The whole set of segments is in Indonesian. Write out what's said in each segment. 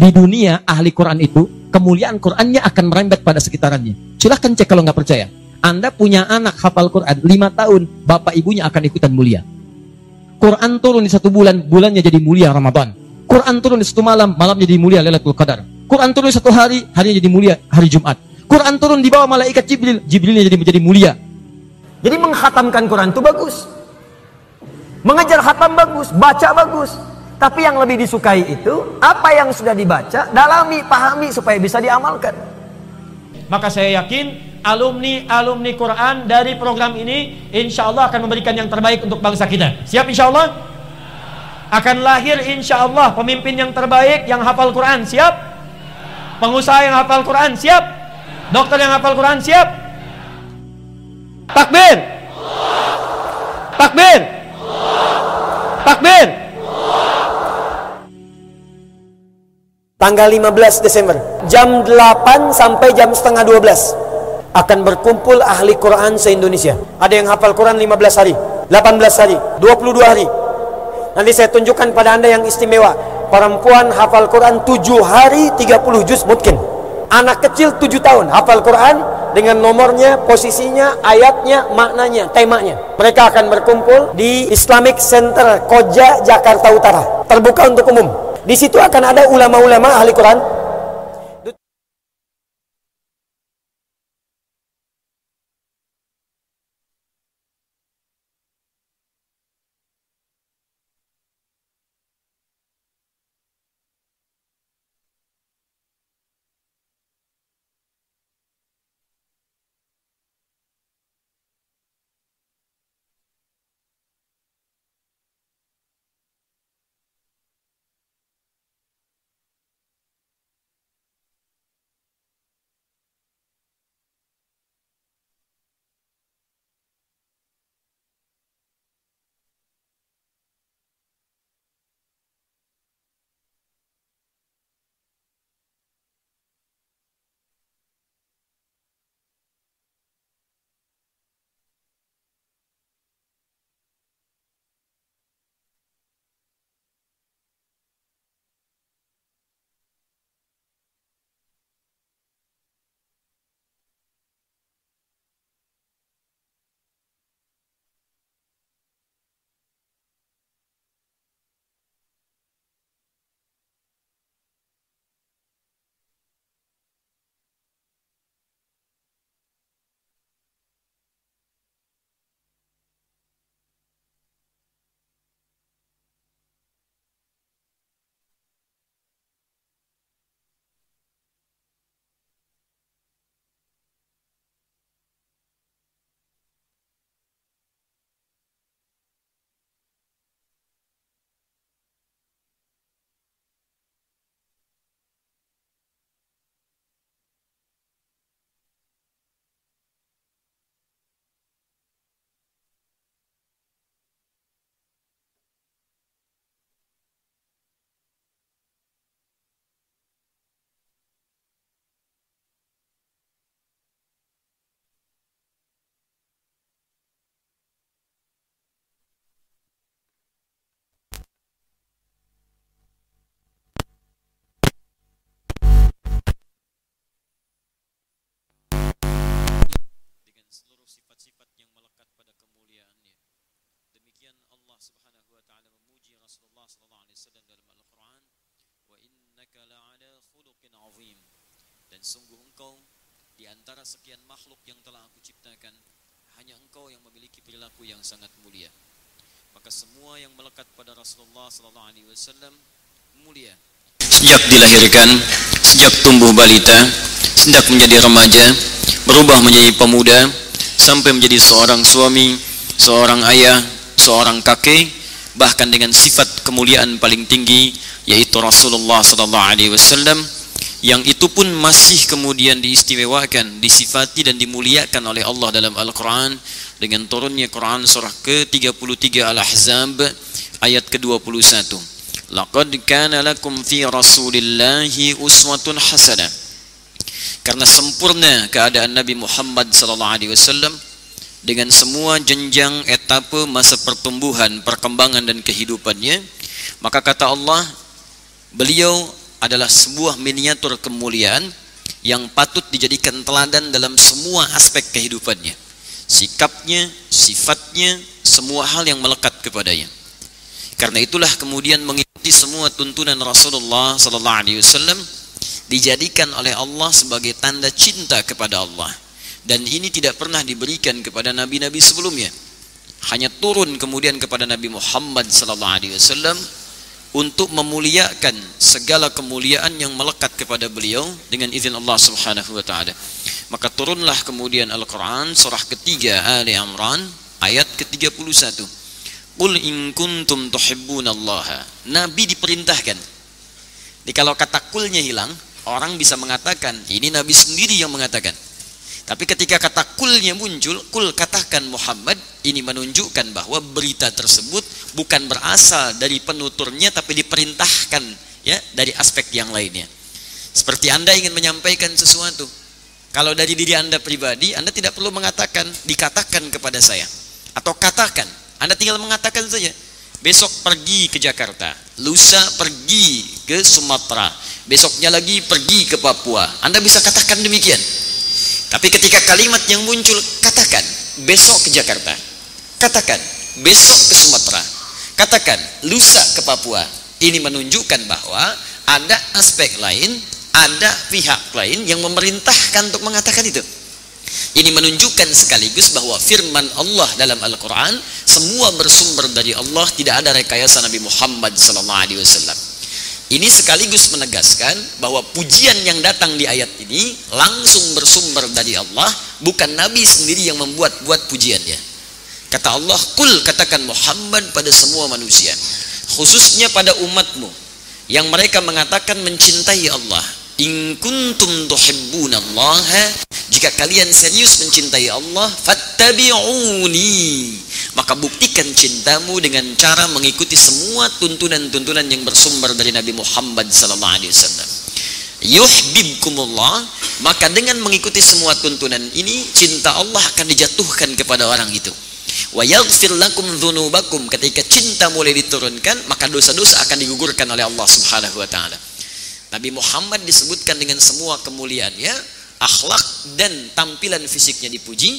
di dunia ahli Quran itu kemuliaan Qurannya akan merembet pada sekitarannya. Silahkan cek kalau nggak percaya. Anda punya anak hafal Quran lima tahun, bapak ibunya akan ikutan mulia. Quran turun di satu bulan, bulannya jadi mulia Ramadan. Quran turun di satu malam, malamnya jadi mulia Lailatul Qadar. Quran turun di satu hari, harinya jadi mulia hari Jumat. Quran turun di bawah malaikat Jibril, Jibrilnya jadi menjadi mulia. Jadi menghatamkan Quran itu bagus. Mengejar hatam bagus, baca bagus. Tapi yang lebih disukai itu apa yang sudah dibaca, dalami, pahami supaya bisa diamalkan. Maka saya yakin alumni-alumni Quran dari program ini insya Allah akan memberikan yang terbaik untuk bangsa kita. Siap insya Allah? Akan lahir insya Allah pemimpin yang terbaik yang hafal Quran. Siap? Pengusaha yang hafal Quran. Siap? Dokter yang hafal Quran. Siap? Takbir! Takbir! Takbir! Tanggal 15 Desember Jam 8 sampai jam setengah 12 akan berkumpul ahli Quran se-Indonesia. Ada yang hafal Quran 15 hari, 18 hari, 22 hari. Nanti saya tunjukkan pada Anda yang istimewa. Perempuan hafal Quran 7 hari 30 juz mungkin. Anak kecil 7 tahun hafal Quran dengan nomornya, posisinya, ayatnya, maknanya, temanya. Mereka akan berkumpul di Islamic Center Koja, Jakarta Utara. Terbuka untuk umum. Di situ akan ada ulama-ulama ahli Quran sifat-sifat yang melekat pada kemuliaannya. Demikian Allah Subhanahu wa taala memuji Rasulullah sallallahu alaihi wasallam dalam Al-Qur'an, "Wa innaka la'ala khuluqin 'azim." Dan sungguh engkau di antara sekian makhluk yang telah aku ciptakan, hanya engkau yang memiliki perilaku yang sangat mulia. Maka semua yang melekat pada Rasulullah sallallahu alaihi wasallam mulia. Sejak dilahirkan, sejak tumbuh balita, sejak menjadi remaja, berubah menjadi pemuda, sampai menjadi seorang suami, seorang ayah, seorang kakek, bahkan dengan sifat kemuliaan paling tinggi yaitu Rasulullah sallallahu alaihi wasallam yang itu pun masih kemudian diistimewakan, disifati dan dimuliakan oleh Allah dalam Al-Qur'an dengan turunnya Quran surah ke-33 Al-Ahzab ayat ke-21. Laqad kana lakum fi Rasulillahi uswatun hasanah karena sempurna keadaan Nabi Muhammad sallallahu alaihi wasallam dengan semua jenjang etape masa pertumbuhan, perkembangan dan kehidupannya, maka kata Allah, beliau adalah sebuah miniatur kemuliaan yang patut dijadikan teladan dalam semua aspek kehidupannya. Sikapnya, sifatnya, semua hal yang melekat kepadanya. Karena itulah kemudian mengikuti semua tuntunan Rasulullah sallallahu alaihi wasallam dijadikan oleh Allah sebagai tanda cinta kepada Allah. Dan ini tidak pernah diberikan kepada nabi-nabi sebelumnya. Hanya turun kemudian kepada Nabi Muhammad sallallahu alaihi wasallam untuk memuliakan segala kemuliaan yang melekat kepada beliau dengan izin Allah Subhanahu wa taala. Maka turunlah kemudian Al-Qur'an surah ketiga Ali Imran ayat ke-31. Qul in kuntum tuhibbunallaha. Nabi diperintahkan. Jadi kalau kata kulnya hilang, orang bisa mengatakan ini Nabi sendiri yang mengatakan. Tapi ketika kata kulnya muncul, kul katakan Muhammad, ini menunjukkan bahwa berita tersebut bukan berasal dari penuturnya tapi diperintahkan ya dari aspek yang lainnya. Seperti Anda ingin menyampaikan sesuatu. Kalau dari diri Anda pribadi, Anda tidak perlu mengatakan, dikatakan kepada saya. Atau katakan, Anda tinggal mengatakan saja. Besok pergi ke Jakarta, lusa pergi ke Sumatera, besoknya lagi pergi ke Papua. Anda bisa katakan demikian. Tapi ketika kalimat yang muncul, katakan besok ke Jakarta. Katakan besok ke Sumatera. Katakan lusa ke Papua. Ini menunjukkan bahwa ada aspek lain, ada pihak lain yang memerintahkan untuk mengatakan itu. Ini menunjukkan sekaligus bahwa firman Allah dalam Al-Quran semua bersumber dari Allah, tidak ada rekayasa Nabi Muhammad SAW. Ini sekaligus menegaskan bahwa pujian yang datang di ayat ini langsung bersumber dari Allah, bukan Nabi sendiri yang membuat-buat pujiannya. Kata Allah, kul katakan Muhammad pada semua manusia, khususnya pada umatmu, yang mereka mengatakan mencintai Allah. In kuntum tuhibbunallaha, jika kalian serius mencintai Allah, fattabi'uni. Maka buktikan cintamu dengan cara mengikuti semua tuntunan-tuntunan yang bersumber dari Nabi Muhammad sallallahu alaihi wasallam. Maka dengan mengikuti semua tuntunan ini, cinta Allah akan dijatuhkan kepada orang itu. Wa yaghfir lakum ketika cinta mulai diturunkan, maka dosa-dosa akan digugurkan oleh Allah Subhanahu wa taala. Nabi Muhammad disebutkan dengan semua kemuliaannya, akhlak dan tampilan fisiknya dipuji,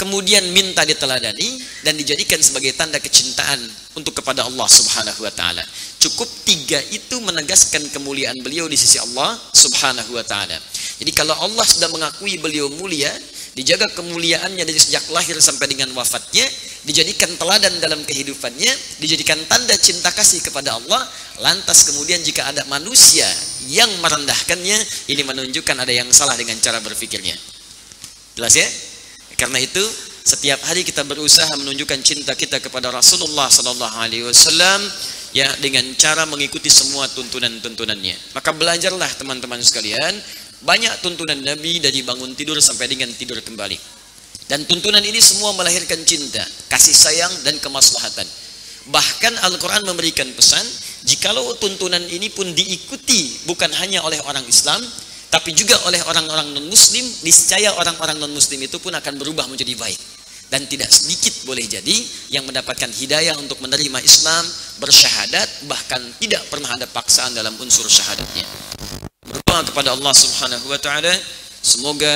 kemudian minta diteladani dan dijadikan sebagai tanda kecintaan untuk kepada Allah Subhanahu wa taala. Cukup tiga itu menegaskan kemuliaan beliau di sisi Allah Subhanahu wa taala. Jadi kalau Allah sudah mengakui beliau mulia, dijaga kemuliaannya dari sejak lahir sampai dengan wafatnya, dijadikan teladan dalam kehidupannya, dijadikan tanda cinta kasih kepada Allah, lantas kemudian jika ada manusia yang merendahkannya, ini menunjukkan ada yang salah dengan cara berpikirnya. Jelas ya? Karena itu setiap hari kita berusaha menunjukkan cinta kita kepada Rasulullah sallallahu alaihi wasallam ya dengan cara mengikuti semua tuntunan-tuntunannya. Maka belajarlah teman-teman sekalian, banyak tuntunan Nabi dari bangun tidur sampai dengan tidur kembali. Dan tuntunan ini semua melahirkan cinta, kasih sayang dan kemaslahatan. Bahkan Al-Quran memberikan pesan, jikalau tuntunan ini pun diikuti bukan hanya oleh orang Islam, tapi juga oleh orang-orang non-Muslim, niscaya orang-orang non-Muslim itu pun akan berubah menjadi baik. Dan tidak sedikit boleh jadi yang mendapatkan hidayah untuk menerima Islam, bersyahadat, bahkan tidak pernah ada paksaan dalam unsur syahadatnya. Berdoa kepada Allah Subhanahu wa taala, semoga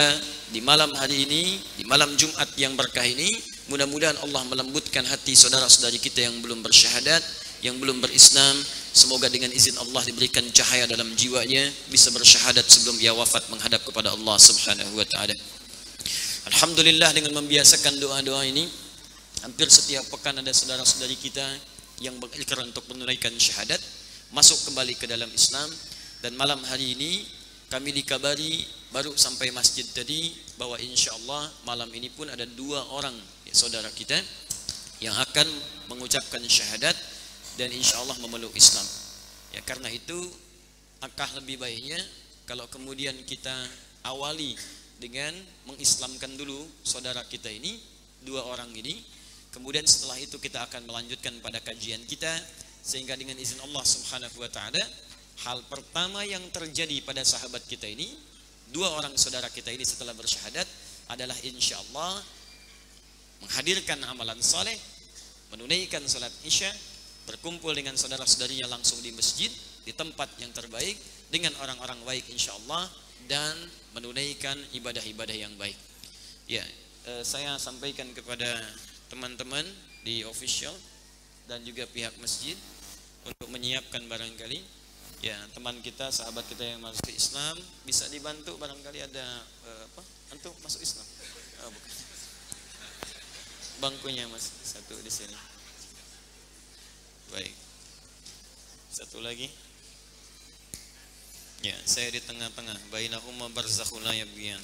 di malam hari ini, di malam Jumat yang berkah ini, mudah-mudahan Allah melembutkan hati saudara-saudari kita yang belum bersyahadat, yang belum berislam, Semoga dengan izin Allah diberikan cahaya dalam jiwanya bisa bersyahadat sebelum ia wafat menghadap kepada Allah Subhanahu wa taala. Alhamdulillah dengan membiasakan doa-doa ini hampir setiap pekan ada saudara-saudari kita yang berikrar untuk menunaikan syahadat masuk kembali ke dalam Islam dan malam hari ini kami dikabari baru sampai masjid tadi bahwa insya Allah malam ini pun ada dua orang ya, saudara kita yang akan mengucapkan syahadat dan insya Allah memeluk Islam. Ya karena itu angkah lebih baiknya kalau kemudian kita awali dengan mengislamkan dulu saudara kita ini, dua orang ini. Kemudian setelah itu kita akan melanjutkan pada kajian kita sehingga dengan izin Allah Subhanahu wa taala hal pertama yang terjadi pada sahabat kita ini, dua orang saudara kita ini setelah bersyahadat adalah insya Allah menghadirkan amalan soleh, menunaikan salat isya, berkumpul dengan saudara-saudarinya langsung di masjid, di tempat yang terbaik dengan orang-orang baik insya Allah dan menunaikan ibadah-ibadah yang baik. Ya, eh, saya sampaikan kepada teman-teman di official dan juga pihak masjid untuk menyiapkan barangkali ya teman kita sahabat kita yang masuk Islam bisa dibantu barangkali ada eh, apa? Untuk masuk Islam? Oh, bukan. Bangkunya mas. Satu di sini. Baik. Satu lagi. Ya saya di tengah-tengah. Bainahuma barzakhun la yabghiyan.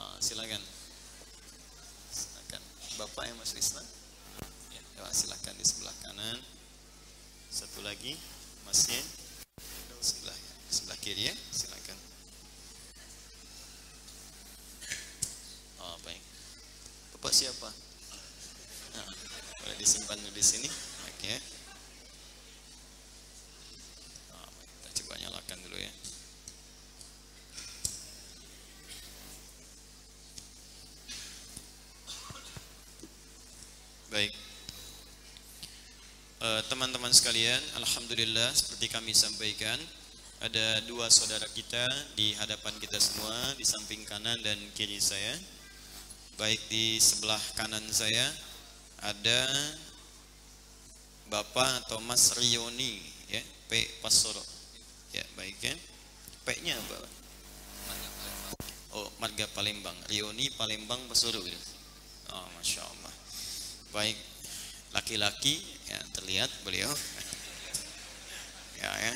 Ah, silakan. Silakan. Bapak yang masuk Islam? Ya silakan di sebelah kanan satu lagi masnya sebelah sebelah kiri ya silakan. Oh baik. Bapak siapa? Nah, boleh disimpan di sini. Oke. Oh, kita coba nyalakan dulu ya. Baik. Eh, teman-teman sekalian, alhamdulillah seperti kami sampaikan ada dua saudara kita di hadapan kita semua di samping kanan dan kiri saya. Baik di sebelah kanan saya ada Bapak atau Mas Rioni ya, P Pasoro. Ya, baik ya. P-nya apa? Oh, Marga Palembang. Rioni Palembang Pasoro. Oh, Masya Allah. Baik, laki-laki ya terlihat beliau. Ya ya.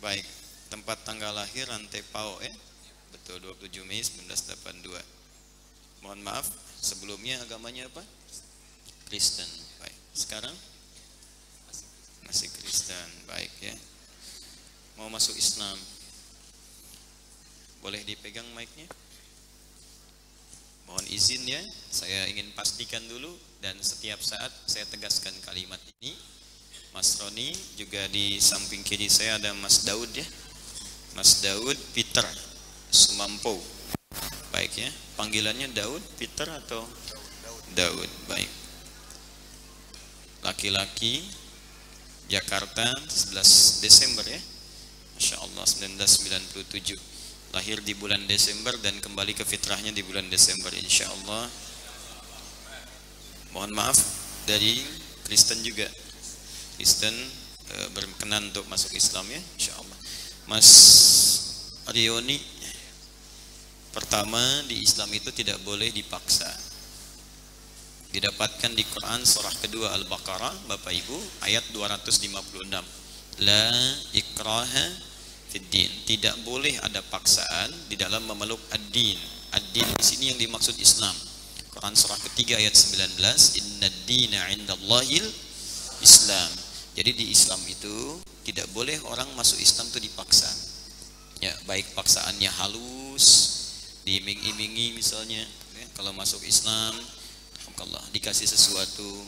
Baik tempat tanggal lahir Rantepao ya betul 27 Mei 1982 mohon maaf sebelumnya agamanya apa? Kristen. Baik sekarang? Masih Kristen. Baik ya. Mau masuk Islam. Boleh dipegang mic-nya? Mohon izin ya, saya ingin pastikan dulu dan setiap saat saya tegaskan kalimat ini. Mas Roni juga di samping kiri saya ada Mas Daud ya. Mas Daud Peter Sumampo. Baik ya, panggilannya Daud, Peter atau Daud. Baik. Laki-laki Jakarta 11 Desember ya. Masya Allah 1997 lahir di bulan Desember dan kembali ke fitrahnya di bulan Desember insya Allah mohon maaf dari Kristen juga Kristen e, berkenan untuk masuk Islam ya insya Allah Mas Rioni pertama di Islam itu tidak boleh dipaksa didapatkan di Quran surah kedua Al-Baqarah Bapak Ibu ayat 256 la ikraha fiddin. Tidak boleh ada paksaan di dalam memeluk ad-din. Ad-din di sini yang dimaksud Islam. Quran surah ketiga ayat 19, "Inna dina 'indallahil Islam." Jadi di Islam itu tidak boleh orang masuk Islam itu dipaksa. Ya, baik paksaannya halus, diiming-imingi misalnya, ya, kalau masuk Islam, alhamdulillah dikasih sesuatu.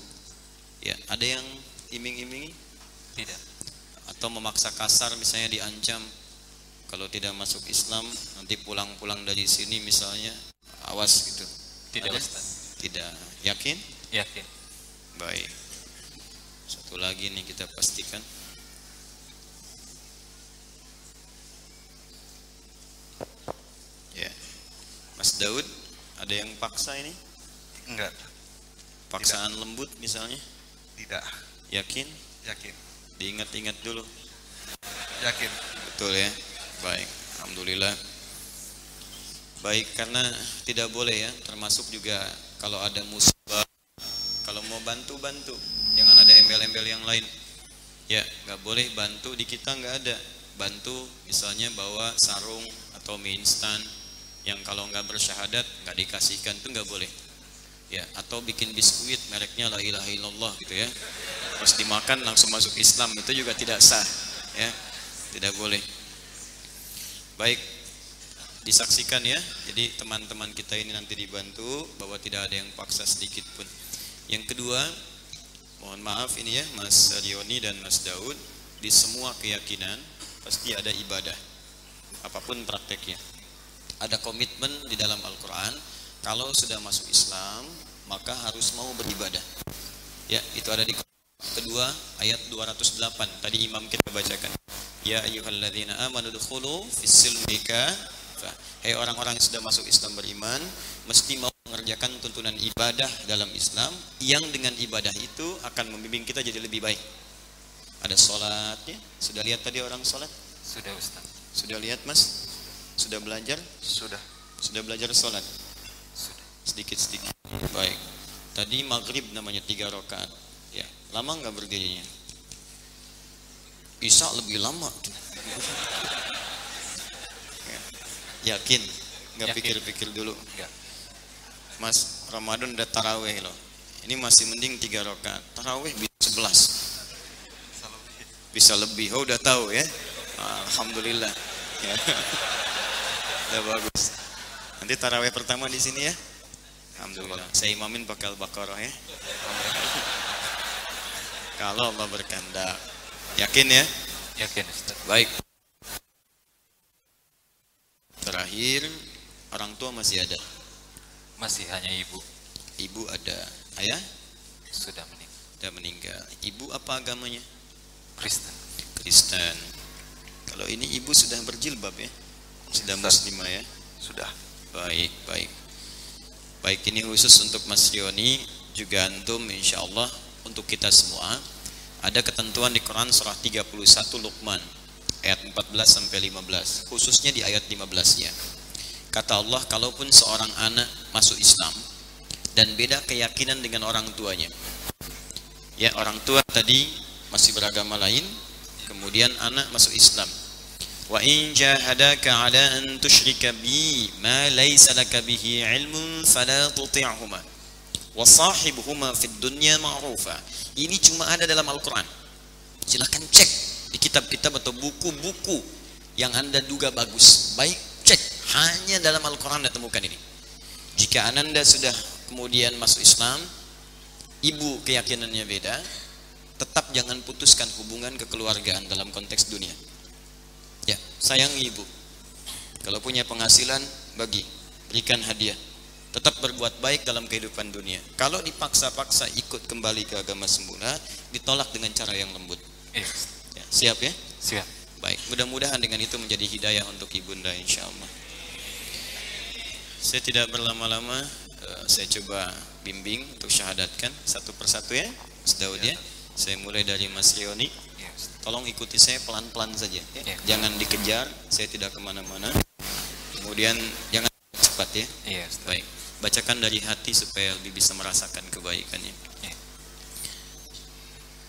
Ya, ada yang iming-imingi? Tidak atau memaksa kasar misalnya diancam kalau tidak masuk Islam nanti pulang-pulang dari sini misalnya awas gitu Tidak, Ada? Ustaz. tidak yakin Yakin. baik satu lagi nih kita pastikan ya Mas Daud ada yang paksa ini Enggak. paksaan lembut misalnya Tidak. yakin Yakin. diingat-ingat dulu Yakin. Betul ya. Baik, alhamdulillah. Baik karena tidak boleh ya, termasuk juga kalau ada musibah, kalau mau bantu bantu, jangan ada embel-embel yang lain. Ya, nggak boleh bantu di kita nggak ada. Bantu misalnya bawa sarung atau mie instan yang kalau nggak bersyahadat nggak dikasihkan itu nggak boleh. Ya, atau bikin biskuit mereknya la ilaha illallah gitu ya. Terus dimakan langsung masuk Islam itu juga tidak sah. Ya, tidak boleh. Baik, disaksikan ya. Jadi teman-teman kita ini nanti dibantu bahwa tidak ada yang paksa sedikit pun. Yang kedua, mohon maaf ini ya Mas Rioni dan Mas Daud, di semua keyakinan pasti ada ibadah. Apa pun prakteknya. Ada komitmen di dalam Al-Qur'an kalau sudah masuk Islam maka harus mau beribadah. Ya, itu ada di kedua ayat 208 tadi imam kita bacakan. Ya ayyuhalladzina amanu dukhulu fis-silmi kafah. Hei orang-orang yang sudah masuk Islam beriman, mesti mau mengerjakan tuntunan ibadah dalam Islam yang dengan ibadah itu akan membimbing kita jadi lebih baik. Ada sholatnya, sudah lihat tadi orang sholat? Sudah Ustaz. Sudah lihat mas? Sudah belajar? Sudah. Sudah belajar sholat? Sudah. Sedikit-sedikit. Baik. Tadi maghrib namanya tiga rakaat. Ya, lama nggak berdirinya? Isya lebih lama. tuh. Ya. Yakin? Nggak pikir-pikir dulu. Enggak. Mas, Ramadan udah taraweh loh. Ini masih mending tiga rakaat. Taraweh bisa sebelas. Bisa lebih. Oh udah tahu ya? Alhamdulillah. Ya. Udah bagus. Nanti taraweh pertama di sini ya. Alhamdulillah. Saya imamin pakai Al-Baqarah ya. Kalau Allah berkehendak. Yakin ya? Yakin Ustaz. Baik. Terakhir, orang tua masih ada. Masih hanya ibu Ibu ada. Ayah sudah meninggal. sudah meninggal. Ibu apa agamanya? Kristen. Kristen. Kalau ini ibu sudah berjilbab ya? Sudah muslimah ya? Sudah. Baik, baik. Baik, ini khusus untuk Mas Yoni juga antum insya Allah untuk kita semua. Ada ketentuan di Quran surah 31 Luqman ayat 14 sampai 15, khususnya di ayat 15-nya. Kata Allah, kalaupun seorang anak masuk Islam dan beda keyakinan dengan orang tuanya. Ya, orang tua tadi masih beragama lain, kemudian anak masuk Islam. Wa in jahadaka ala an tusyrika bi ma laysa laka bihi ilmun fala tuti'huma wa sahibuhuma fid dunya ma'rufa. Ini cuma ada dalam Al-Qur'an. Silakan cek di kitab-kitab atau buku-buku yang Anda duga bagus. Baik, cek. Hanya dalam Al-Qur'an Anda temukan ini. Jika Anda sudah kemudian masuk Islam, ibu keyakinannya beda, tetap jangan putuskan hubungan kekeluargaan dalam konteks dunia. Ya, sayangi ibu. Kalau punya penghasilan, bagi, berikan hadiah. Tetap berbuat baik dalam kehidupan dunia. Kalau dipaksa-paksa ikut kembali ke agama semula, ditolak dengan cara yang lembut. Ya, siap ya? Siap. Baik, mudah-mudahan dengan itu menjadi hidayah untuk ibunda insya Allah. Saya tidak berlama-lama, eh, saya coba bimbing untuk syahadatkan satu persatu ya, Mas Daud ya. Saya mulai dari Mas Rioni. Ustaz. Tolong ikuti saya pelan-pelan saja. Ya. Ya. Jangan dikejar, saya tidak ke mana-mana. Kemudian jangan cepat ya. Iya. Baik, bacakan dari hati supaya lebih bisa merasakan kebaikannya. Ya.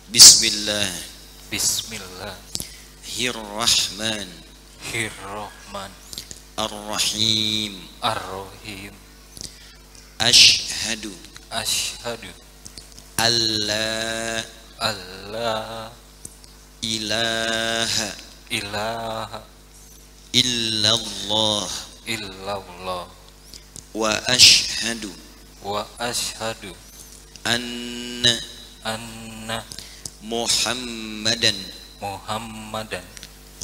Bismillah. Bismillahirrahmanirrahim. Hirrahman. Ar-Rahim. Ar-Rahim. Ashhadu. Asyhadu alla alla ilaha ilaha illallah. illallah. Wa ashhadu. Wa asyhadu anna anna Muhammadan. Muhammadan.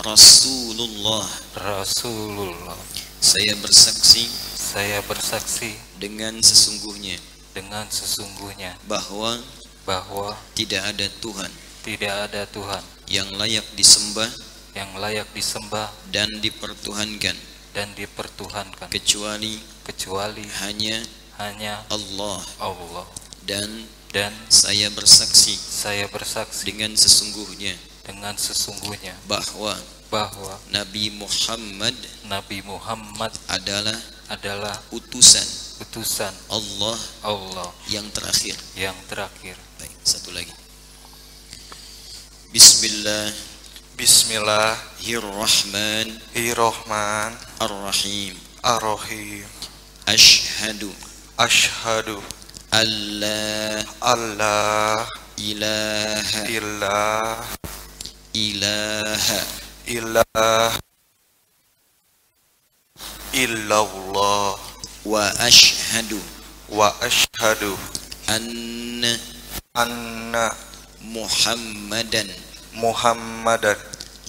Rasulullah. Rasulullah. Saya bersaksi Saya bersaksi dengan sesungguhnya dengan sesungguhnya bahwa bahwa tidak ada Tuhan tidak ada Tuhan yang layak disembah yang layak disembah dan dipertuhankan. dan dipertuhankan. Kecuali kecuali hanya hanya Allah Allah. dan dan saya bersaksi saya bersaksi dengan sesungguhnya dengan sesungguhnya bahwa bahwa Nabi Muhammad Nabi Muhammad adalah adalah utusan utusan Allah Allah yang terakhir. yang terakhir. Baik, satu lagi. Bismillahirrahmanirrahim. Bismillahirrahmanirrahim. Ar-Rahim. Ashhadu Ashhadu alla alla ilaha ilaha ilaha illallah illallah wa ashhadu wa ashhadu anna anna Muhammadan Muhammadan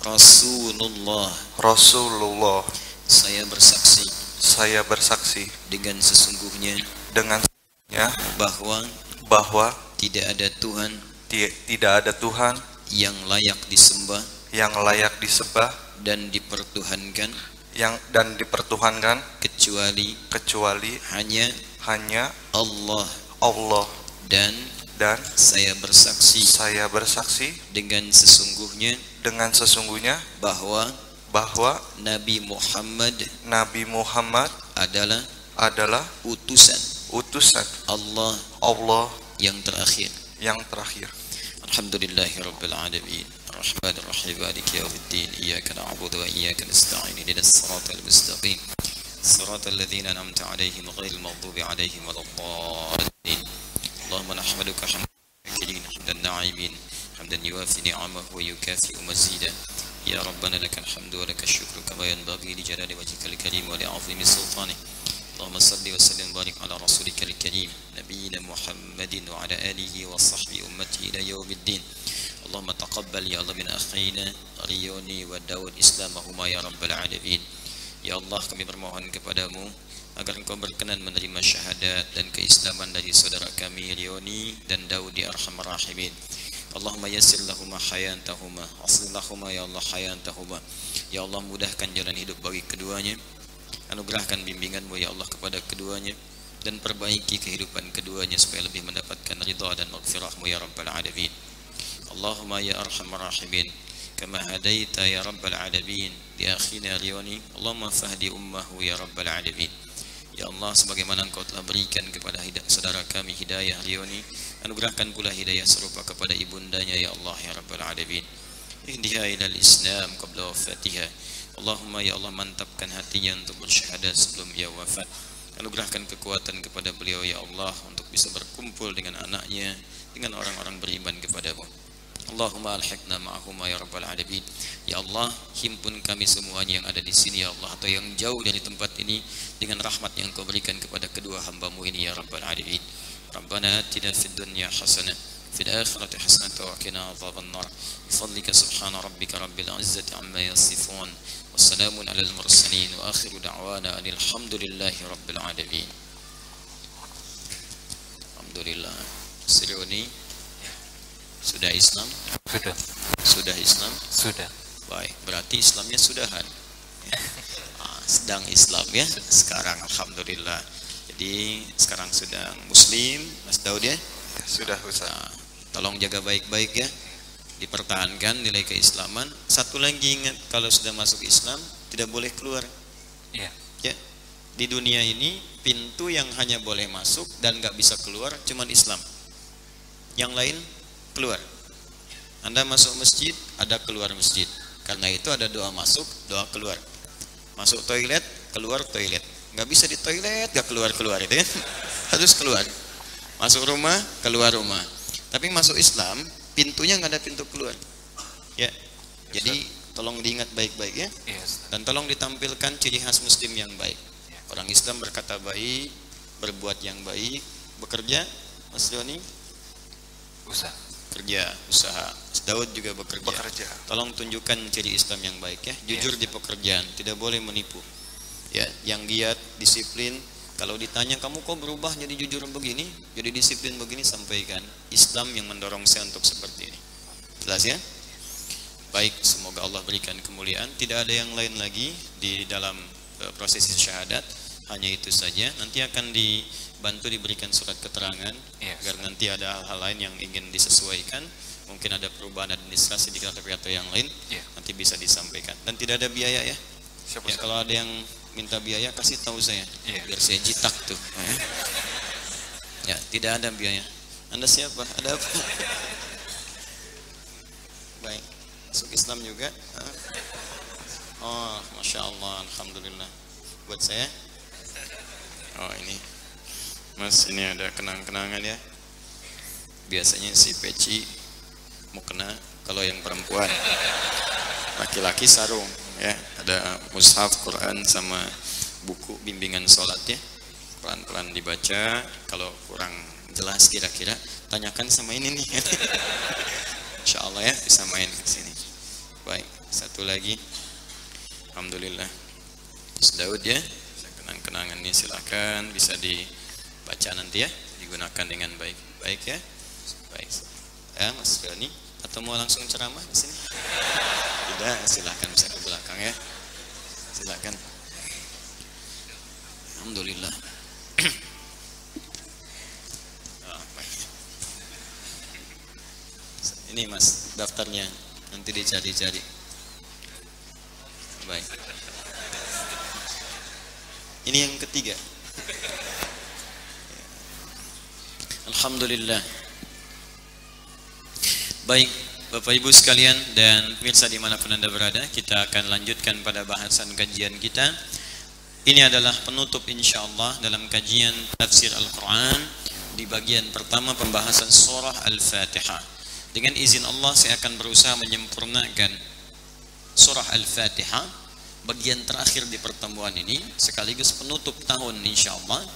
Rasulullah. Rasulullah. Saya bersaksi Saya bersaksi dengan sesungguhnya dengan ya. Bahwa bahwa tidak ada Tuhan Ti- tidak ada Tuhan yang layak disembah yang layak disembah dan dipertuhankan yang dan dipertuhankan kecuali kecuali hanya hanya Allah Allah dan dan saya bersaksi saya bersaksi dengan sesungguhnya dengan sesungguhnya bahwa bahwa Nabi Muhammad Nabi Muhammad adalah adalah utusan utusan. Allah Allah yang terakhir. yang terakhir. Alhamdulillahi Rabbil Alamin. Ar-Rahman Ar-Rahim Maliki Yawmiddin Iyaka na'budu wa iyaka nasta'in. Ihdinas siratal mustaqim. Siratal ladzina an'amta 'alaihim ghairil maghdubi 'alaihim waladdallin Allahumma nahmaduka hamdan katsiran hamdan na'imin hamdan yuwafi ni'amahu wa yukafi'u mazidah Ya Rabbana lakal hamdu wa lakal syukru kama yanbaghi li jalali wajhikal karim اللهم صل وسلم وبارك على رسولك الكريم نبينا محمد وعلى آله وصحبه أمته إلى يوم الدين اللهم تقبل يا الله من أخينا ريوني وداود إسلامهما يا رب العالمين Ya Allah kami bermohon kepadamu agar engkau berkenan menerima syahadat dan keislaman dari saudara kami Rioni dan Daud di Arhamar Rahimin Allahumma yassir lahuma hayantahuma aslih lahuma ya Allah hayantahuma Ya Allah mudahkan jalan hidup bagi keduanya Anugerahkan bimbinganmu ya Allah kepada keduanya dan perbaiki kehidupan keduanya supaya lebih mendapatkan ridha dan maghfirahmu ya Rabbal Alamin. Allahumma ya Arhamar Rahimin hadaita ya Rabbal Alamin di akhina Rioni Allahumma fahdi ummahu ya Rabbal Alamin. Ya Allah sebagaimana engkau telah berikan kepada hidayah saudara kami hidayah Rioni anugerahkan pula hidayah serupa kepada ibundanya ya Allah ya Rabbal Alamin. Ihdiha ilal Islam qabla wafatiha Allahumma ya Allah mantapkan hatinya untuk bersyahadat sebelum ia wafat Anugerahkan kekuatan kepada beliau ya Allah Untuk bisa berkumpul dengan anaknya Dengan orang-orang beriman kepadamu Allahumma alhiqna ma'ahuma ya rabbal alamin Ya Allah himpun kami semuanya yang ada di sini ya Allah Atau yang jauh dari tempat ini Dengan rahmat yang kau berikan kepada kedua hambamu ini ya rabbal alamin Rabbana atina fid dunya hasanah في الآخرة حسنة وقنا عذاب النار بفضلك سبحان ربك رب العزة عما يصفون والسلام على المرسلين وآخر دعوانا أن الحمد لله رب العالمين الحمد لله Sirioni sudah Islam Sudah, sudah Islam sudah. baik berarti Islamnya sudahan Ya. Ah, sedang Islam ya sekarang Alhamdulillah jadi sekarang sedang Muslim Mas Daud ya Ya, sudah Ustaz. Nah, tolong jaga baik-baik ya. Dipertahankan nilai keislaman. Satu lagi ingat kalau sudah masuk Islam tidak boleh keluar. Iya. Ya. Di dunia ini pintu yang hanya boleh masuk dan nggak bisa keluar cuman Islam. Yang lain keluar. Anda masuk masjid, ada keluar masjid. Karena itu ada doa masuk, doa keluar. Masuk toilet, keluar toilet. Nggak bisa di toilet, nggak keluar-keluar itu kan. Harus keluar. Masuk rumah, keluar rumah. Tapi masuk Islam, pintunya nggak ada pintu keluar. Ya. Jadi tolong diingat baik-baik ya. Iya. Dan tolong ditampilkan ciri khas muslim yang baik. Orang Islam berkata baik, berbuat yang baik, bekerja, Mas Doni, Usah. kerja, usaha. Mas Daud juga bekerja. Bekerja. Tolong tunjukkan ciri Islam yang baik ya. Jujur di pekerjaan, tidak boleh menipu. Ya, yang giat, disiplin. Kalau ditanya kamu kok berubah jadi jujur begini, jadi disiplin begini, sampaikan Islam yang mendorong saya untuk seperti ini. Jelas ya? Baik, semoga Allah berikan kemuliaan. Tidak ada yang lain lagi di dalam eh, prosesi syahadat. Hanya itu saja. Nanti akan dibantu diberikan surat keterangan Iya, agar nanti ada hal-hal lain yang ingin disesuaikan. Mungkin ada perubahan administrasi di kata-kata yang lain. Iya. Nanti bisa disampaikan. Dan tidak ada biaya ya. Siapa Ya, kalau ada yang minta biaya kasih tahu saya. Iya. Biar saya jitak tuh. Ya, tidak ada biaya. Anda siapa? Ada apa? Baik. Masuk Islam juga? Oh, masya Allah, alhamdulillah. Buat saya? Oh ini, Mas ini ada kenang-kenangan ya. Biasanya si peci mau kena kalau yang perempuan. Laki-laki sarung ya. Ada mushaf Quran sama buku bimbingan sholat ya. Pelan-pelan dibaca. Kalau kurang jelas kira-kira, tanyakan sama ini nih. Insya Allah ya bisa main ke sini. Baik, satu lagi. Alhamdulillah. Daud ya, kenang-kenangan ini silakan bisa dibaca nanti ya, digunakan dengan baik. Baik ya. Baik. Ya, Mas Gani atau mau langsung ceramah di sini? Tidak, silahkan bisa ke belakang ya. Silakan. Alhamdulillah. Ah. Ini Mas daftarnya nanti dicari-cari. Baik. Ini yang ketiga. Alhamdulillah. Baik, Bapak Ibu sekalian dan pemirsa di mana pun Anda berada, kita akan lanjutkan pada bahasan kajian kita. Ini adalah penutup insya Allah dalam kajian tafsir Al-Quran di bagian pertama pembahasan surah Al-Fatihah. Dengan izin Allah saya akan berusaha menyempurnakan surah Al-Fatihah bagian terakhir di pertemuan ini sekaligus penutup tahun insya Allah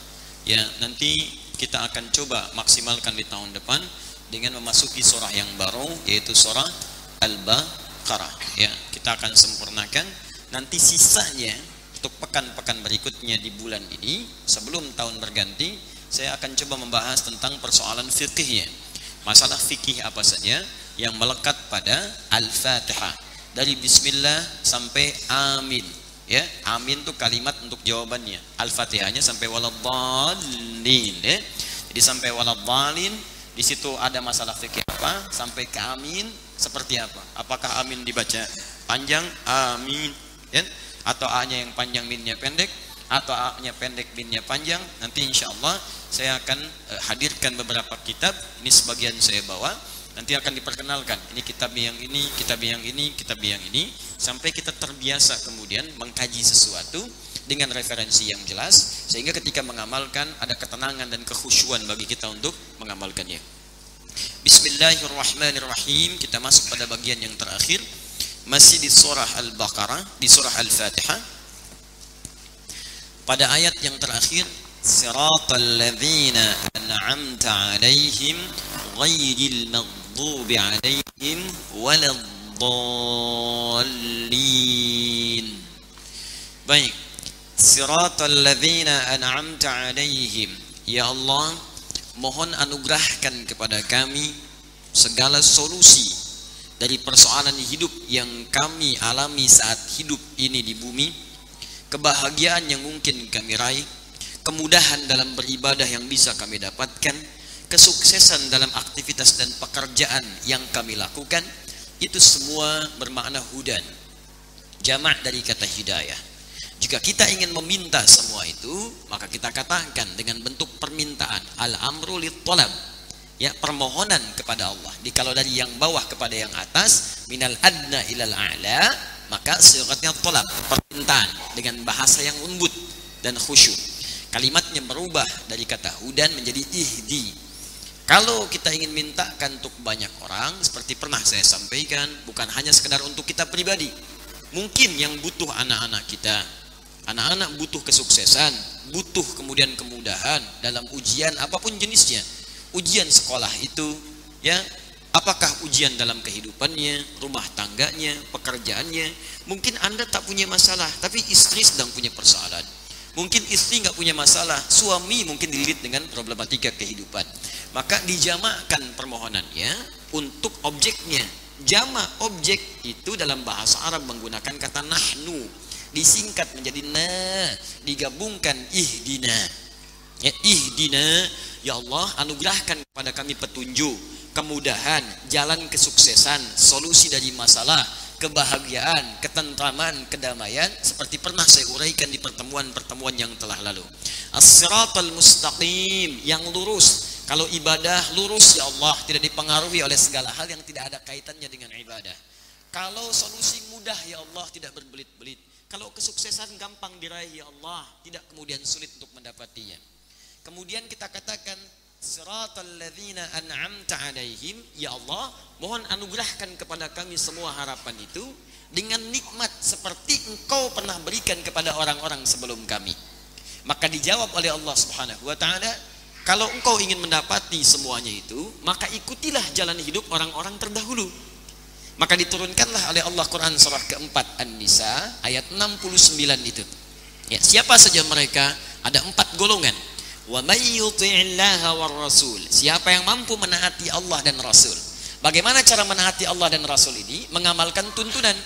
ya nanti kita akan coba maksimalkan di tahun depan dengan memasuki surah yang baru yaitu surah Al-Baqarah. Ya kita akan sempurnakan. Nanti sisanya untuk pekan-pekan berikutnya di bulan ini sebelum tahun berganti saya akan coba membahas tentang persoalan fikihnya masalah fikih apa saja yang melekat pada Al-Fatihah. Dari bismillah sampai amin. Ya amin tuh kalimat untuk jawabannya. Al-fatihahnya sampai waladhdallin ya. Jadi sampai waladhdallin di situ ada masalah fikih apa? Sampai ke amin seperti apa? Apakah amin dibaca panjang? Amin. Ya? Atau a-nya yang panjang minnya pendek? Atau a-nya pendek minnya panjang? Nanti insya Allah saya akan eh, hadirkan beberapa kitab. Ini sebagian saya bawa. Nanti akan diperkenalkan. Ini kitab yang ini kitab yang ini kitab yang ini. Sampai kita terbiasa kemudian mengkaji sesuatu dengan referensi yang jelas sehingga ketika mengamalkan ada ketenangan dan kekhusyuan bagi kita untuk mengamalkannya. Bismillahirrahmanirrahim. Kita masuk pada bagian yang terakhir. Masih di surah Al-Baqarah di surah Al-Fatihah pada ayat yang terakhir siratal ladzina an'amta alaihim ghairil maghdubi alaihim waladdallin. Baik ladzina an'amta ya Allah mohon anugerahkan kepada kami segala solusi dari persoalan hidup yang kami alami saat hidup ini di bumi kebahagiaan yang mungkin kami raih kemudahan dalam beribadah yang bisa kami dapatkan kesuksesan dalam aktivitas dan pekerjaan yang kami lakukan itu semua bermakna hudan jamak dari kata hidayah jika kita ingin meminta semua itu maka kita katakan dengan bentuk permintaan al-amru ya permohonan kepada Allah. Di kalau dari yang bawah kepada yang atas minal adna ilal a'la maka sigatnya talab permintaan dengan bahasa yang lembut dan khusyuk. Kalimatnya berubah dari kata hudan menjadi ihdi. Kalau kita ingin mintakan untuk banyak orang seperti pernah saya sampaikan bukan hanya sekedar untuk kita pribadi. Mungkin yang butuh anak-anak kita anak-anak butuh kesuksesan butuh kemudian kemudahan dalam ujian apa pun jenisnya. Ujian sekolah itu ya apakah ujian dalam kehidupannya rumah tangganya pekerjaannya? Mungkin anda tak punya masalah tapi istri sedang punya persoalan. Mungkin istri nggak punya masalah suami mungkin dililit dengan problematika kehidupan. Maka dijamakkan permohonannya untuk objeknya. Jamak objek itu dalam bahasa Arab menggunakan kata nahnu disingkat menjadi na digabungkan ihdina ya ihdina ya Allah anugerahkan kepada kami petunjuk kemudahan jalan kesuksesan solusi dari masalah kebahagiaan ketentraman kedamaian seperti pernah saya uraikan di pertemuan-pertemuan yang telah lalu. As-siratal mustaqim yang lurus. Kalau ibadah lurus ya Allah tidak dipengaruhi oleh segala hal yang tidak ada kaitannya dengan ibadah. Kalau solusi mudah ya Allah tidak berbelit-belit kalau kesuksesan gampang diraih ya Allah, tidak kemudian sulit untuk mendapatinya. Kemudian kita katakan siratal ladzina an'amta alaihim, ya Allah, mohon anugerahkan kepada kami semua harapan itu dengan nikmat seperti Engkau pernah berikan kepada orang-orang sebelum kami. Maka dijawab oleh Allah Subhanahu wa taala, kalau engkau ingin mendapati semuanya itu, maka ikutilah jalan hidup orang-orang terdahulu. Maka diturunkanlah oleh Allah Quran surah keempat An-Nisa ayat 69 itu. Ya, siapa saja mereka? Ada empat golongan. Wa war rasul. Siapa yang mampu menaati Allah dan Rasul. Bagaimana cara menaati Allah dan Rasul ini? Mengamalkan tuntunan.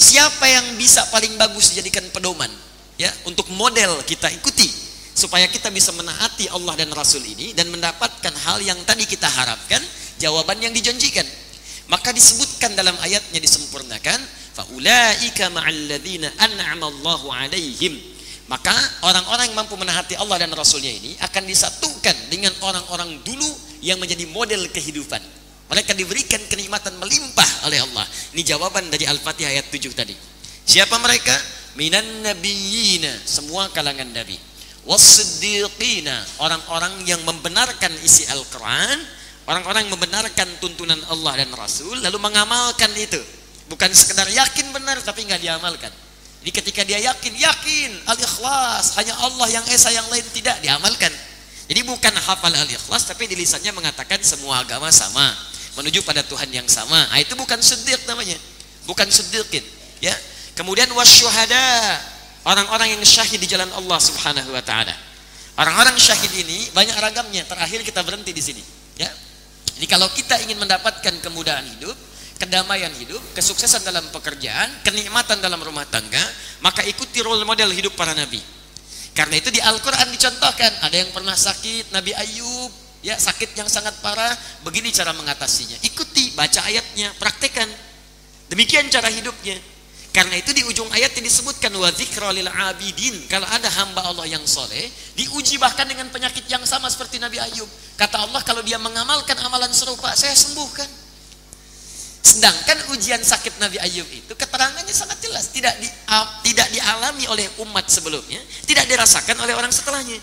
Siapa yang bisa paling bagus dijadikan pedoman? Ya, untuk model kita ikuti supaya kita bisa menaati Allah dan Rasul ini dan mendapatkan hal yang tadi kita harapkan, jawaban yang dijanjikan. Maka disebutkan dalam ayatnya disempurnakan, faulaika ma'alladzina an'ama Allahu 'alaihim. Maka orang-orang yang mampu menahati Allah dan Rasulnya ini akan disatukan dengan orang-orang dulu yang menjadi model kehidupan. Mereka diberikan kenikmatan melimpah oleh Allah. Ini jawaban dari Al-Fatihah ayat 7 tadi. Siapa mereka? Minan nabiyina, semua kalangan nabi. Wasiddiqina, orang-orang yang membenarkan isi Al-Quran, orang-orang yang membenarkan tuntunan Allah dan Rasul, lalu mengamalkan itu. Bukan sekedar yakin benar, tapi nggak diamalkan. Jadi ketika dia yakin, yakin, al-ikhlas, hanya Allah yang esa, yang lain tidak, diamalkan. Jadi bukan hafal al-ikhlas, tapi di lisannya mengatakan semua agama sama menuju pada Tuhan yang sama. Ah, itu bukan siddiq namanya. Bukan siddiqin, ya. Kemudian wasyuhada, orang-orang yang syahid di jalan Allah Subhanahu wa taala. Orang-orang syahid ini banyak ragamnya. Terakhir kita berhenti di sini. Jadi kalau kita ingin mendapatkan kemudahan hidup, kedamaian hidup, kesuksesan dalam pekerjaan, kenikmatan dalam rumah tangga, maka ikuti role model hidup para nabi. Karena itu di Al-Quran dicontohkan, ada yang pernah sakit, Nabi Ayub, ya sakit yang sangat parah, begini cara mengatasinya. Ikuti, baca ayatnya, praktekkan. Demikian cara hidupnya. Karena itu di ujung ayat yang disebutkan wa lil abidin. Kalau ada hamba Allah yang soleh, diuji bahkan dengan penyakit yang sama seperti Nabi Ayub. Kata Allah kalau dia mengamalkan amalan serupa, saya sembuhkan. Sedangkan ujian sakit Nabi Ayub itu keterangannya sangat jelas, tidak di, tidak dialami oleh umat sebelumnya, tidak dirasakan oleh orang setelahnya.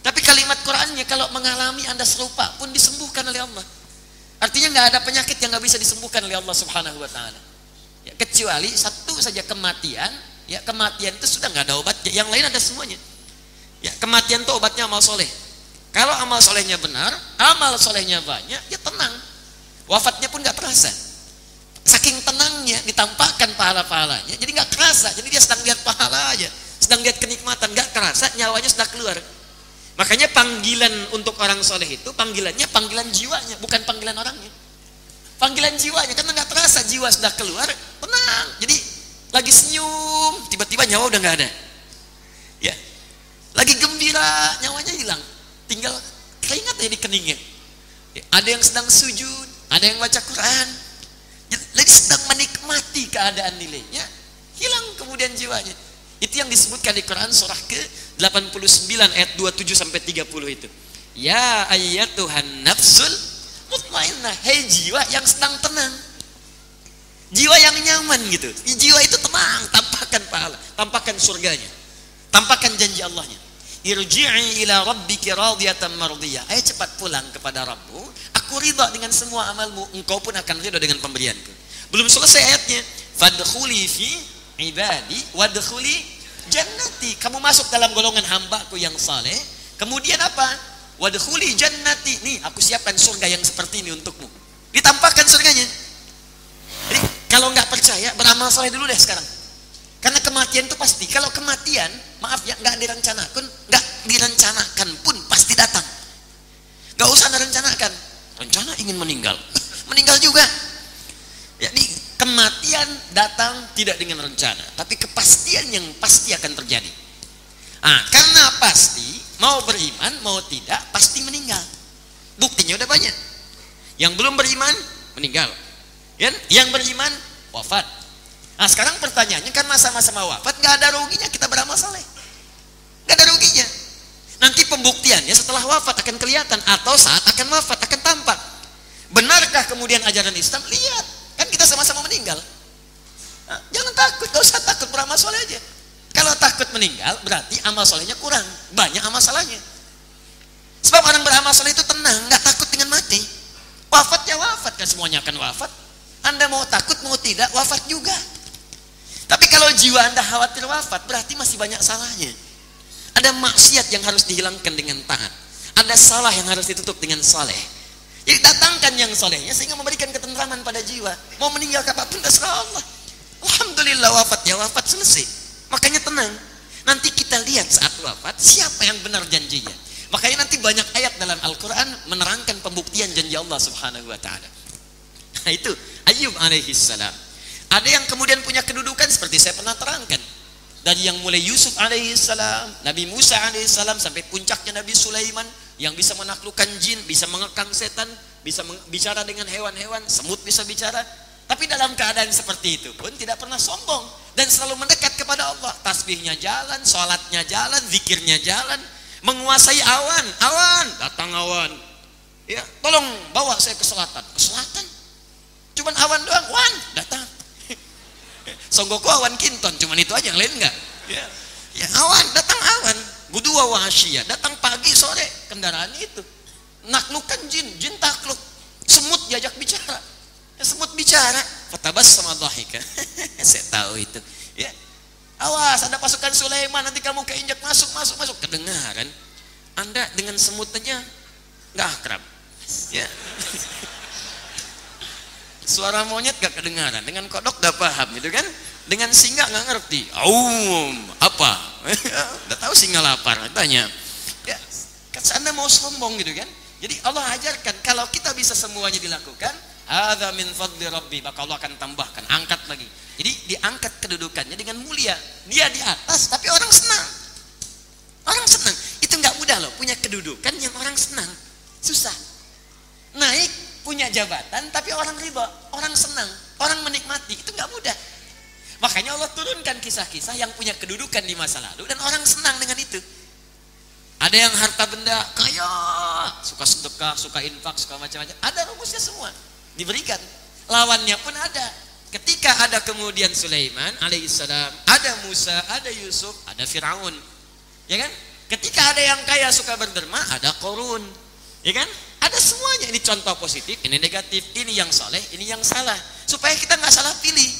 Tapi kalimat Qurannya kalau mengalami anda serupa pun disembuhkan oleh Allah. Artinya nggak ada penyakit yang nggak bisa disembuhkan oleh Allah Subhanahu Wa Taala. Ya, kecuali satu saja kematian, ya kematian itu sudah nggak ada obatnya. Yang lain ada semuanya. Ya kematian itu obatnya amal soleh. Kalau amal solehnya benar, amal solehnya banyak, ya tenang. Wafatnya pun nggak terasa saking tenangnya ditampakkan pahala-pahalanya jadi nggak kerasa jadi dia sedang lihat pahala aja sedang lihat kenikmatan nggak kerasa nyawanya sudah keluar makanya panggilan untuk orang soleh itu panggilannya panggilan jiwanya bukan panggilan orangnya panggilan jiwanya karena nggak terasa jiwa sudah keluar tenang. Jadi lagi senyum tiba-tiba nyawa udah nggak ada. Ya. Lagi gembira nyawanya hilang. Tinggal keringat ya di keningnya. Ya, ada yang sedang sujud ada yang baca Quran. Lagi sedang menikmati keadaan nilainya hilang kemudian jiwanya. Itu yang disebutkan di Quran surah ke 89 ayat 27 sampai 30 itu. Ya ayat Tuhan nafsul mutmainnah hei jiwa yang sedang tenang. Jiwa yang nyaman gitu. Jiwa itu tenang tampakkan pahala tampakkan surganya tampakkan janji Allahnya. Irji'i ila rabbiki radiyatan mardiyah. Ayo cepat pulang kepada Rabbu aku ridha dengan semua amalmu. Engkau pun akan ridha dengan pemberianku. Belum selesai ayatnya. Fadkhuli fi ibadi wadkhuli jannati. Kamu masuk dalam golongan hambaku yang saleh. Kemudian apa wadkhuli jannati nih aku siapkan surga yang seperti ini untukmu ditampakkan surganya jadi kalau nggak percaya beramal saleh dulu deh sekarang karena kematian itu pasti. Kalau kematian, maaf ya, nggak direncanakan, nggak direncanakan pun pasti datang. Gak usah direncanakan. Rencana ingin meninggal, meninggal juga. Jadi kematian datang tidak dengan rencana, tapi kepastian yang pasti akan terjadi. Ah, karena pasti mau beriman mau tidak pasti meninggal. Buktinya udah banyak. Yang belum beriman meninggal. Ya, yang beriman wafat. Nah sekarang pertanyaannya kan masa-masa wafat nggak ada ruginya kita beramal soleh, nggak ada ruginya. Nanti pembuktiannya setelah wafat akan kelihatan atau saat akan wafat akan tampak. Benarkah kemudian ajaran Islam? Lihat, kan kita sama-sama meninggal. Nah, jangan takut, gak usah takut beramal soleh aja. Kalau takut meninggal berarti amal solehnya kurang, banyak amal salahnya. Sebab orang beramal soleh itu tenang, nggak takut dengan mati. Wafat ya wafat, kan semuanya akan wafat. Anda mau takut mau tidak wafat juga. Tapi kalau jiwa Anda khawatir wafat, berarti masih banyak salahnya. Ada maksiat yang harus dihilangkan dengan taat. Ada salah yang harus ditutup dengan saleh. Jadi datangkan yang solehnya sehingga memberikan ketentraman pada jiwa. Mau meninggal kapan pun terserah Allah. Alhamdulillah wafat ya wafat selesai. Makanya tenang. Nanti kita lihat saat wafat siapa yang benar janjinya. Makanya nanti banyak ayat dalam Al-Quran menerangkan pembuktian janji Allah subhanahu wa ta'ala. Nah, itu Ayub alaihissalam. Ada yang kemudian punya kedudukan seperti saya pernah terangkan. Dari yang mulai Yusuf alaihissalam, Nabi Musa alaihissalam sampai puncaknya Nabi Sulaiman yang bisa menaklukkan jin, bisa mengekang setan, bisa bicara dengan hewan-hewan, semut bisa bicara. Tapi dalam keadaan seperti itu pun tidak pernah sombong dan selalu mendekat kepada Allah. Tasbihnya jalan, sholatnya jalan, zikirnya jalan, menguasai awan, awan, datang awan. Ya, tolong bawa saya ke selatan. Ke selatan? Cuman awan doang, wan, datang. Songgoko awan kinton, cuman itu aja yang lain enggak. Ya. Ya, awan, datang awan. Gudua wahasya, datang pagi sore kendaraan itu. Naklukan jin, jin takluk. Semut diajak bicara. Semut bicara. Fatabas sama dhahika. Saya tahu itu. Ya. Awas, ada pasukan Sulaiman, nanti kamu keinjak masuk, masuk, masuk. Kedengaran. Anda dengan semut aja nggak akrab. Ya. Suara monyet gak kedengaran, dengan kodok udah paham gitu kan? Dengan singa nggak ngerti. Aum, apa? udah tahu singa lapar, tanya. Ya, kan Anda mau sombong gitu kan? Jadi Allah ajarkan kalau kita bisa semuanya dilakukan, ada min fadli rabbi, maka Allah akan tambahkan, angkat lagi. Jadi diangkat kedudukannya dengan mulia. Dia di atas tapi orang senang. Orang senang. Itu nggak mudah loh, punya kedudukan yang orang senang. Susah. Naik punya jabatan tapi orang riba, orang senang, orang menikmati. Itu nggak mudah. Makanya Allah turunkan kisah-kisah yang punya kedudukan di masa lalu dan orang senang dengan itu. Ada yang harta benda kaya, suka sedekah, suka infak, suka macam-macam. Ada rumusnya semua diberikan. Lawannya pun ada. Ketika ada kemudian Sulaiman alaihissalam, ada Musa, ada Yusuf, ada Firaun. Ya kan? Ketika ada yang kaya suka berderma, ada korun. Ya kan? Ada semuanya. Ini contoh positif, ini negatif, ini yang soleh, ini yang salah. Supaya kita nggak salah pilih.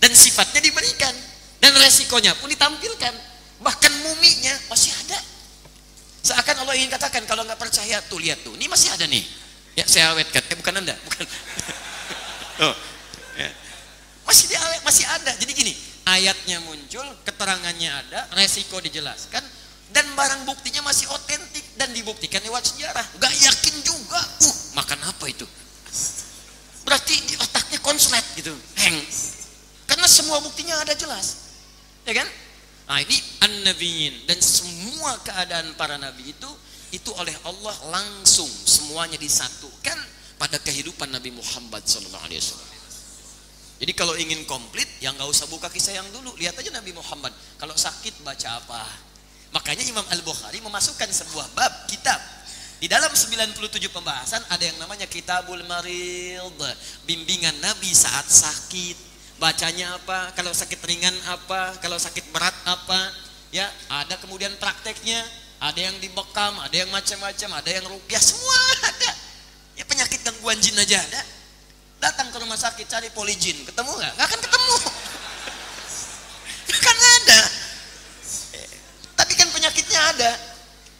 Dan sifatnya diberikan. Dan resikonya pun ditampilkan. Bahkan muminya masih ada. Seakan Allah ingin katakan kalau nggak percaya tuh lihat tuh, ini masih ada nih. Ya saya awetkan, eh bukan anda, bukan. oh, ya. Masih diawet, masih ada. Jadi gini, ayatnya muncul, keterangannya ada, resiko dijelaskan, dan barang buktinya masih otentik dan dibuktikan lewat sejarah. Gak yakin juga, uh makan apa itu? Berarti di otaknya konslet gitu, hang. Karena semua buktinya ada jelas, ya kan? Nah ini an-nabiyyin dan semua keadaan para nabi itu itu oleh Allah langsung semuanya disatukan pada kehidupan Nabi Muhammad wasallam. Jadi kalau ingin komplit ya nggak usah buka kisah yang dulu, lihat aja Nabi Muhammad. Kalau sakit baca apa? Makanya Imam Al-Bukhari memasukkan sebuah bab kitab di dalam 97 pembahasan ada yang namanya Kitabul Marid, bimbingan Nabi saat sakit. Bacanya apa? Kalau sakit ringan apa? Kalau sakit berat apa? Ya, ada kemudian prakteknya, ada yang dibekam, ada yang macam-macam, ada yang rukyah, semua ada. Ya penyakit gangguan jin aja ada. Datang ke rumah sakit cari polijin, ketemu nggak? Nggak akan ketemu. kan ada. Tapi kan penyakitnya ada.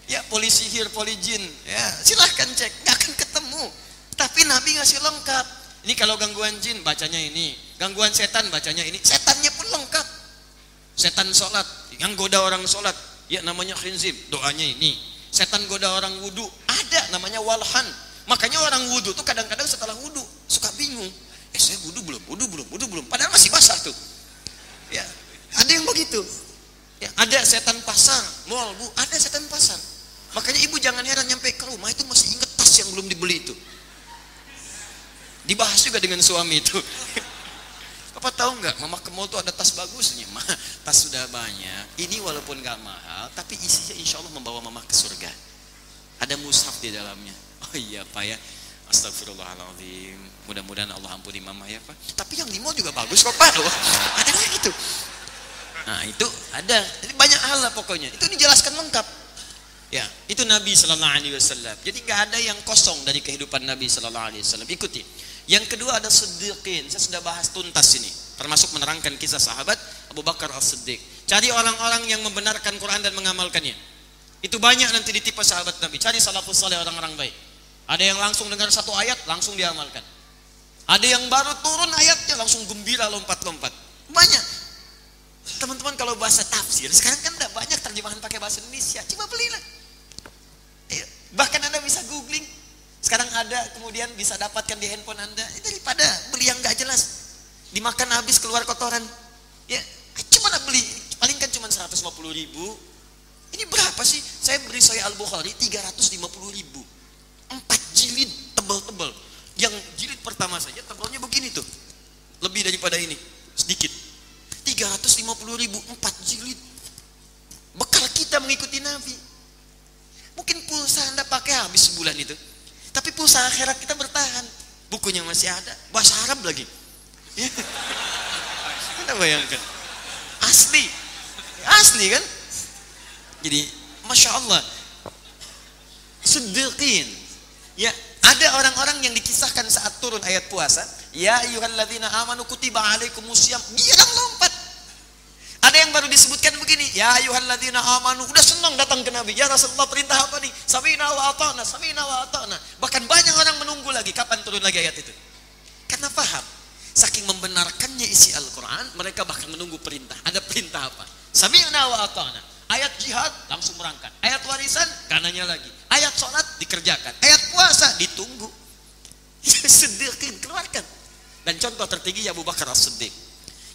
Ya polisi hir, polijin. Ya silahkan cek, nggak akan ketemu. Tapi Nabi ngasih lengkap. Ini kalau gangguan jin bacanya ini, gangguan setan bacanya ini. Setannya pun lengkap. Setan sholat, yang goda orang sholat, ya namanya khinzib, doanya ini. Setan goda orang wudhu, ada namanya walhan. Makanya orang wudhu tuh kadang-kadang setelah wudhu suka bingung. Eh saya wudhu belum, wudhu belum, wudhu belum. Padahal masih basah tuh. Ya, ada yang begitu. Ya, ada setan pasar, mall bu, ada setan pasar. Makanya ibu jangan heran nyampe ke rumah itu masih inget tas yang belum dibeli itu. Dibahas juga dengan suami itu. Papa tahu nggak, mama ke mall tuh ada tas bagusnya, mah tas sudah banyak. Ini walaupun nggak mahal, tapi isinya insya Allah membawa mama ke surga. Ada mushaf di dalamnya. Oh iya pak ya, Astagfirullahaladzim. Mudah-mudahan Allah ampuni mama ya pak. Tapi yang di mall juga bagus kok pak. Loh, ada lagi tuh. Nah itu ada. Jadi banyak hal lah pokoknya. Itu dijelaskan lengkap. Ya, itu Nabi Shallallahu Alaihi Wasallam. Jadi nggak ada yang kosong dari kehidupan Nabi Shallallahu Alaihi Wasallam. Ikuti. Yang kedua ada Siddiqin. Saya sudah bahas tuntas ini. Termasuk menerangkan kisah sahabat Abu Bakar As-Siddiq. Cari orang-orang yang membenarkan Quran dan mengamalkannya. Itu banyak nanti ditipu sahabat Nabi. Cari salafus saleh orang-orang baik. Ada yang langsung dengar satu ayat langsung diamalkan. Ada yang baru turun ayatnya langsung gembira lompat-lompat. Banyak. Teman-teman kalau bahasa tafsir sekarang kan udah banyak terjemahan pakai bahasa Indonesia. Coba belilah. Iya. Bahkan Anda bisa googling. Sekarang ada kemudian bisa dapatkan di handphone anda. Eh, daripada beli yang nggak jelas dimakan habis keluar kotoran. Ya cuma beli paling kan cuma 150 ribu. Ini berapa sih? Saya beri Sahih Al Bukhari 350 ribu. Empat jilid tebal-tebal. Yang jilid pertama saja tebalnya begini tuh. Lebih daripada ini sedikit. 350 ribu empat jilid. Bekal kita mengikuti Nabi. Mungkin pulsa anda pakai habis sebulan itu tapi pulsa akhirat kita bertahan. Bukunya masih ada. Bahasa Arab lagi. Ya. anda bayangkan. Asli. Asli kan? Jadi masya Allah. Sedekhin ya ada orang-orang yang dikisahkan saat turun ayat puasa. Ya ayyuhalladzina amanu kutiba alaikumusiyam dia kan lompat ada yang baru disebutkan begini ya ayyuhalladzina amanu udah senang datang ke Nabi ya Rasulullah perintah apa nih samina wa ata'na samina wa ata'na bahkan banyak orang menunggu lagi kapan turun lagi ayat itu karena paham saking membenarkannya isi Al-Quran mereka bahkan menunggu perintah ada perintah apa samina wa ata'na Ayat jihad langsung berangkat. Ayat warisan kanannya lagi. Ayat sholat dikerjakan. Ayat puasa ditunggu. Sedekhin keluarkan. Dan contoh tertinggi Abu Bakar As-Siddiq.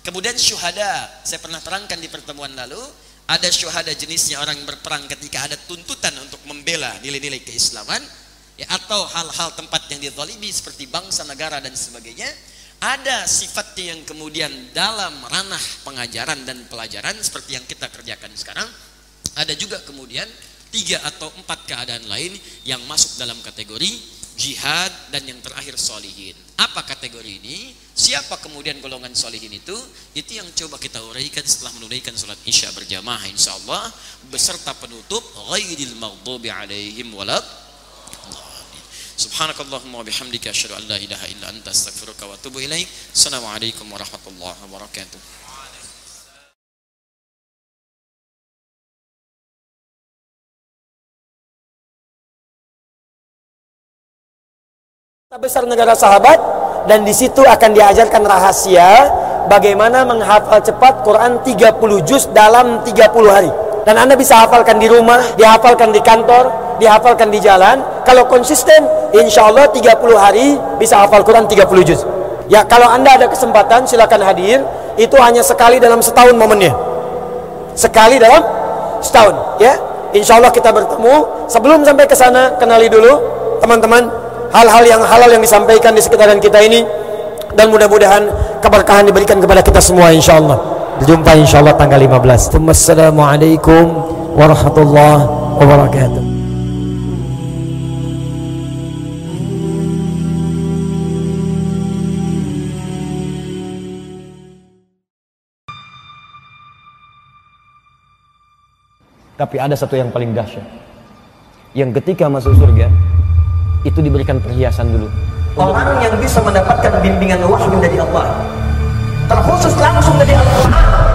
Kemudian syuhada, saya pernah terangkan di pertemuan lalu, ada syuhada jenisnya orang berperang ketika ada tuntutan untuk membela nilai-nilai keislaman, ya, atau hal-hal tempat yang dizalimi seperti bangsa, negara dan sebagainya. Ada sifatnya yang kemudian dalam ranah pengajaran dan pelajaran seperti yang kita kerjakan sekarang. Ada juga kemudian tiga atau empat keadaan lain yang masuk dalam kategori jihad dan yang terakhir solihin. Apa kategori ini? Siapa kemudian golongan solihin itu? Itu yang coba kita uraikan setelah menunaikan sholat isya berjamaah insya Allah beserta penutup ghairil maghdubi alaihim walad Subhanakallahumma bihamdika asyhadu an la ilaha illa anta astaghfiruka wa atubu ilaik. Assalamualaikum warahmatullahi wabarakatuh. Besar negara sahabat dan di situ akan diajarkan rahasia bagaimana menghafal cepat Quran 30 juz dalam 30 hari. Dan Anda bisa hafalkan di rumah, dihafalkan di kantor, dihafalkan di jalan. Kalau konsisten, insya Allah 30 hari bisa hafal Quran 30 juz. Ya, kalau Anda ada kesempatan, silakan hadir. Itu hanya sekali dalam setahun momennya. Sekali dalam setahun, ya. Insya Allah kita bertemu. Sebelum sampai ke sana, kenali dulu, teman-teman, hal-hal yang halal yang disampaikan di sekitaran kita ini. Dan mudah-mudahan keberkahan diberikan kepada kita semua insya Allah berjumpa insya Allah tanggal 15 Assalamualaikum warahmatullahi wabarakatuh. Tapi ada satu yang paling dahsyat. Yang ketika masuk surga itu diberikan perhiasan dulu orang yang bisa mendapatkan bimbingan wahyu dari Allah terkhusus langsung dari Al-Quran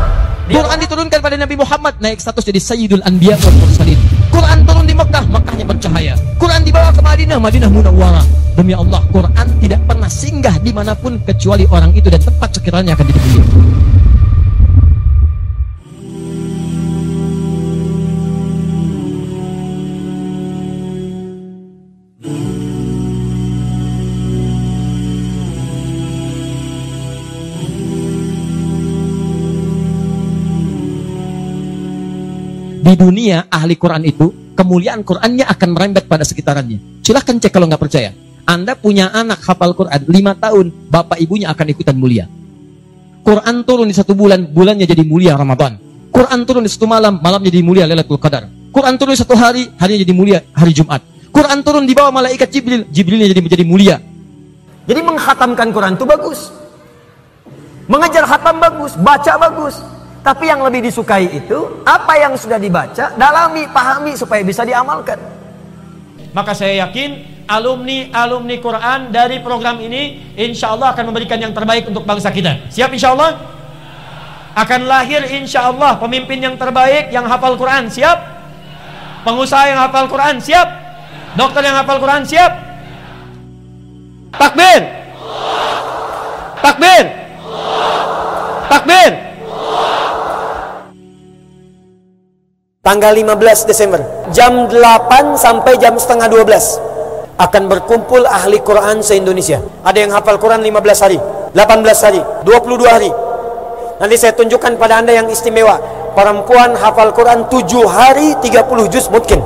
Quran diturunkan pada Nabi Muhammad naik status jadi Sayyidul Anbiya wal Mursalin. Quran turun di Mekah, Mekahnya bercahaya. Quran dibawa ke Madinah, Madinah munawwarah. Demi Allah, Quran tidak pernah singgah di mana pun kecuali orang itu dan tempat sekiranya akan dipilih. Di dunia ahli Quran itu kemuliaan Qurannya akan merembet pada sekitarannya. Silahkan cek kalau nggak percaya. Anda punya anak hafal Quran lima tahun, bapak ibunya akan ikutan mulia. Quran turun di satu bulan, bulannya jadi mulia Ramadan. Quran turun di satu malam, malamnya jadi mulia Lailatul Qadar. Quran turun di satu hari, harinya jadi mulia hari Jumat. Quran turun di bawah malaikat Jibril, Jibrilnya jadi menjadi mulia. jadi menghatamkan Quran itu bagus mengejar hatam bagus baca bagus tapi yang lebih disukai itu apa yang sudah dibaca dalami pahami supaya bisa diamalkan Maka saya yakin alumni-alumni Quran dari program ini insya Allah akan memberikan yang terbaik untuk bangsa kita. Siap insya Allah? Akan lahir insya Allah pemimpin yang terbaik yang hafal Quran. Siap? Pengusaha yang hafal Quran. Siap? Dokter yang hafal Quran. Siap? Takbir! Takbir! Takbir! Tanggal 15 Desember jam 8 sampai jam setengah 12 akan berkumpul ahli Quran se-Indonesia. Ada yang hafal Quran 15 hari, 18 hari, 22 hari. Nanti saya tunjukkan pada Anda yang istimewa. Perempuan hafal Quran 7 hari 30 juz mungkin.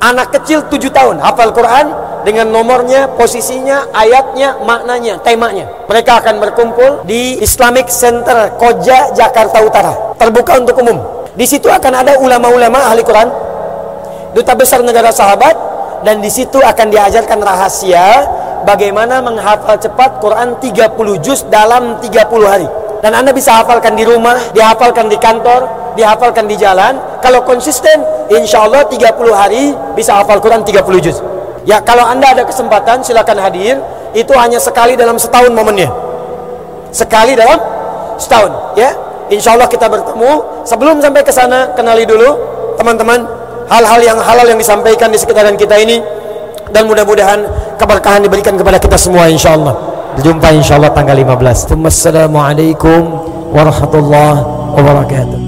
Anak kecil 7 tahun hafal Quran dengan nomornya, posisinya, ayatnya, maknanya, temanya. Mereka akan berkumpul di Islamic Center Koja Jakarta Utara. Terbuka untuk umum. Di situ akan ada ulama-ulama ahli Quran, duta besar negara sahabat, dan di situ akan diajarkan rahasia bagaimana menghafal cepat Quran 30 juz dalam 30 hari. Dan Anda bisa hafalkan di rumah, dihafalkan di kantor, dihafalkan di jalan. Kalau konsisten, insya Allah 30 hari bisa hafal Quran 30 juz. Ya, kalau Anda ada kesempatan, silakan hadir. Itu hanya sekali dalam setahun momennya. Sekali dalam setahun, ya. Insya Allah kita bertemu. Sebelum sampai ke sana, kenali dulu teman-teman hal-hal yang halal yang disampaikan di sekitaran kita ini dan mudah-mudahan keberkahan diberikan kepada kita semua insya Allah. Jumpa insya Allah tanggal 15. Wassalamualaikum warahmatullahi wabarakatuh.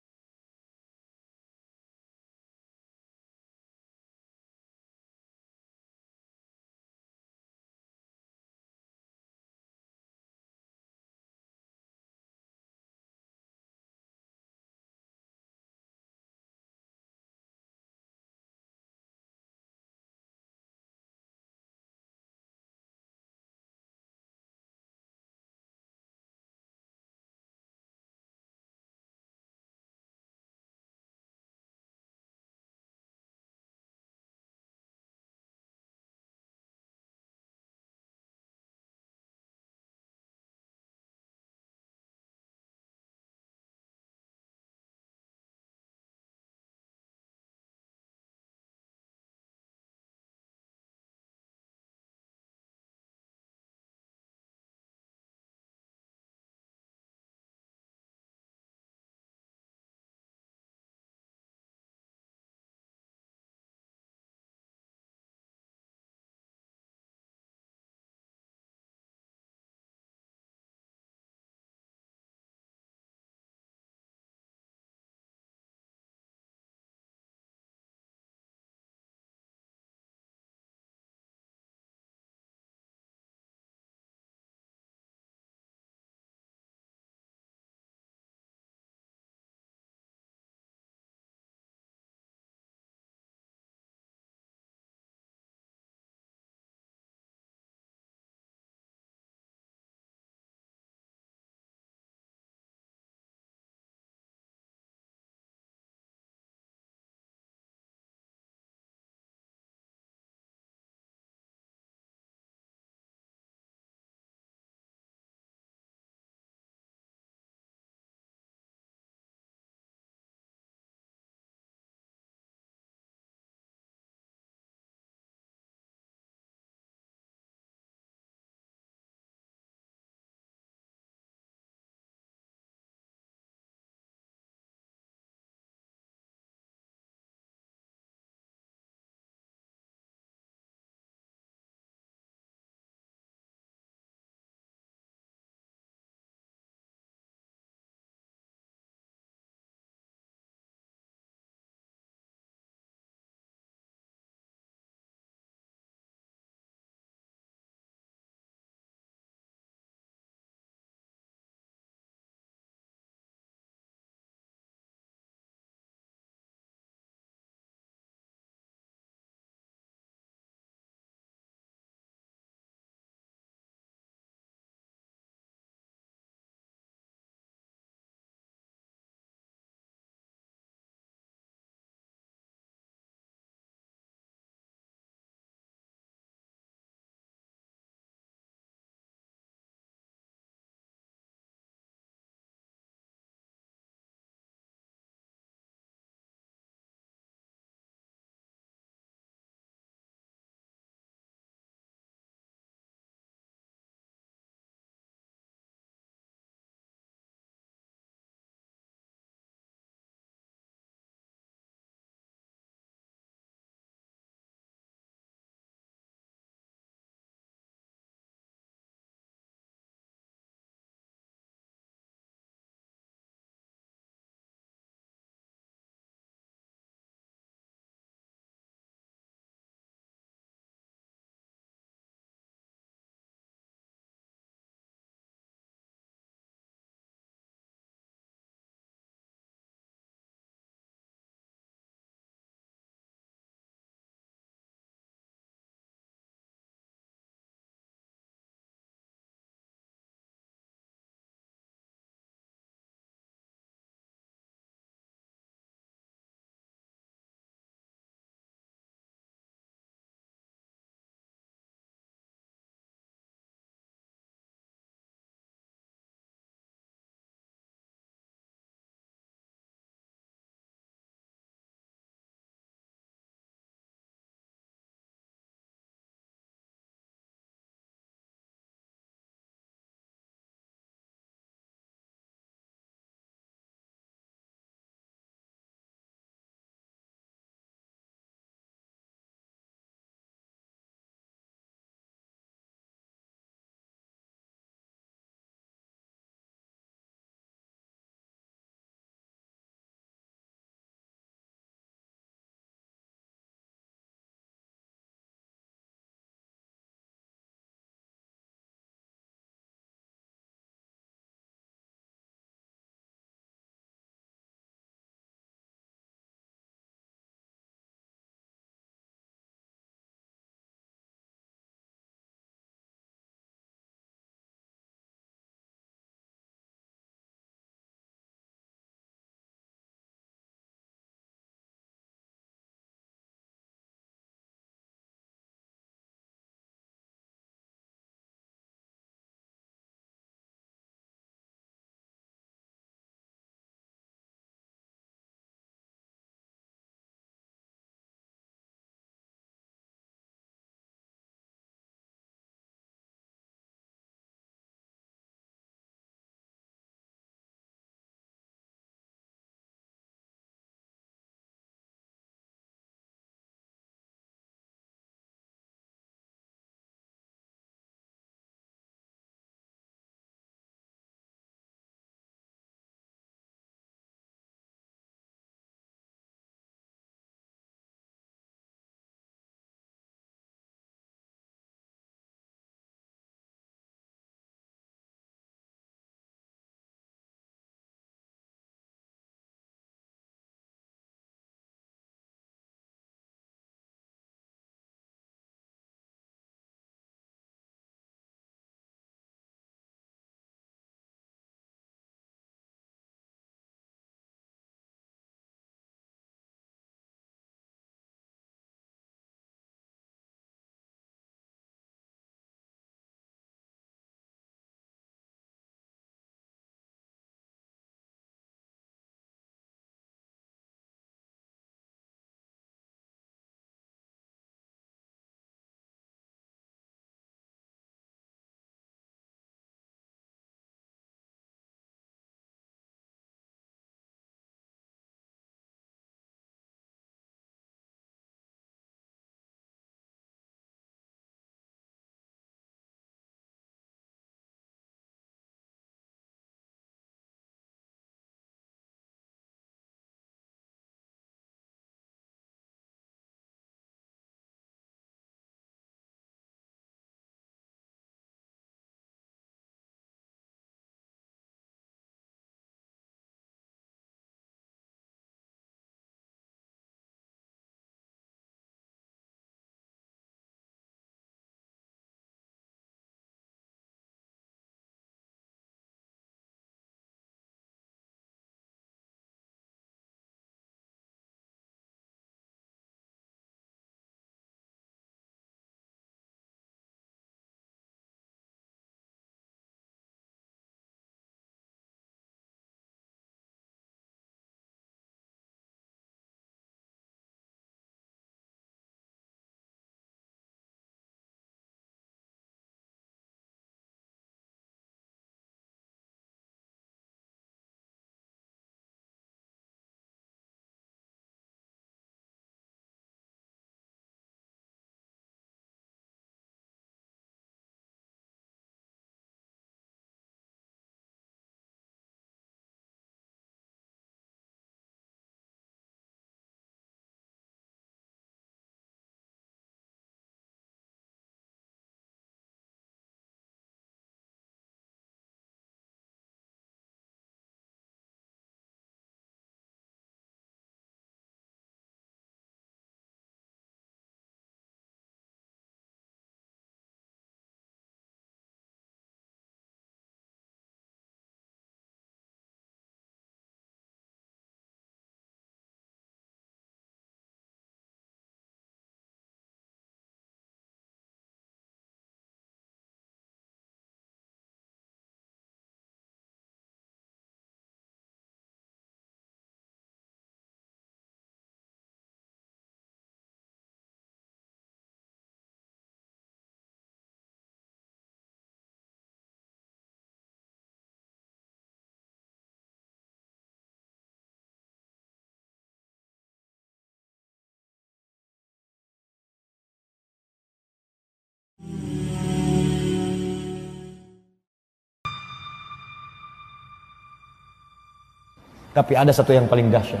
Tapi ada satu yang paling dahsyat.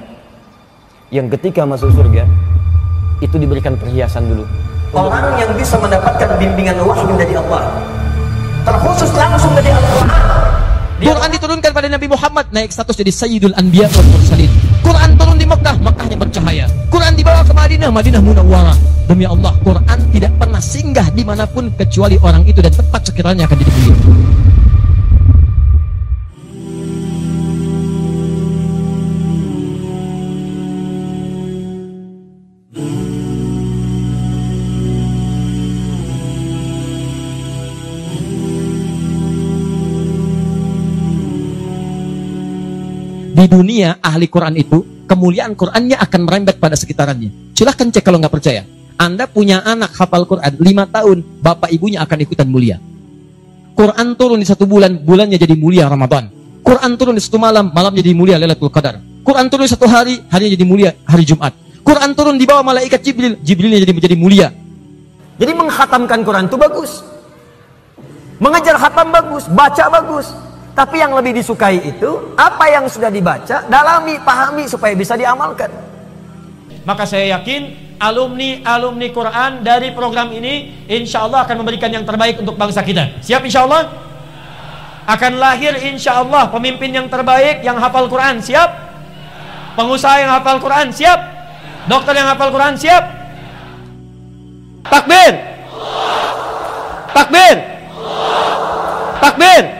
Yang ketika masuk surga, itu diberikan perhiasan dulu. Orang yang bisa mendapatkan bimbingan wahyu dari Allah, terkhusus langsung dari Al-Quran. Quran diturunkan pada Nabi Muhammad naik status jadi Sayyidul Anbiya wal Mursalin. Quran turun di Mekah, Mekahnya bercahaya. Quran dibawa ke Madinah, Madinah munawwarah. Demi Allah, Quran tidak pernah singgah di mana pun kecuali orang itu dan tempat sekiranya akan dipilih. Dunia ahli Quran itu kemuliaan Qurannya akan merembet pada sekitarannya. Silahkan cek kalau nggak percaya. Anda punya anak hafal Quran lima tahun, bapak ibunya akan ikutan mulia. Quran turun di satu bulan, bulannya jadi mulia Ramadan. Quran turun di satu malam, malam jadi mulia Lailatul Qadar. Quran turun di satu hari, harinya jadi mulia hari Jumat. Quran turun di bawah malaikat Jibril, Jibrilnya jadi menjadi mulia. Jadi menghatamkan Quran itu bagus. Mengejar hatam bagus, baca bagus. Tapi yang lebih disukai itu apa yang sudah dibaca, dalami, pahami supaya bisa diamalkan. Maka saya yakin alumni alumni Quran dari program ini insya Allah akan memberikan yang terbaik untuk bangsa kita. Siap insya Allah? Akan lahir insya Allah pemimpin yang terbaik yang hafal Quran. Siap? Pengusaha yang hafal Quran. Siap? Dokter yang hafal Quran. Siap? Takbir! Takbir! Takbir!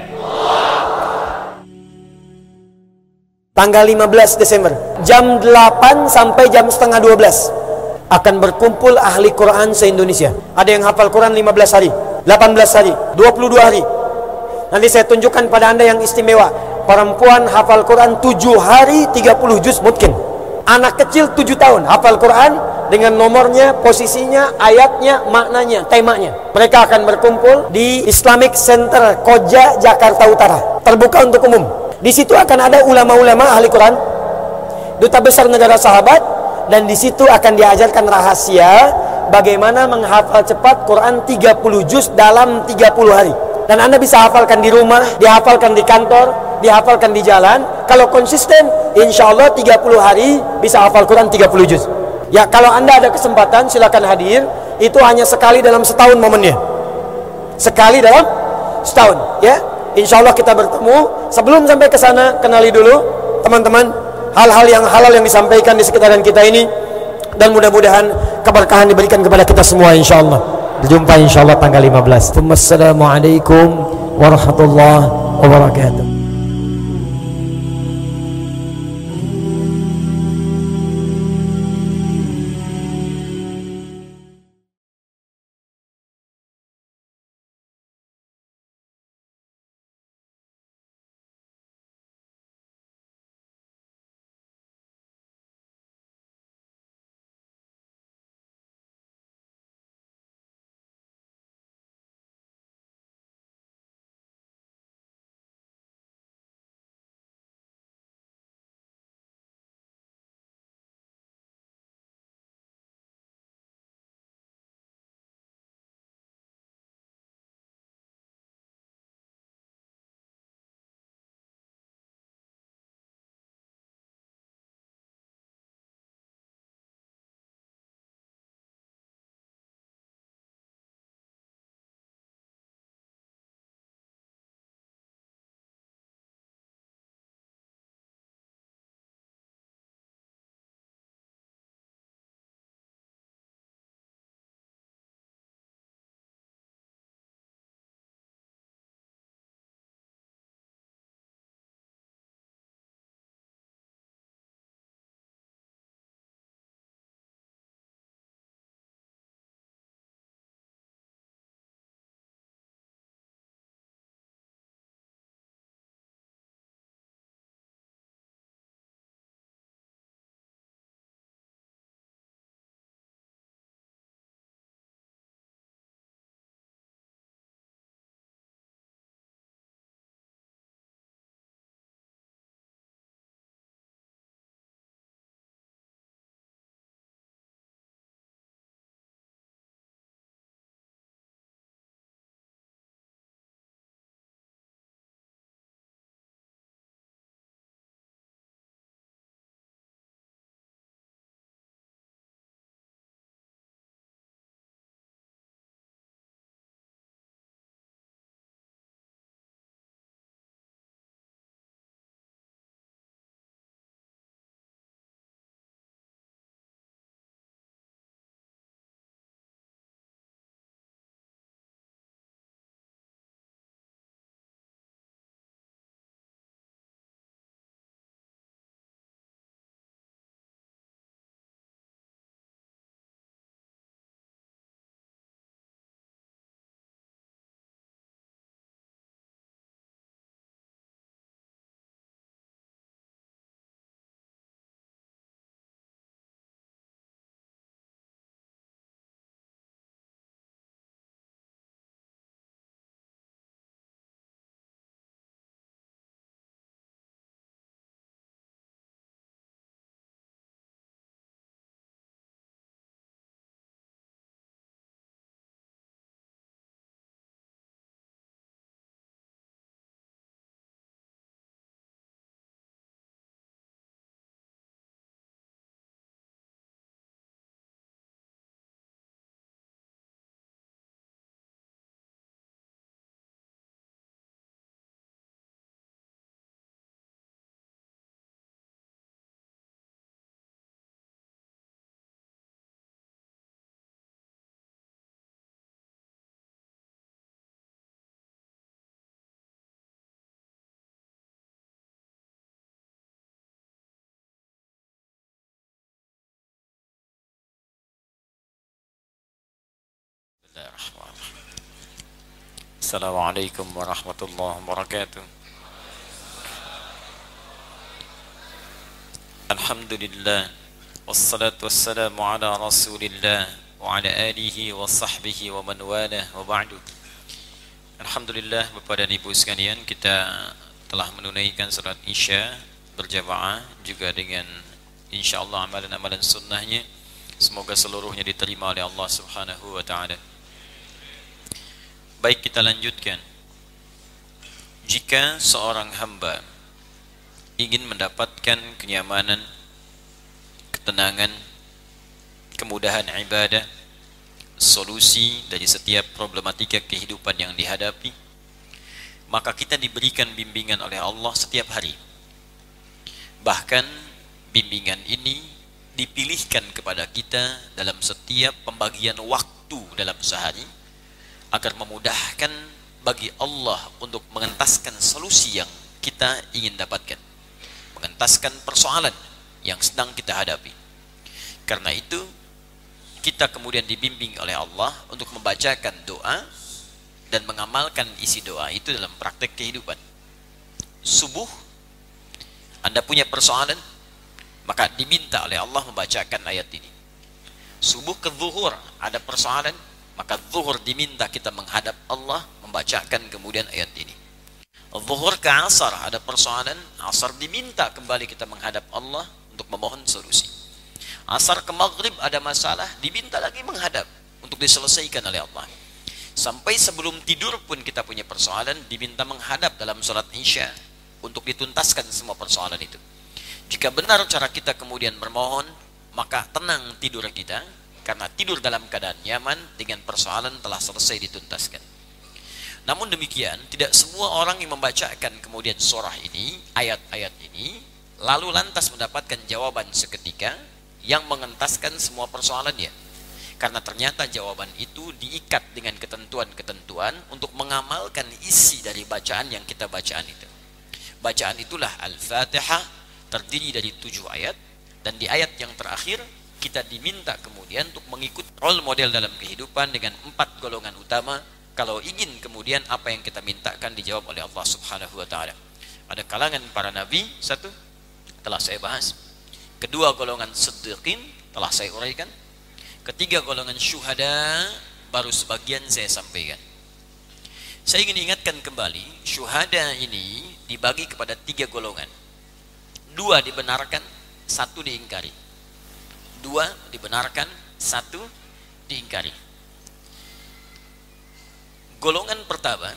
Tanggal 15 Desember Jam 8 sampai jam setengah 12 Akan berkumpul ahli Quran se-Indonesia. Ada yang hafal Quran 15 hari 18 hari 22 hari. Nanti saya tunjukkan pada anda yang istimewa. Perempuan hafal Quran 7 hari 30 juz mungkin Anak kecil 7 tahun hafal Quran Dengan nomornya, posisinya, ayatnya, maknanya, temanya. Mereka akan berkumpul di Islamic Center Koja, Jakarta Utara. Terbuka untuk umum di situ akan ada ulama-ulama ahli Quran, duta besar negara sahabat, dan di situ akan diajarkan rahasia bagaimana menghafal cepat Quran 30 juz dalam 30 hari. Dan Anda bisa hafalkan di rumah, dihafalkan di kantor, dihafalkan di jalan. Kalau konsisten, insya Allah 30 hari bisa hafal Quran 30 juz. Ya, kalau Anda ada kesempatan, silakan hadir. Itu hanya sekali dalam setahun momennya. Sekali dalam setahun, ya. Insya Allah kita bertemu. Sebelum sampai ke sana, kenali dulu teman-teman hal-hal yang halal yang disampaikan di sekitaran kita ini dan mudah-mudahan keberkahan diberikan kepada kita semua insya Allah. Berjumpa insya Allah tanggal 15. Wassalamualaikum warahmatullahi wabarakatuh. Assalamualaikum warahmatullahi wabarakatuh. Alhamdulillah wassalatu wassalamu ala Rasulillah wa ala alihi wa sahbihi wa man walah wa ba'du. Alhamdulillah Bapak dan Ibu sekalian kita telah menunaikan salat Isya berjamaah juga dengan insyaallah amalan-amalan sunnahnya semoga seluruhnya diterima oleh Allah Subhanahu wa taala. Baik kita lanjutkan. Jika seorang hamba ingin mendapatkan kenyamanan, ketenangan, kemudahan ibadah, solusi dari setiap problematika kehidupan yang dihadapi, maka kita diberikan bimbingan oleh Allah setiap hari. Bahkan bimbingan ini dipilihkan kepada kita dalam setiap pembagian waktu dalam sehari agar memudahkan bagi Allah untuk mengentaskan solusi yang kita ingin dapatkan. Mengentaskan persoalan yang sedang kita hadapi. Karena itu kita kemudian dibimbing oleh Allah untuk membacakan doa dan mengamalkan isi doa itu dalam praktek kehidupan. Subuh anda punya persoalan maka diminta oleh Allah membacakan ayat ini. Subuh ke zuhur ada persoalan maka zuhur diminta kita menghadap Allah membacakan kemudian ayat ini. Zuhur ke asar ada persoalan asar diminta kembali kita menghadap Allah untuk memohon solusi. Asar ke maghrib ada masalah diminta lagi menghadap untuk diselesaikan oleh Allah. Sampai sebelum tidur pun kita punya persoalan diminta menghadap dalam sholat isya untuk dituntaskan semua persoalan itu. Jika benar cara kita kemudian bermohon maka tenang tidur kita karena tidur dalam keadaan nyaman dengan persoalan telah selesai dituntaskan. Namun demikian, tidak semua orang yang membacakan kemudian surah ini, ayat-ayat ini, lalu lantas mendapatkan jawaban seketika yang mengentaskan semua persoalannya. Karena ternyata jawaban itu diikat dengan ketentuan-ketentuan untuk mengamalkan isi dari bacaan yang kita bacaan itu. Bacaan itulah Al-Fatihah terdiri dari tujuh ayat dan di ayat yang terakhir kita diminta kemudian untuk mengikut role model dalam kehidupan dengan empat golongan utama kalau ingin kemudian apa yang kita mintakan dijawab oleh Allah Subhanahu wa taala. Ada kalangan para nabi satu telah saya bahas. Kedua golongan siddiqin telah saya uraikan. Ketiga golongan syuhada baru sebagian saya sampaikan. Saya ingin ingatkan kembali, syuhada ini dibagi kepada tiga golongan. Dua dibenarkan, satu diingkari dua dibenarkan, satu diingkari. Golongan pertama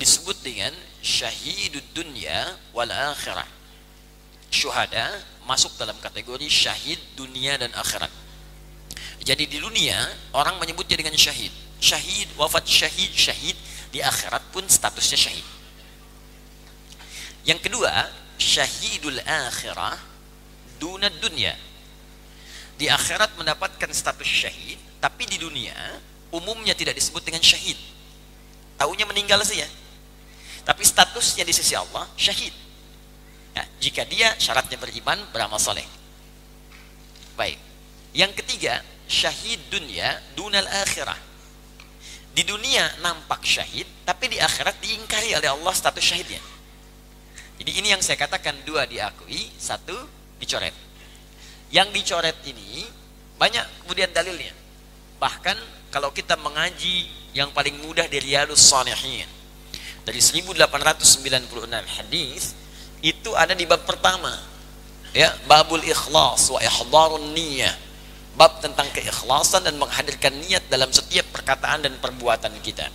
disebut dengan syahidud dunya wal akhirah. Syuhada masuk dalam kategori syahid dunia dan akhirat. Jadi di dunia orang menyebutnya dengan syahid. Syahid, wafat syahid, syahid di akhirat pun statusnya syahid. Yang kedua, syahidul akhirah dunad dunya di akhirat mendapatkan status syahid, tapi di dunia umumnya tidak disebut dengan syahid. Taunya meninggal saja. Tapi statusnya di sisi Allah syahid. Ya, jika dia syaratnya beriman, beramal soleh. Baik. Yang ketiga, syahid dunia dunal akhirah. Di dunia nampak syahid, tapi di akhirat diingkari oleh Allah status syahidnya. Jadi ini yang saya katakan dua diakui, satu dicoret yang dicoret ini banyak kemudian dalilnya. Bahkan kalau kita mengaji yang paling mudah dari Riyadus Salihin dari 1896 hadis itu ada di bab pertama. Ya babul ikhlas wa ihdarun niyyah. Bab tentang keikhlasan dan menghadirkan niat dalam setiap perkataan dan perbuatan kita.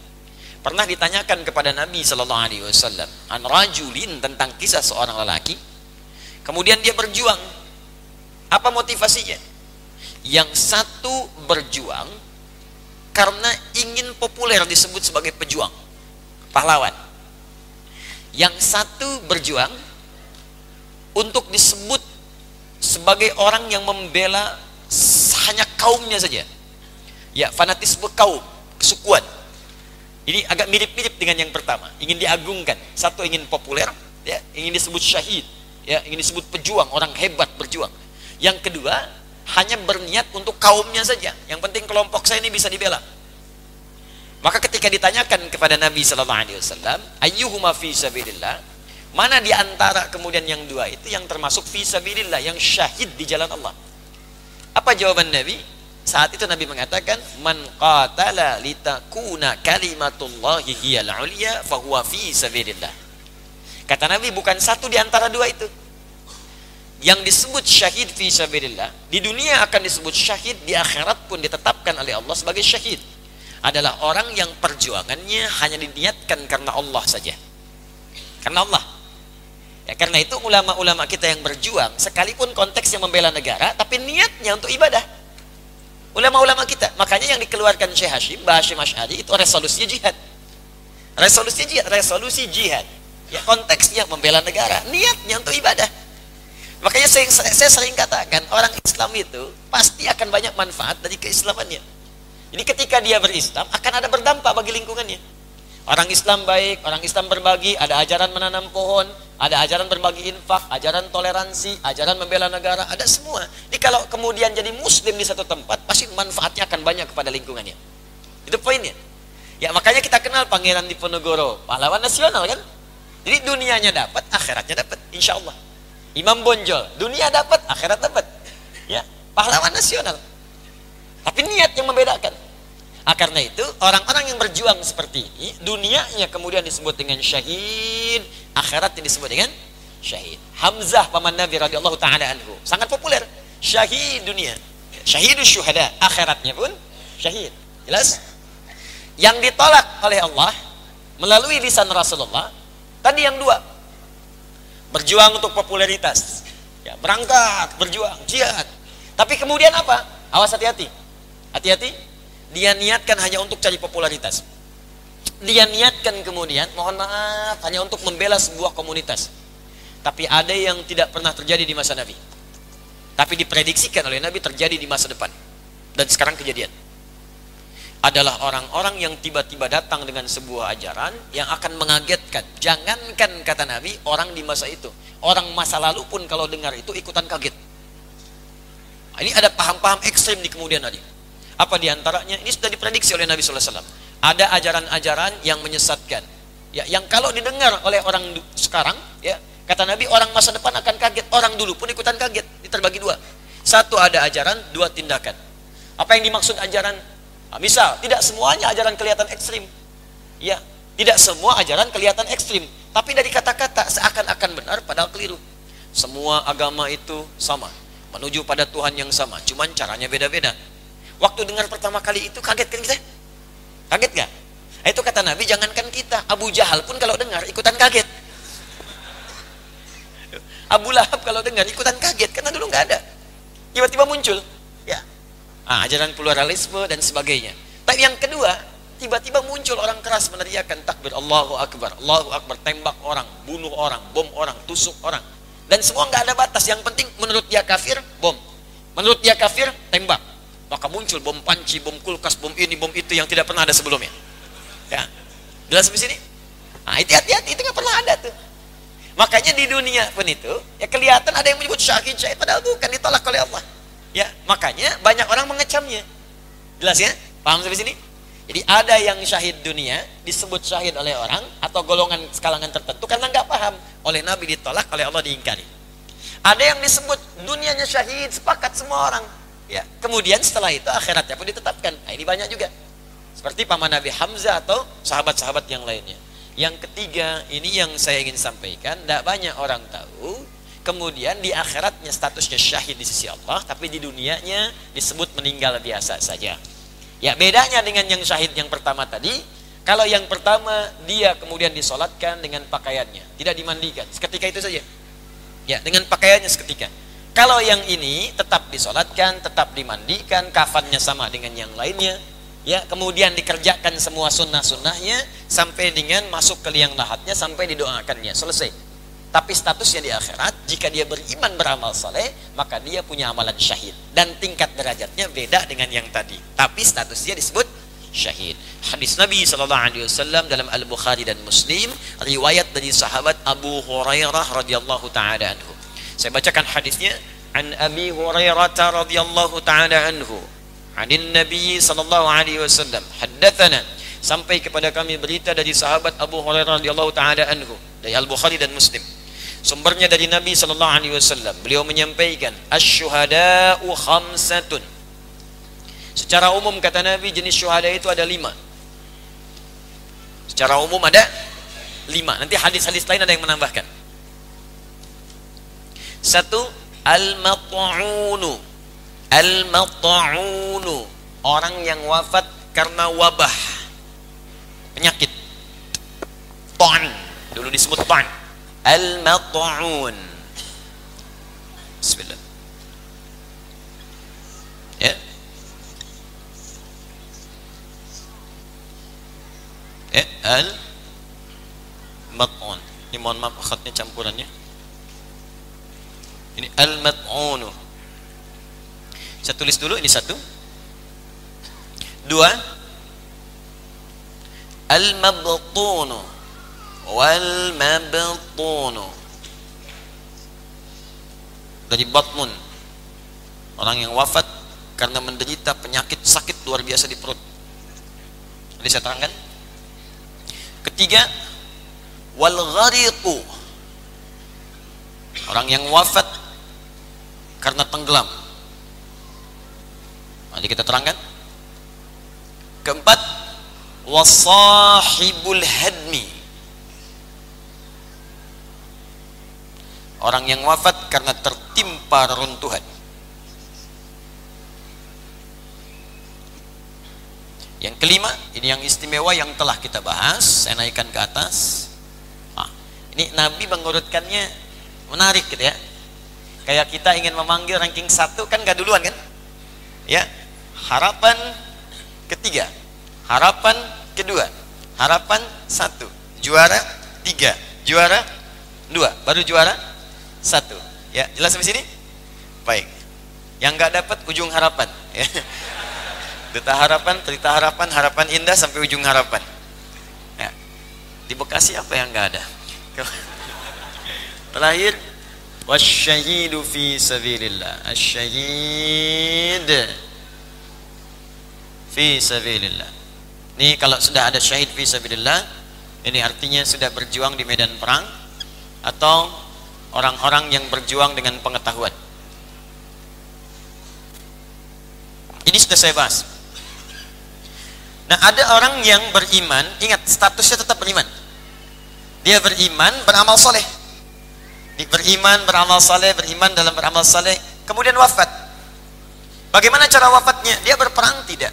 Pernah ditanyakan kepada Nabi Shallallahu Alaihi Wasallam an rajulin? tentang kisah seorang lelaki. Kemudian dia berjuang apa motivasinya? Yang satu berjuang karena ingin populer disebut sebagai pejuang, pahlawan. Yang satu berjuang untuk disebut sebagai orang yang membela hanya kaumnya saja. Ya, fanatisme kaum, kesukuan. Ini agak mirip-mirip dengan yang pertama, ingin diagungkan. Satu ingin populer, ya, ingin disebut syahid, ya, ingin disebut pejuang, orang hebat berjuang. Yang kedua, hanya berniat untuk kaumnya saja. Yang penting kelompok saya ini bisa dibela. Maka ketika ditanyakan kepada Nabi sallallahu alaihi wasallam, ayyuhuma fi sabilillah? Mana di antara kemudian yang dua itu yang termasuk fi sabilillah, yang syahid di jalan Allah? Apa jawaban Nabi? Saat itu Nabi mengatakan, "Man qatala litakuna kalimatullahi hiyal ulya fahuwa fi sabilillah." Kata Nabi bukan satu di antara dua itu. Yang disebut syahid fi sabilillah, di dunia akan disebut syahid, di akhirat pun ditetapkan oleh Allah sebagai syahid. Adalah orang yang perjuangannya hanya diniatkan karena Allah saja. Karena Allah. Ya, karena itu ulama-ulama kita yang berjuang, sekalipun konteksnya membela negara, tapi niatnya untuk ibadah. Ulama-ulama kita, makanya yang dikeluarkan Syekh Hashim, Hashim Ash'ari itu resolusinya jihad. Resolusi jihad, resolusi jihad. Ya konteksnya membela negara, niatnya untuk ibadah. Makanya saya, saya sering katakan, orang Islam itu pasti akan banyak manfaat dari keislamannya. Jadi ketika dia berislam, akan ada berdampak bagi lingkungannya. Orang Islam baik, orang Islam berbagi, ada ajaran menanam pohon, ada ajaran berbagi infak, ajaran toleransi, ajaran membela negara, ada semua. Jadi kalau kemudian jadi muslim di satu tempat, pasti manfaatnya akan banyak kepada lingkungannya. Itu poinnya. Ya makanya kita kenal Pangeran Diponegoro, pahlawan nasional kan? Jadi dunianya dapat, akhiratnya dapat, insya Allah. Imam Bonjol, dunia dapat, akhirat dapat. Ya, pahlawan nasional. Tapi niat yang membedakan. Ah, karena itu orang-orang yang berjuang seperti ini dunianya kemudian disebut dengan syahid, akhiratnya disebut dengan syahid. Hamzah paman Nabi radhiyallahu taala anhu sangat populer. Syahid dunia, syahidus syuhada, akhiratnya pun syahid. Jelas? Yang ditolak oleh Allah melalui lisan Rasulullah tadi yang dua. Berjuang untuk popularitas. Ya, berangkat, berjuang, jihad. Tapi kemudian apa? Awas hati-hati. Hati-hati dia niatkan hanya untuk cari popularitas. Dia niatkan kemudian, mohon maaf, hanya untuk membela sebuah komunitas. Tapi ada yang tidak pernah terjadi di masa Nabi. Tapi diprediksikan oleh Nabi terjadi di masa depan. Dan sekarang kejadian. Adalah orang-orang yang tiba-tiba datang dengan sebuah ajaran yang akan mengagetkan. Jangankan kata Nabi, orang di masa itu. Orang masa lalu pun kalau dengar itu ikutan kaget. Ini ada paham-paham ekstrim di kemudian hari. Apa di antaranya? Ini sudah diprediksi oleh Nabi SAW. Ada ajaran-ajaran yang menyesatkan. Ya, yang kalau didengar oleh orang sekarang, ya, kata Nabi orang masa depan akan kaget. Orang dulu pun ikutan kaget. Ini terbagi dua. Satu ada ajaran, dua tindakan. Apa yang dimaksud ajaran? Nah, misal, tidak semuanya ajaran kelihatan ekstrim. Ya, tidak semua ajaran kelihatan ekstrim. Tapi dari kata-kata seakan-akan benar padahal keliru. Semua agama itu sama. Menuju pada Tuhan yang sama. Cuman caranya beda-beda. Waktu dengar pertama kali itu kaget kan kita? Kaget gak? Nah, itu kata Nabi, jangankan kita. Abu Jahal pun kalau dengar ikutan kaget. Abu Lahab kalau dengar ikutan kaget karena dulu nggak ada. Tiba-tiba muncul. Ah, ajaran pluralisme dan sebagainya. Tapi yang kedua, tiba-tiba muncul orang keras meneriakan takbir Allahu Akbar, Allahu Akbar, tembak orang, bunuh orang, bom orang, tusuk orang. Dan semua nggak ada batas. Yang penting menurut dia kafir, bom. Menurut dia kafir, tembak maka muncul bom panci, bom kulkas, bom ini, bom itu yang tidak pernah ada sebelumnya. Ya, jelas di sini. Nah, itu hati-hati, itu nggak pernah ada tuh. Makanya di dunia pun itu, ya kelihatan ada yang menyebut syahid, syahid, padahal bukan ditolak oleh Allah. Ya, makanya banyak orang mengecamnya. Jelas ya? Paham sampai sini? Jadi ada yang syahid dunia disebut syahid oleh orang atau golongan kalangan tertentu karena nggak paham. Oleh Nabi ditolak, oleh Allah diingkari. Ada yang disebut dunianya syahid, sepakat semua orang. Ya, kemudian setelah itu akhiratnya pun ditetapkan. Nah, ini banyak juga. Seperti paman Nabi Hamzah atau sahabat-sahabat yang lainnya. Yang ketiga, ini yang saya ingin sampaikan, tidak banyak orang tahu. Kemudian di akhiratnya statusnya syahid di sisi Allah, tapi di dunianya disebut meninggal biasa saja. Ya, bedanya dengan yang syahid yang pertama tadi, kalau yang pertama dia kemudian disolatkan dengan pakaiannya, tidak dimandikan, seketika itu saja. Ya, dengan pakaiannya seketika. Kalau yang ini tetap disolatkan, tetap dimandikan, kafannya sama dengan yang lainnya, ya kemudian dikerjakan semua sunnah-sunnahnya sampai dengan masuk ke liang lahatnya sampai didoakannya selesai. Tapi statusnya di akhirat, jika dia beriman beramal soleh, maka dia punya amalan syahid. Dan tingkat derajatnya beda dengan yang tadi. Tapi statusnya disebut syahid. Hadis Nabi Shallallahu Alaihi Wasallam dalam Al Bukhari dan Muslim, riwayat dari sahabat Abu Hurairah radhiyallahu taala anhu. Saya bacakan hadisnya. An Abi Hurairah radhiyallahu taala anhu. Anin Nabi Shallallahu Alaihi Wasallam. Haddathana sampai kepada kami berita dari sahabat Abu Hurairah radhiyallahu taala anhu dari Al Bukhari dan Muslim sumbernya dari Nabi sallallahu alaihi wasallam beliau menyampaikan asy-syuhada'u khamsatun. Secara umum kata Nabi jenis syuhada itu ada lima. Secara umum ada lima. Nanti hadis-hadis lain ada yang menambahkan. Satu al-mat'unu. Al-mat'unu. Orang yang wafat karena wabah. Penyakit. Ton dulu disebut ton al-mat'un. Bismillah. Ya. Ya al mat'un ini mohon maaf khatnya campurannya. Ini al mat'unu saya tulis dulu ini satu. Dua. Al mabtunu wal mabtunu dari batmun. Orang yang wafat karena menderita penyakit sakit luar biasa di perut. Jadi saya terangkan. Ketiga wal ghariqu orang yang wafat karena tenggelam. Nanti kita terangkan. Keempat wasahibul hadmi orang yang wafat karena tertimpa reruntuhan. Yang kelima ini yang istimewa yang telah kita bahas saya naikkan ke atas. Ah, ini Nabi mengurutkannya menarik gitu ya. Kayak kita ingin memanggil ranking satu kan gak duluan kan? Ya harapan ketiga harapan kedua harapan satu juara tiga juara dua baru juara satu. Ya jelas sampai sini? Baik. Yang nggak dapat ujung harapan. Ya. Duta harapan cerita harapan harapan indah sampai ujung harapan. Ya. Di Bekasi apa yang nggak ada? Terakhir. Wasyahidu fi sabilillah. Asyahid. Fi sabilillah. Ini kalau sudah ada syahid fi sabilillah ini artinya sudah berjuang di medan perang atau orang-orang yang berjuang dengan pengetahuan. Ini sudah saya bahas. Nah ada orang yang beriman ingat statusnya tetap beriman. Dia beriman beramal soleh. Beriman beramal soleh beriman dalam beramal soleh kemudian wafat. Bagaimana cara wafatnya? Dia berperang tidak?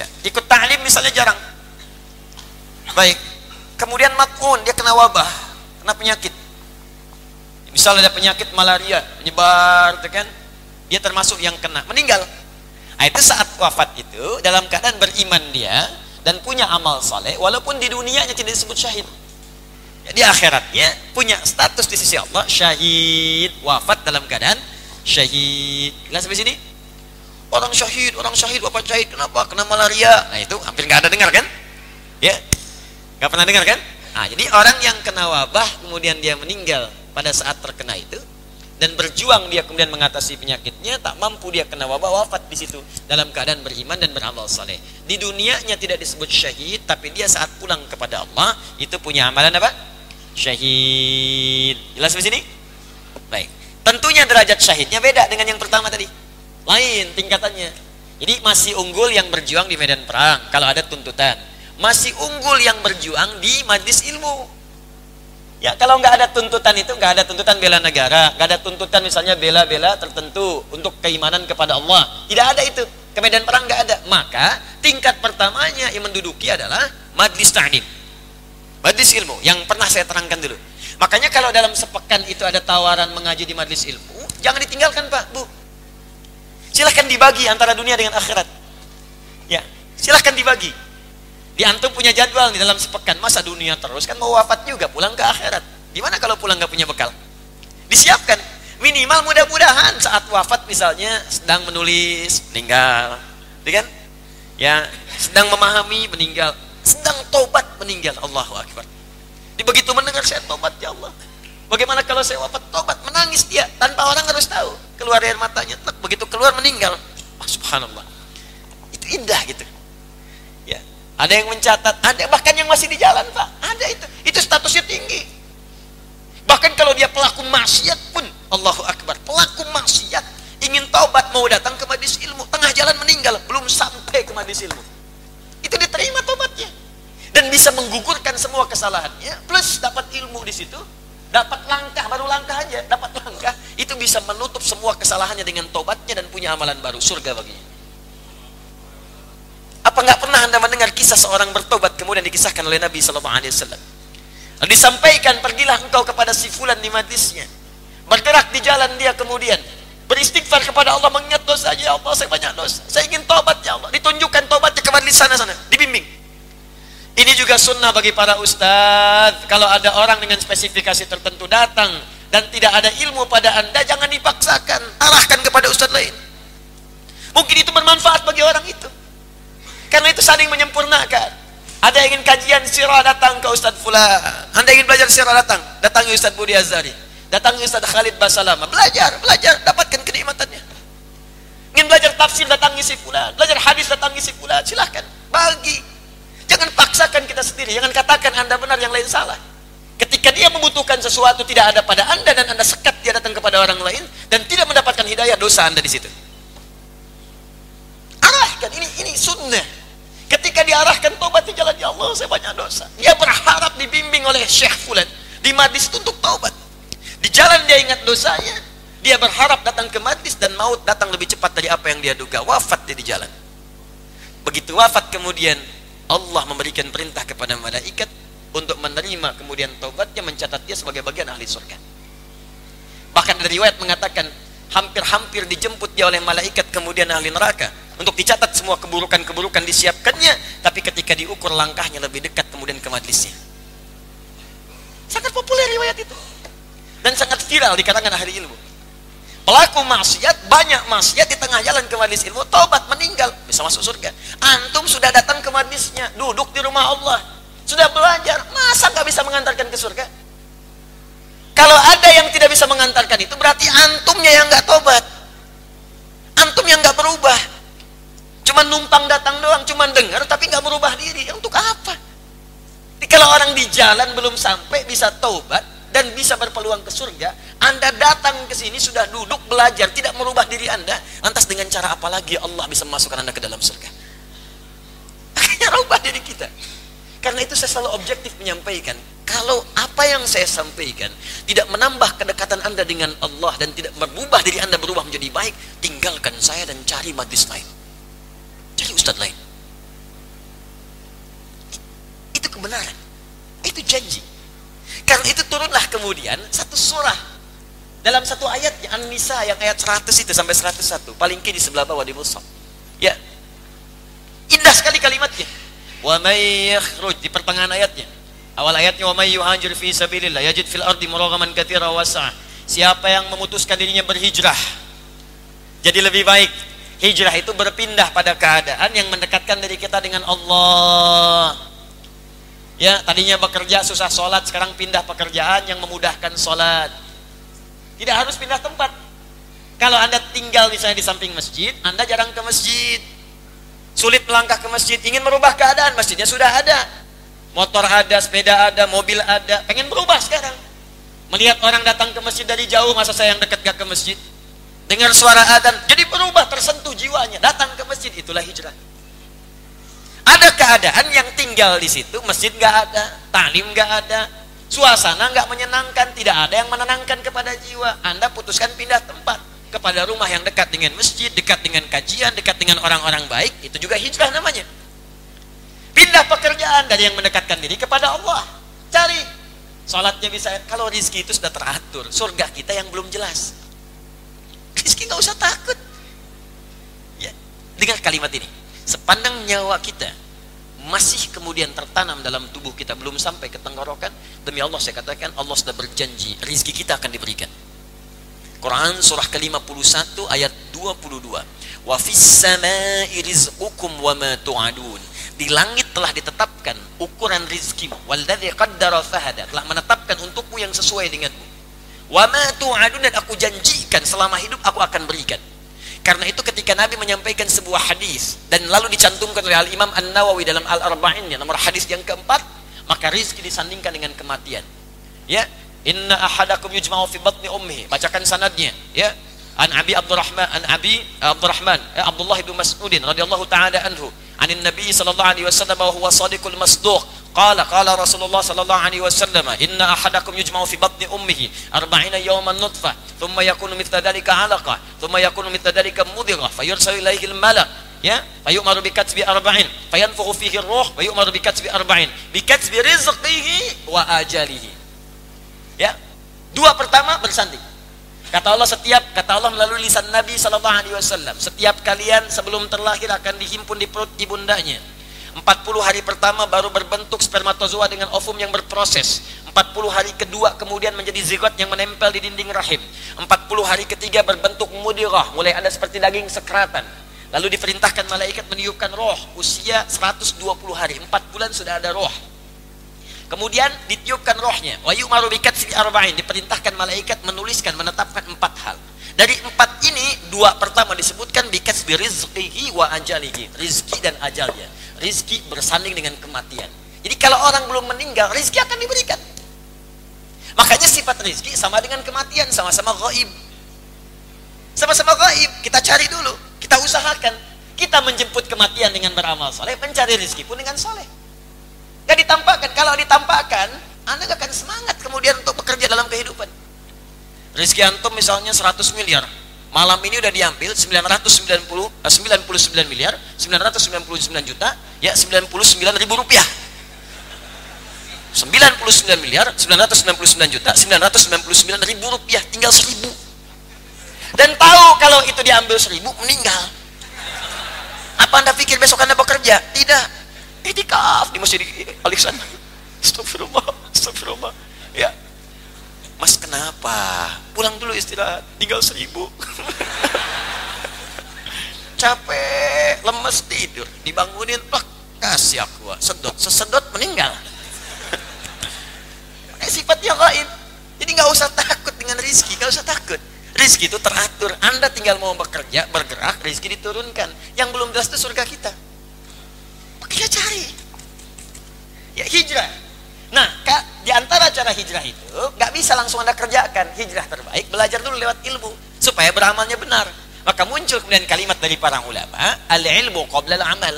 Ya, ikut ta'lim misalnya jarang. Baik kemudian mat'un dia kena wabah kena penyakit misalnya ada penyakit malaria menyebar gitu kan dia termasuk yang kena meninggal. Nah, itu saat wafat itu dalam keadaan beriman dia dan punya amal saleh walaupun di dunianya tidak disebut syahid. Ya, di akhiratnya punya status di sisi Allah syahid. Wafat dalam keadaan syahid. Jelas sampai sini. Orang syahid orang syahid wafat syahid. Kenapa? Kena malaria. Nah itu hampir nggak ada dengar kan? Ya? Nggak pernah dengar kan? Nah jadi orang yang kena wabah kemudian dia meninggal pada saat terkena itu dan berjuang dia kemudian mengatasi penyakitnya tak mampu dia kena wabah wafat di situ dalam keadaan beriman dan beramal saleh. Di dunianya tidak disebut syahid tapi dia saat pulang kepada Allah itu punya amalan apa? Syahid. Jelas di sini? Baik. Tentunya derajat syahidnya beda dengan yang pertama tadi. Lain tingkatannya. Jadi masih unggul yang berjuang di medan perang kalau ada tuntutan. Masih unggul yang berjuang di majlis ilmu Ya kalau nggak ada tuntutan itu nggak ada tuntutan bela negara, nggak ada tuntutan misalnya bela-bela tertentu untuk keimanan kepada Allah, tidak ada itu. Ke medan perang nggak ada. Maka tingkat pertamanya yang menduduki adalah majlis ta'lim. Majlis ilmu yang pernah saya terangkan dulu. Makanya kalau dalam sepekan itu ada tawaran mengaji di majlis ilmu, jangan ditinggalkan Pak, Bu. Silahkan dibagi antara dunia dengan akhirat. Ya, silahkan dibagi. Di antum punya jadwal di dalam sepekan masa dunia terus kan mau wafat juga pulang ke akhirat. Gimana kalau pulang nggak punya bekal? Disiapkan minimal mudah-mudahan saat wafat misalnya sedang menulis meninggal, ya kan? Ya sedang memahami meninggal, sedang tobat meninggal. Allahu akbar. Di begitu mendengar saya tobat ya Allah. Bagaimana kalau saya wafat tobat menangis dia tanpa orang harus tahu keluar air matanya. Begitu keluar meninggal. Ah, subhanallah. Itu indah gitu. Ada yang mencatat, ada bahkan yang masih di jalan, Pak. Ada itu. Itu statusnya tinggi. Bahkan kalau dia pelaku maksiat pun, Allahu Akbar, pelaku maksiat ingin taubat mau datang ke majlis ilmu, tengah jalan meninggal, belum sampai ke majlis ilmu. Itu diterima taubatnya. Dan bisa menggugurkan semua kesalahannya, plus dapat ilmu di situ, dapat langkah, baru langkah aja, dapat langkah, itu bisa menutup semua kesalahannya dengan taubatnya dan punya amalan baru, surga baginya. Apa nggak pernah anda mendengar kisah seorang bertobat kemudian dikisahkan oleh Nabi Sallallahu Alaihi Wasallam? Disampaikan pergilah engkau kepada si fulan di majlisnya. Bergerak di jalan dia kemudian beristighfar kepada Allah mengingat dosa ya Allah saya banyak dosa. Saya ingin tobat ya Allah. Ditunjukkan tobatnya ke majlis sana sana, dibimbing. Ini juga sunnah bagi para ustadz. Kalau ada orang dengan spesifikasi tertentu datang dan tidak ada ilmu pada anda, jangan dipaksakan. Arahkan kepada ustadz lain. Mungkin itu bermanfaat bagi orang itu. Karena itu saling menyempurnakan. Ada yang ingin kajian sirah datang ke Ustadz Fulan. Anda ingin belajar sirah datang, datangi Ustadz Budi Azari. Datangi Ustadz Khalid Basalama. Belajar, belajar, dapatkan kenikmatannya. Ingin belajar tafsir, datangi si Fulan. Belajar hadis, datangi si Fulan. Silahkan, bagi. Jangan paksakan kita sendiri. Jangan katakan Anda benar, yang lain salah. Ketika dia membutuhkan sesuatu tidak ada pada Anda dan Anda sekat dia datang kepada orang lain dan tidak mendapatkan hidayah, dosa Anda di situ. Arahkan, ini ini sunnah. Ketika diarahkan tobat di jalan ya Allah, saya banyak dosa. Dia berharap dibimbing oleh Syekh Fulan di majlis itu untuk taubat. Di jalan dia ingat dosanya, dia berharap datang ke majlis dan maut datang lebih cepat dari apa yang dia duga. Wafat dia di jalan. Begitu wafat kemudian Allah memberikan perintah kepada malaikat untuk menerima kemudian taubatnya mencatat dia sebagai bagian ahli surga. Bahkan dari riwayat mengatakan hampir-hampir dijemput dia oleh malaikat kemudian ahli neraka untuk dicatat semua keburukan-keburukan disiapkannya tapi ketika diukur langkahnya lebih dekat kemudian ke majlisnya. Sangat populer riwayat itu. Dan sangat viral di kalangan ahli ilmu. Pelaku maksiat banyak maksiat di tengah jalan ke majlis ilmu tobat meninggal bisa masuk surga. Antum sudah datang ke majlisnya duduk di rumah Allah sudah belajar masa nggak bisa mengantarkan ke surga kalau ada yang tidak bisa mengantarkan itu berarti antumnya yang nggak tobat antum yang nggak berubah Cuma numpang datang doang, cuma dengar tapi nggak merubah diri. Untuk apa? Jadi kalau orang di jalan belum sampai bisa taubat dan bisa berpeluang ke surga, Anda datang ke sini sudah duduk belajar, tidak merubah diri Anda, lantas dengan cara apa lagi Allah bisa memasukkan Anda ke dalam surga? Akhirnya rubah diri kita. Karena itu saya selalu objektif menyampaikan, kalau apa yang saya sampaikan tidak menambah kedekatan Anda dengan Allah dan tidak merubah diri Anda berubah menjadi baik, tinggalkan saya dan cari majlis lain. Cari ustadz lain. Itu kebenaran. Itu janji. Karena itu turunlah kemudian satu surah dalam satu ayat An-Nisa yang ayat 100 itu sampai 101 paling kiri sebelah bawah di mushaf. Ya. Indah sekali kalimatnya. Wa may di pertengahan ayatnya. Awal ayatnya wa may fi sabilillah yajid fil ardi muragaman katsira wasa. Siapa yang memutuskan dirinya berhijrah jadi lebih baik Hijrah itu berpindah pada keadaan yang mendekatkan diri kita dengan Allah. Ya, tadinya bekerja susah sholat, sekarang pindah pekerjaan yang memudahkan sholat. Tidak harus pindah tempat. Kalau Anda tinggal misalnya di samping masjid, Anda jarang ke masjid. Sulit melangkah ke masjid, ingin merubah keadaan, masjidnya sudah ada. Motor ada, sepeda ada, mobil ada, pengen berubah sekarang. Melihat orang datang ke masjid dari jauh, masa saya yang dekat gak ke masjid? dengar suara adzan jadi berubah tersentuh jiwanya datang ke masjid itulah hijrah ada keadaan yang tinggal di situ masjid nggak ada talim nggak ada suasana nggak menyenangkan tidak ada yang menenangkan kepada jiwa anda putuskan pindah tempat kepada rumah yang dekat dengan masjid dekat dengan kajian dekat dengan orang-orang baik itu juga hijrah namanya. Pindah pekerjaan dari yang mendekatkan diri kepada Allah. Cari. Sholatnya bisa kalau rizki itu sudah teratur surga kita yang belum jelas. Rizki nggak usah takut. Ya, dengar kalimat ini. Sepandang nyawa kita masih kemudian tertanam dalam tubuh kita belum sampai ke tenggorokan demi Allah saya katakan Allah sudah berjanji rizki kita akan diberikan Quran surah ke-51 ayat 22 wa fis samai rizqukum wa ma tu'adun. Di langit telah ditetapkan ukuran rizkimu. Walladzi qaddara fahada. Telah menetapkan untukmu yang sesuai denganmu. Wa ma tu'adun dan aku janjikan selama hidup aku akan berikan. Karena itu ketika Nabi menyampaikan sebuah hadis dan lalu dicantumkan oleh Al Imam An Nawawi dalam Al Arba'innya nomor hadis yang keempat, maka rizki disandingkan dengan kematian. Ya, inna ahadakum yujma'u fi batni ummihi. Bacakan sanadnya, ya. An Abi Abdurrahman, an Abi Abdurrahman, eh, Abdullah bin Mas'udin radhiyallahu taala anhu, anin Nabi sallallahu alaihi wasallam wa huwa sadiqul masduq. قال قال رسول الله صلى الله عليه وسلم إن أحدكم يجمع في بطن أمه أربعين يوما نطفة ثم يكون مثل ذلك علقة ثم يكون مثل ذلك مضغة فيرسل إليه الملك ya fayu'maru bikatbi arba'in fayanfukhu fihi ruh wa yu'maru bikatbi arba'in bikatbi rizqihi wa ajalihi ya. Dua pertama bersanding. Kata Allah setiap kata Allah melalui lisan Nabi wasallam setiap kalian sebelum terlahir akan dihimpun di perut ibundanya. 40 hari pertama baru berbentuk spermatozoa dengan ovum yang berproses. 40 hari kedua kemudian menjadi zigot yang menempel di dinding rahim. 40 hari ketiga berbentuk mudirah mulai ada seperti daging sekratan Lalu diperintahkan malaikat meniupkan roh usia 120 hari, 4 bulan sudah ada roh. Kemudian ditiupkan rohnya. Wa yu'maru bikatsi arba'in, diperintahkan malaikat menuliskan menetapkan empat hal. Dari empat ini dua pertama disebutkan bikatsi rizqihi wa ajalihi, rizki dan ajalnya. Rizki bersanding dengan kematian. Jadi kalau orang belum meninggal, rizki akan diberikan. Makanya sifat rizki sama dengan kematian, sama-sama gaib. Sama-sama gaib, kita cari dulu kita usahakan. Kita menjemput kematian dengan beramal soleh, mencari rezeki pun dengan soleh. Gak ditampakkan. Kalau ditampakkan, Anda akan semangat kemudian untuk bekerja dalam kehidupan. Rizki antum misalnya 100 miliar. Malam ini udah diambil 990 99 miliar, 999 juta, ya 99 ribu rupiah. 99 miliar, 999 juta, 999 ribu rupiah, tinggal seribu dan tahu kalau itu diambil seribu meninggal apa anda pikir besok anda bekerja tidak itikaf di masjid Alexander. Astagfirullah astagfirullah. Ya. Mas kenapa? Pulang dulu istirahat. Tinggal seribu. Capek. Lemes tidur. Dibangunin. Plak. Kasih aku. Sedot. Sesedot meninggal. Eh, sifatnya lain. Jadi nggak usah takut dengan rizki nggak usah takut. Rizki itu teratur. Anda tinggal mau bekerja, bergerak, rizki diturunkan. Yang belum jelas itu surga kita. Kita cari. Ya hijrah. Nah, kak, di antara cara hijrah itu, nggak bisa langsung Anda kerjakan. Hijrah terbaik, belajar dulu lewat ilmu. Supaya beramalnya benar. Maka muncul kemudian kalimat dari para ulama, al-ilmu qabla al-amal.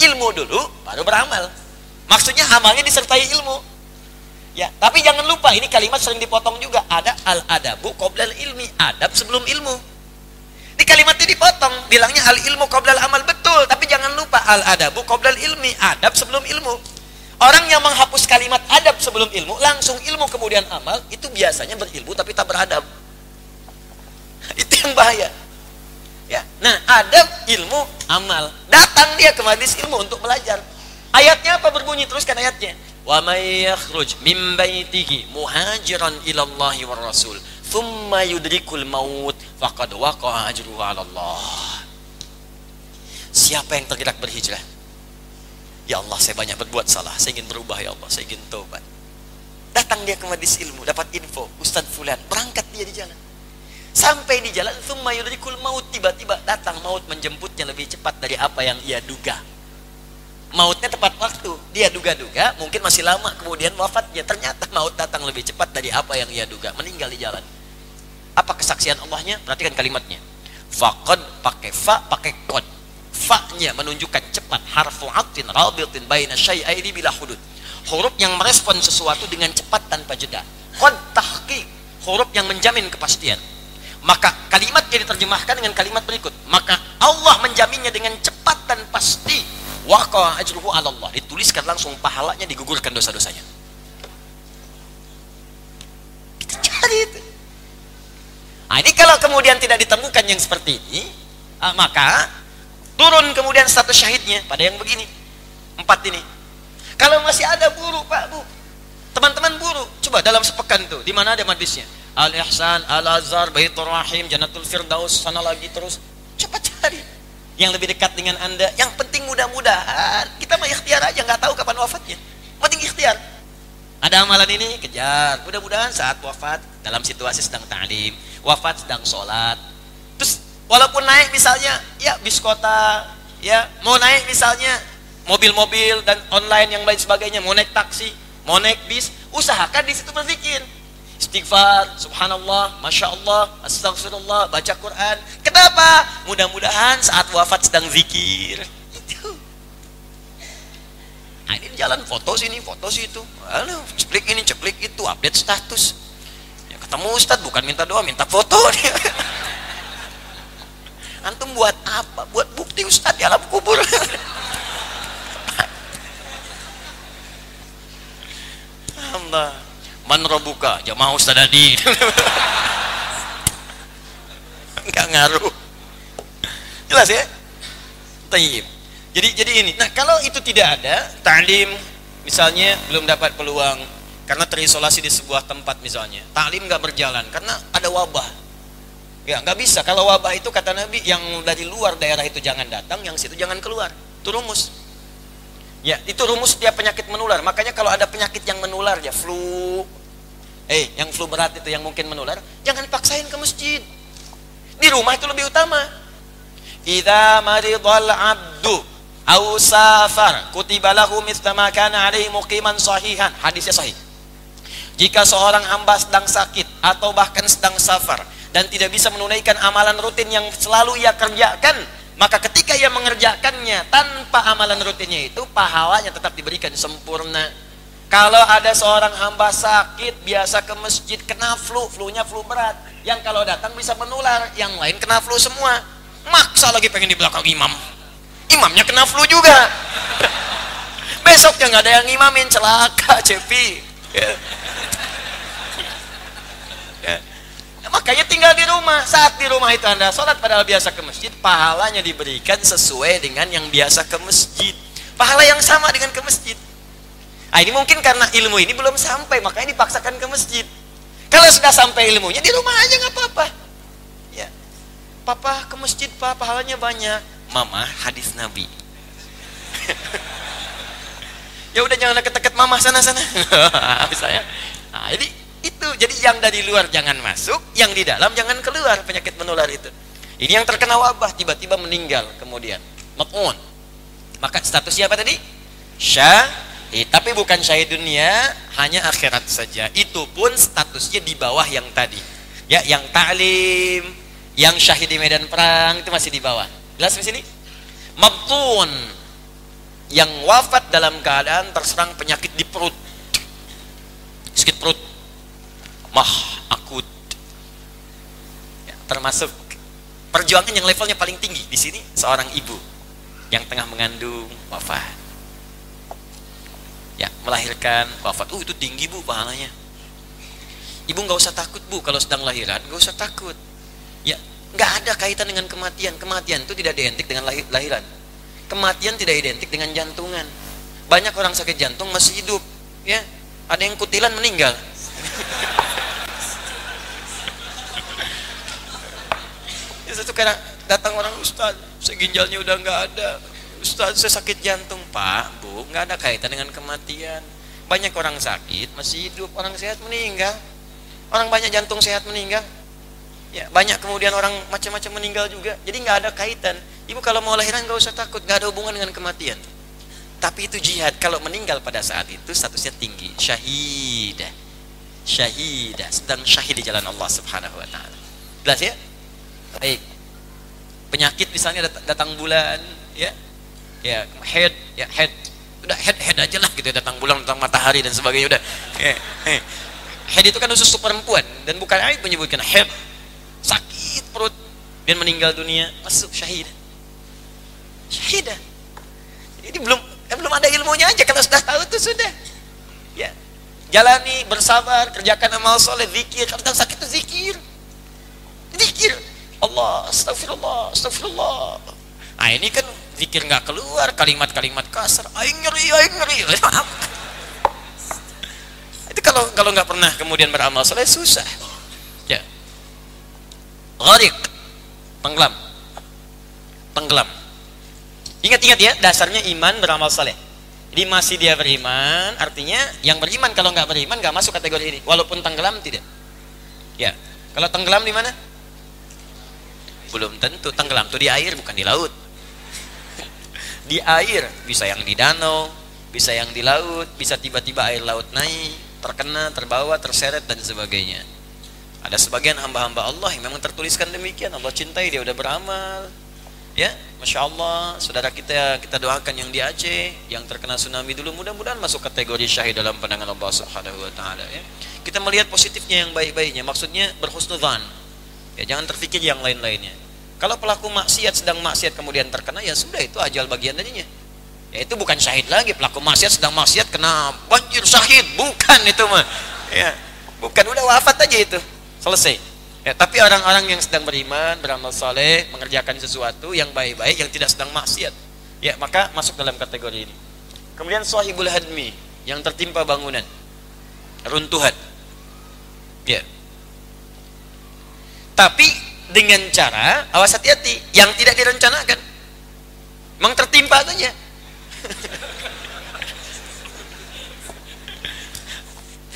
Ilmu dulu, baru beramal. Maksudnya amalnya disertai ilmu. Ya, tapi jangan lupa ini kalimat sering dipotong juga. Ada al-adabu qoblal ilmi, adab sebelum ilmu. Di kalimat ini dipotong, bilangnya al ilmu qoblal amal betul, tapi jangan lupa al-adabu qoblal ilmi, adab sebelum ilmu. Orang yang menghapus kalimat adab sebelum ilmu, langsung ilmu kemudian amal, itu biasanya berilmu tapi tak beradab. Itu yang bahaya. Ya. Nah, adab, ilmu, amal. Datang dia ke majlis ilmu untuk belajar. Ayatnya apa berbunyi? Teruskan ayatnya. Wa may yakhruj min baitihi muhajiran ila Allah wa Rasul thumma yudrikul maut faqad waqa'a ajruhu 'ala Allah. Siapa yang tergerak berhijrah? Ya Allah, saya banyak berbuat salah. Saya ingin berubah ya Allah, saya ingin tobat. Datang dia ke majlis ilmu, dapat info, Ustaz Fulan, berangkat dia di jalan. Sampai di jalan, thumma yudrikul maut, tiba-tiba datang maut menjemputnya lebih cepat dari apa yang ia duga mautnya tepat waktu. Dia duga-duga mungkin masih lama kemudian wafatnya. Ternyata maut datang lebih cepat dari apa yang ia duga. Meninggal di jalan. Apa kesaksian Allahnya? Perhatikan kalimatnya. Faqad pakai fa pakai qad. Fa-nya menunjukkan cepat harfu atin rabitin baina syai'aini bila hudud. Huruf yang merespon sesuatu dengan cepat tanpa jeda. Qad tahqiq, huruf yang menjamin kepastian. Maka kalimat yang diterjemahkan dengan kalimat berikut. Maka Allah menjaminnya dengan cepat dan pasti waqa ajruhu 'ala Allah. Dituliskan langsung pahalanya digugurkan dosa-dosanya. Kita cari itu. Nah, ini kalau kemudian tidak ditemukan yang seperti ini, ah, maka turun kemudian status syahidnya pada yang begini. Empat ini. Kalau masih ada buru, Pak, Bu. Teman-teman buru, coba dalam sepekan tuh, di mana ada majlisnya? Al-Ihsan, Al-Azhar, Baitur Rahim, Jannatul Firdaus, sana lagi terus. Coba cari yang lebih dekat dengan anda. Yang penting mudah-mudahan kita mau ikhtiar aja, nggak tahu kapan wafatnya. Penting ikhtiar. Ada amalan ini kejar. Mudah-mudahan saat wafat dalam situasi sedang ta'lim, wafat sedang sholat. Terus Walaupun naik misalnya ya bis kota, ya mau naik misalnya mobil-mobil dan online yang lain sebagainya, mau naik taksi, mau naik bis, usahakan di situ berzikir. Istighfar, subhanallah, masya Allah, astagfirullah, baca Quran. Kenapa? Mudah-mudahan saat wafat sedang zikir. Nah, ini jalan foto sini, foto situ. Halo, ceplik ini, ceplik itu, update status. Ketemu Ustadz bukan minta doa, minta foto. Antum buat apa? Buat bukti Ustadz di alam kubur. Allah. Man robuka, jamaah Ustadz Adi. Enggak ngaruh. Jelas ya? Tayyib. Jadi jadi ini. Nah, kalau itu tidak ada, ta'lim misalnya belum dapat peluang karena terisolasi di sebuah tempat misalnya. Ta'lim nggak berjalan karena ada wabah. Ya, nggak bisa. Kalau wabah itu kata Nabi yang dari luar daerah itu jangan datang, yang situ jangan keluar. Itu rumus. Ya, itu rumus setiap penyakit menular. Makanya kalau ada penyakit yang menular ya flu, eh yang flu berat itu yang mungkin menular, jangan paksain ke masjid. Di rumah itu lebih utama. Idza maridal abdu au safar kutiba lahu mithla ma kana alaihi muqiman sahihan. Hadisnya sahih. Jika seorang hamba sedang sakit atau bahkan sedang safar dan tidak bisa menunaikan amalan rutin yang selalu ia kerjakan, maka ketika ia mengerjakannya tanpa amalan rutinnya itu pahalanya tetap diberikan sempurna. Kalau ada seorang hamba sakit biasa ke masjid kena flu, flunya flu berat, yang kalau datang bisa menular, yang lain kena flu semua. Maksa lagi pengen di belakang imam. Imamnya kena flu juga. Besoknya nggak ada yang imamin celaka, cepi. Ya. Ya. Makanya tinggal di rumah. Saat di rumah itu Anda sholat padahal biasa ke masjid, pahalanya diberikan sesuai dengan yang biasa ke masjid. Pahala yang sama dengan ke masjid. Nah, ini mungkin karena ilmu ini belum sampai, makanya dipaksakan ke masjid. Kalau sudah sampai ilmunya di rumah aja nggak apa-apa. Ya. Papa ke masjid, Pak, pahalanya banyak. Mama, hadis Nabi. ya udah jangan deket-deket mama sana-sana. Misalnya. Nah, jadi itu. Jadi yang dari luar jangan masuk yang di dalam jangan keluar penyakit menular itu. Ini yang terkena wabah tiba-tiba meninggal kemudian. Makmun. Maka statusnya apa tadi? Syahid. Tapi bukan syahid dunia hanya akhirat saja. Itu pun statusnya di bawah yang tadi. Ya yang ta'lim yang syahid di medan perang itu masih di bawah. Jelas di sini? Mabtun yang wafat dalam keadaan terserang penyakit di perut. Sakit perut. Mah akut. Ya, termasuk perjuangan yang levelnya paling tinggi di sini seorang ibu yang tengah mengandung wafat. Ya melahirkan wafat. Uh itu tinggi bu pahalanya. Ibu nggak usah takut bu kalau sedang lahiran. Nggak usah takut. Ya nggak ada kaitan dengan kematian. Kematian itu tidak identik dengan lahir, lahiran kematian tidak identik dengan jantungan. Banyak orang sakit jantung masih hidup ya. Ada yang kutilan meninggal. Itu kadang datang orang ustaz seginjalnya udah nggak ada. Ustaz saya sakit jantung. Pak bu nggak ada kaitan dengan kematian. Banyak orang sakit masih hidup orang sehat meninggal. Orang banyak jantung sehat meninggal. Ya banyak kemudian orang macam-macam meninggal juga. Jadi nggak ada kaitan ibu kalau mau lahiran nggak usah takut nggak ada hubungan dengan kematian. Tapi itu jihad. Kalau meninggal pada saat itu statusnya tinggi. Syahidah. Syahidah. Sedang syahid di jalan Allah subhanahu wa ta'ala. Jelas ya? Baik. Penyakit misalnya dat datang bulan ya? Ya head ya head. Udah head head aja lah gitu ya, datang bulan datang matahari dan sebagainya udah. Ya, eh. head itu kan khusus perempuan dan bukan ayat menyebutkan head. Sakit perut. Dan meninggal dunia masuk syahid syahidah jadi belum eh, belum ada ilmunya aja kalau sudah tahu itu sudah ya jalani bersabar kerjakan amal soleh zikir kalau sakit itu zikir zikir Allah, astagfirullah, astagfirullah. Nah ini kan zikir nggak keluar, kalimat-kalimat kasar. Aing nyeri, aing nyeri. Itu kalau kalau nggak pernah kemudian beramal soleh susah. Ya. Gharik, tenggelam, tenggelam. Ingat-ingat ya, dasarnya iman beramal soleh. Jadi masih dia beriman, artinya yang beriman kalau nggak beriman nggak masuk kategori ini. Walaupun tenggelam tidak. Ya, kalau tenggelam di mana? Belum tentu tenggelam tuh di air bukan di laut. Di air bisa yang di danau, bisa yang di laut, bisa tiba-tiba air laut naik, terkena, terbawa, terseret dan sebagainya. Ada sebagian hamba-hamba Allah yang memang tertuliskan demikian. Allah cintai dia udah beramal. Ya, masya Allah, saudara kita kita doakan yang di Aceh, yang terkena tsunami dulu, mudah-mudahan masuk kategori syahid dalam pandangan Allah Subhanahu Wa Taala. Ya. Kita melihat positifnya yang baik-baiknya, maksudnya berhusnudzan. Ya, jangan terfikir yang lain-lainnya. Kalau pelaku maksiat sedang maksiat kemudian terkena, ya sudah itu ajal bagian darinya. Ya itu bukan syahid lagi, pelaku maksiat sedang maksiat kena banjir syahid, bukan itu mah. Ya, bukan udah wafat aja itu. Selesai. Ya, tapi orang-orang yang sedang beriman, beramal saleh, mengerjakan sesuatu yang baik-baik, yang tidak sedang maksiat, ya maka masuk dalam kategori ini. Kemudian sahibul hadmi, yang tertimpa bangunan, runtuhan. Ya. Tapi dengan cara, awas hati-hati, yang tidak direncanakan. Memang tertimpa saja.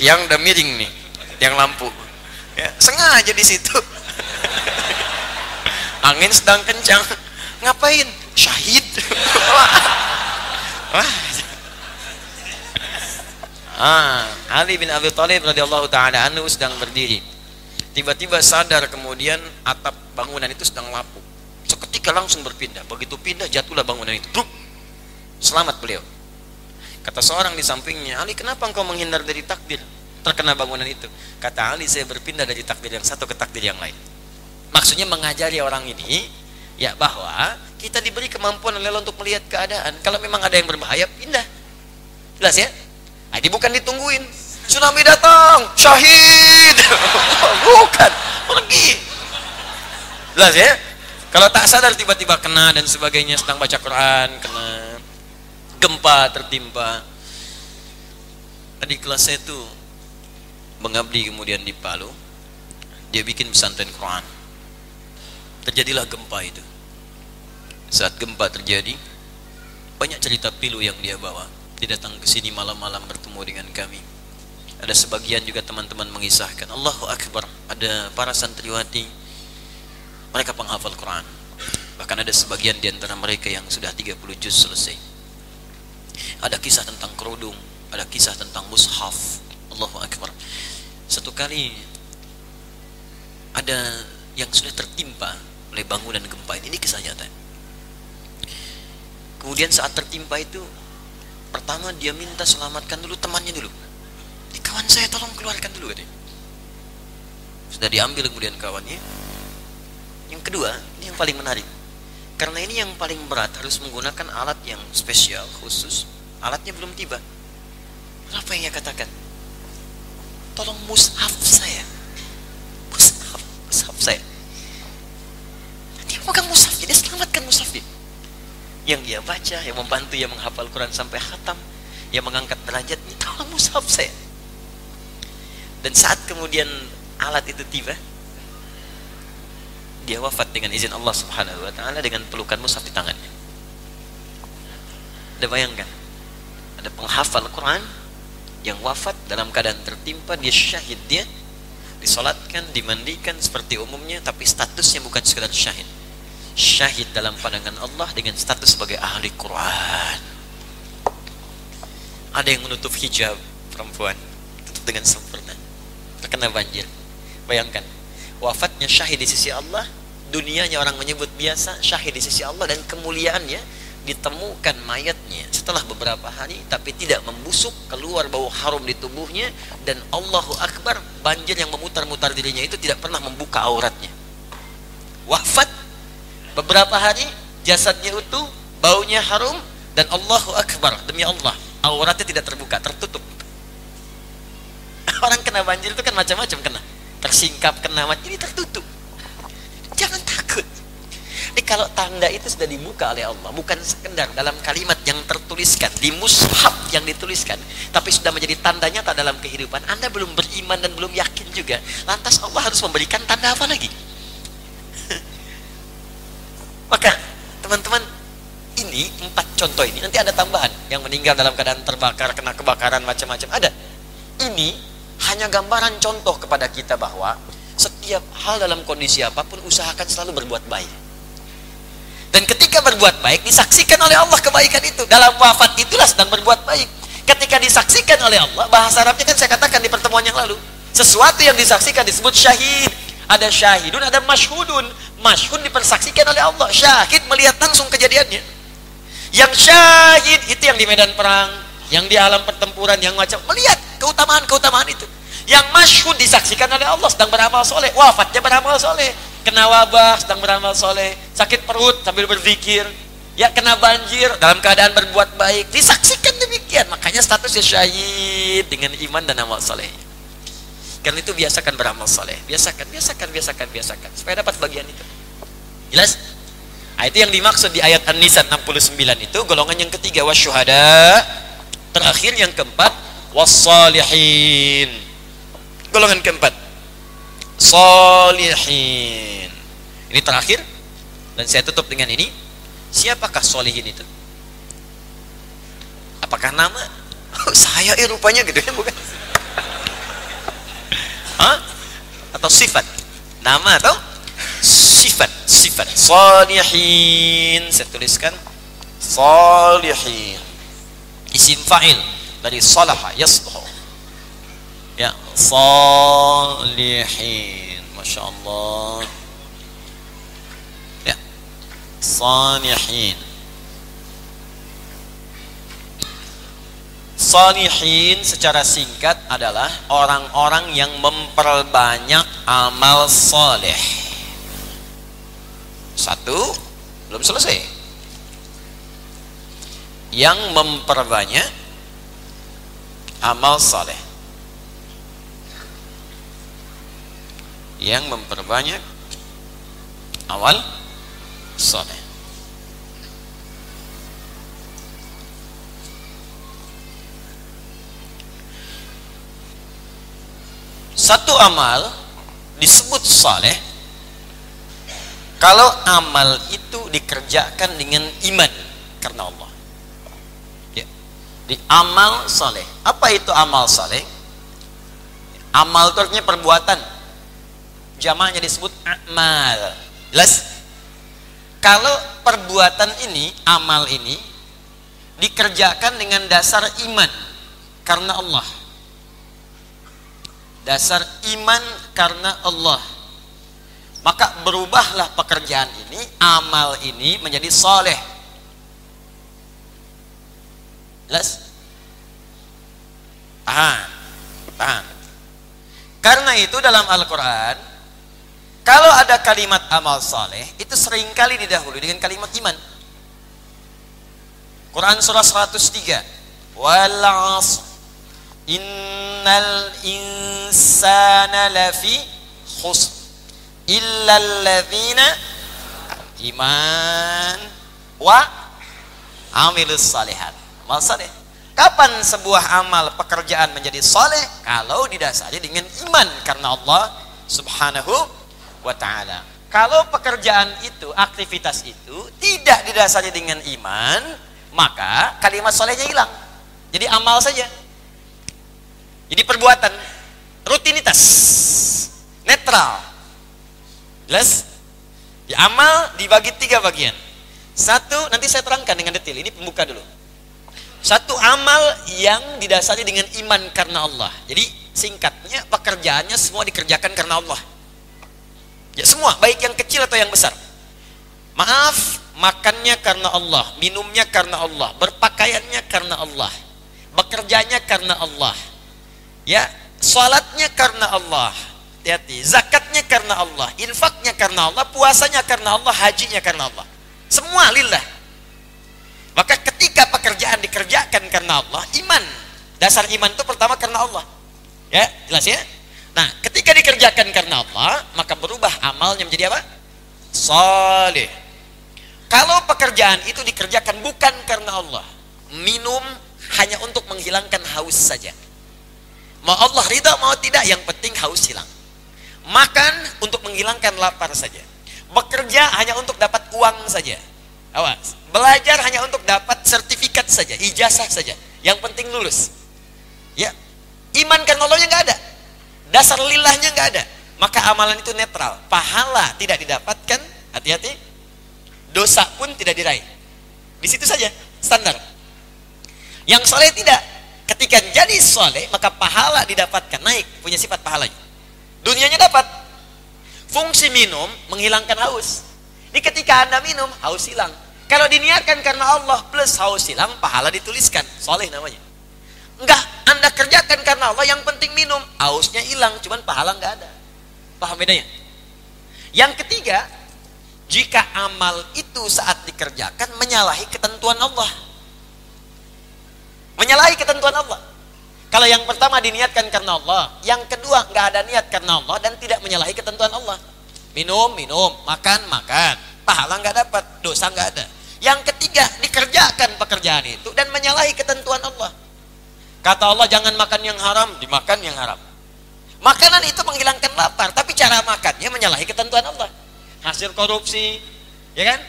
yang udah miring nih, yang lampu ya, sengaja di situ. Angin sedang kencang. Ngapain? Syahid. Wah. Ah Ali bin Abi Thalib radhiyallahu taala anhu sedang berdiri. Tiba-tiba sadar kemudian atap bangunan itu sedang lapuk. Seketika langsung berpindah. Begitu pindah jatuhlah bangunan itu. Bruk. selamat beliau. Kata seorang di sampingnya Ali kenapa engkau menghindar dari takdir terkena bangunan itu. Kata Ali, saya berpindah dari takdir yang satu ke takdir yang lain. Maksudnya mengajari orang ini, ya bahwa kita diberi kemampuan oleh Allah untuk melihat keadaan. Kalau memang ada yang berbahaya, pindah. Jelas ya? Nah, ini bukan ditungguin. Tsunami datang, syahid. bukan, pergi. Jelas ya? Kalau tak sadar tiba-tiba kena dan sebagainya sedang baca Quran, kena gempa tertimpa. Tadi kelas saya tuh mengabdi kemudian di Palu dia bikin pesantren Quran. Terjadilah gempa itu. Saat gempa terjadi banyak cerita pilu yang dia bawa. Dia datang ke sini malam-malam bertemu dengan kami. Ada sebagian juga teman-teman mengisahkan Allahu Akbar ada para santriwati mereka penghafal Quran. Bahkan ada sebagian di antara mereka yang sudah 30 juz selesai. Ada kisah tentang kerudung ada kisah tentang mushaf. Allahu Akbar satu kali ada yang sudah tertimpa oleh bangunan gempa ini, ini kisah nyata kemudian saat tertimpa itu pertama dia minta selamatkan dulu temannya dulu. Di kawan saya tolong keluarkan dulu katanya. Sudah diambil kemudian kawannya. Yang kedua ini yang paling menarik. Karena ini yang paling berat harus menggunakan alat yang spesial khusus. Alatnya belum tiba. Apa yang ia katakan tolong mushaf saya. Mushaf mushaf saya. Dia pegang mushaf dia selamatkan mushaf dia. Yang dia baca yang membantu yang menghafal Quran sampai khatam yang mengangkat derajatnya tolong mushaf saya. Dan saat kemudian alat itu tiba dia wafat dengan izin Allah Subhanahu wa taala dengan pelukan mushaf di tangannya. Anda bayangkan ada penghafal Quran yang wafat dalam keadaan tertimpa dia syahid. Dia disolatkan dimandikan seperti umumnya tapi statusnya bukan sekedar syahid. Syahid dalam pandangan Allah dengan status sebagai ahli Quran. Ada yang menutup hijab perempuan. Tutup dengan sempurna. Terkena banjir. Bayangkan wafatnya syahid di sisi Allah dunianya orang menyebut biasa syahid di sisi Allah dan kemuliaannya ditemukan mayatnya setelah beberapa hari tapi tidak membusuk keluar bau harum di tubuhnya dan Allahu Akbar banjir yang memutar-mutar dirinya itu tidak pernah membuka auratnya. Wafat. Beberapa hari jasadnya utuh baunya harum dan Allahu Akbar demi Allah auratnya tidak terbuka tertutup. Orang kena banjir itu kan macam-macam kena tersingkap kena ini tertutup. Jangan takut jadi kalau tanda itu sudah dibuka oleh Allah, bukan sekedar dalam kalimat yang tertuliskan di mushaf yang dituliskan, tapi sudah menjadi tanda nyata dalam kehidupan. Anda belum beriman dan belum yakin juga. Lantas Allah harus memberikan tanda apa lagi? Maka teman-teman ini empat contoh ini nanti ada tambahan yang meninggal dalam keadaan terbakar kena kebakaran macam-macam ada. Ini hanya gambaran contoh kepada kita bahwa setiap hal dalam kondisi apa pun usahakan selalu berbuat baik. Dan ketika berbuat baik disaksikan oleh Allah kebaikan itu. Dalam wafat itulah sedang berbuat baik. Ketika disaksikan oleh Allah, bahasa Arabnya kan saya katakan di pertemuan yang lalu. Sesuatu yang disaksikan disebut syahid. Ada syahidun, ada masyhudun. Masyhud dipersaksikan oleh Allah. Syahid melihat langsung kejadiannya. Yang syahid itu yang di medan perang, yang di alam pertempuran, yang macam melihat keutamaan-keutamaan itu. Yang masyhud disaksikan oleh Allah sedang beramal soleh, wafatnya beramal soleh, kena wabah sedang beramal soleh, sakit perut sambil berzikir, ya kena banjir dalam keadaan berbuat baik, disaksikan demikian. Makanya statusnya syahid dengan iman dan amal soleh. Karena itu biasakan beramal soleh, biasakan, biasakan, biasakan, biasakan, supaya dapat bagian itu. Jelas? Nah, itu yang dimaksud di ayat An-Nisa 69 itu golongan yang ketiga wasyuhada, terakhir yang keempat wassalihin. Golongan keempat solihin. Ini terakhir dan saya tutup dengan ini. Siapakah solihin itu? Apakah nama? Oh, saya eh rupanya gitu ya bukan? Hah? Atau sifat? Nama atau sifat? Sifat. Solihin. Saya tuliskan solihin. Isim fa'il dari salaha yasluhu. Ya, salihin. Masya Allah. Ya, salihin. Salihin secara singkat adalah orang-orang yang memperbanyak amal soleh. Satu, belum selesai. Yang memperbanyak amal soleh. Yang memperbanyak awal soleh. Satu amal disebut saleh kalau amal itu dikerjakan dengan iman karena Allah. Ya. Di amal saleh. Apa itu amal saleh? Amal itu artinya perbuatan. Jamaknya disebut amal. Jelas? Kalau perbuatan ini, amal ini dikerjakan dengan dasar iman karena Allah dasar iman karena Allah maka berubahlah pekerjaan ini amal ini menjadi soleh jelas tahan tahan karena itu dalam Al-Quran kalau ada kalimat amal soleh itu sering kali didahului dengan kalimat iman. Quran surah 103 wal innal insana lafi khusr. Illa alladzina iman wa amilus salihat. Amal saleh. Kapan sebuah amal pekerjaan menjadi saleh? Kalau didasari dengan iman. Karena Allah subhanahu wa ta'ala kalau pekerjaan itu aktivitas itu tidak didasari dengan iman maka kalimat solehnya hilang jadi amal saja jadi perbuatan rutinitas netral. Jelas? Ya, amal dibagi tiga bagian. Satu, nanti saya terangkan dengan detail. Ini pembuka dulu. Satu amal yang didasari dengan iman karena Allah. Jadi singkatnya pekerjaannya semua dikerjakan karena Allah. Ya semua, baik yang kecil atau yang besar. Maaf, makannya karena Allah, minumnya karena Allah, berpakaiannya karena Allah, bekerjanya karena Allah, Ya, salatnya karena Allah. Hati-hati. Zakatnya karena Allah, infaknya karena Allah, puasanya karena Allah, hajinya karena Allah. Semua lillah. Maka ketika pekerjaan dikerjakan karena Allah, iman. Dasar iman itu pertama karena Allah. Ya, jelas ya? Nah, ketika dikerjakan karena Allah, maka berubah amalnya menjadi apa? Saleh. Kalau pekerjaan itu dikerjakan bukan karena Allah, minum hanya untuk menghilangkan haus saja Mau Allah ridha mau tidak yang penting haus hilang. Makan untuk menghilangkan lapar saja. Bekerja hanya untuk dapat uang saja. Awas. Belajar hanya untuk dapat sertifikat saja, ijazah saja. Yang penting lulus. Ya. Iman karena Allahnya nggak ada. Dasar lillahnya nggak ada. maka amalan itu netral. Pahala tidak didapatkan, hati-hati. Dosa pun tidak diraih. Di situ saja standar. Yang soleh tidak. Ketika jadi soleh, maka pahala didapatkan naik, punya sifat pahalanya. Dunianya dapat. Fungsi minum menghilangkan haus. Ini ketika anda minum, haus hilang. Kalau diniatkan karena Allah plus haus hilang, pahala dituliskan. Soleh namanya. Enggak, anda kerjakan karena Allah, yang penting minum. Hausnya hilang, cuman pahala enggak ada. Paham bedanya? Yang ketiga, jika amal itu saat dikerjakan menyalahi ketentuan Allah. Menyalahi ketentuan Allah. Kalau yang pertama diniatkan karena Allah, yang kedua nggak ada niat karena Allah dan tidak menyalahi ketentuan Allah. Minum, minum, makan, makan. Pahala nggak dapat, dosa nggak ada. Yang ketiga dikerjakan pekerjaan itu dan menyalahi ketentuan Allah. Kata Allah jangan makan yang haram, dimakan yang haram. Makanan itu menghilangkan lapar, tapi cara makannya menyalahi ketentuan Allah. Hasil korupsi, ya kan?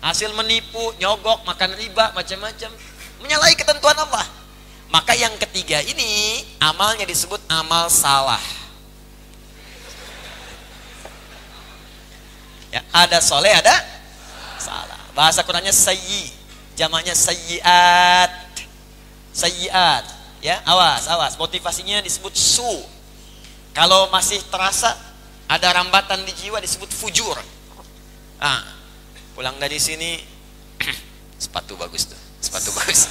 Hasil menipu, nyogok, makan riba, macam-macam. Menyalahi ketentuan Allah. Maka yang ketiga ini amalnya disebut amal salah. Ya, ada soleh, ada salah. Bahasa Qurannya sayyi, jamaknya sayyiat. Sayyiat, ya, awas, awas. Motivasinya disebut su. Kalau masih terasa ada rambatan di jiwa disebut fujur. Ah, pulang dari sini sepatu bagus tuh, sepatu bagus.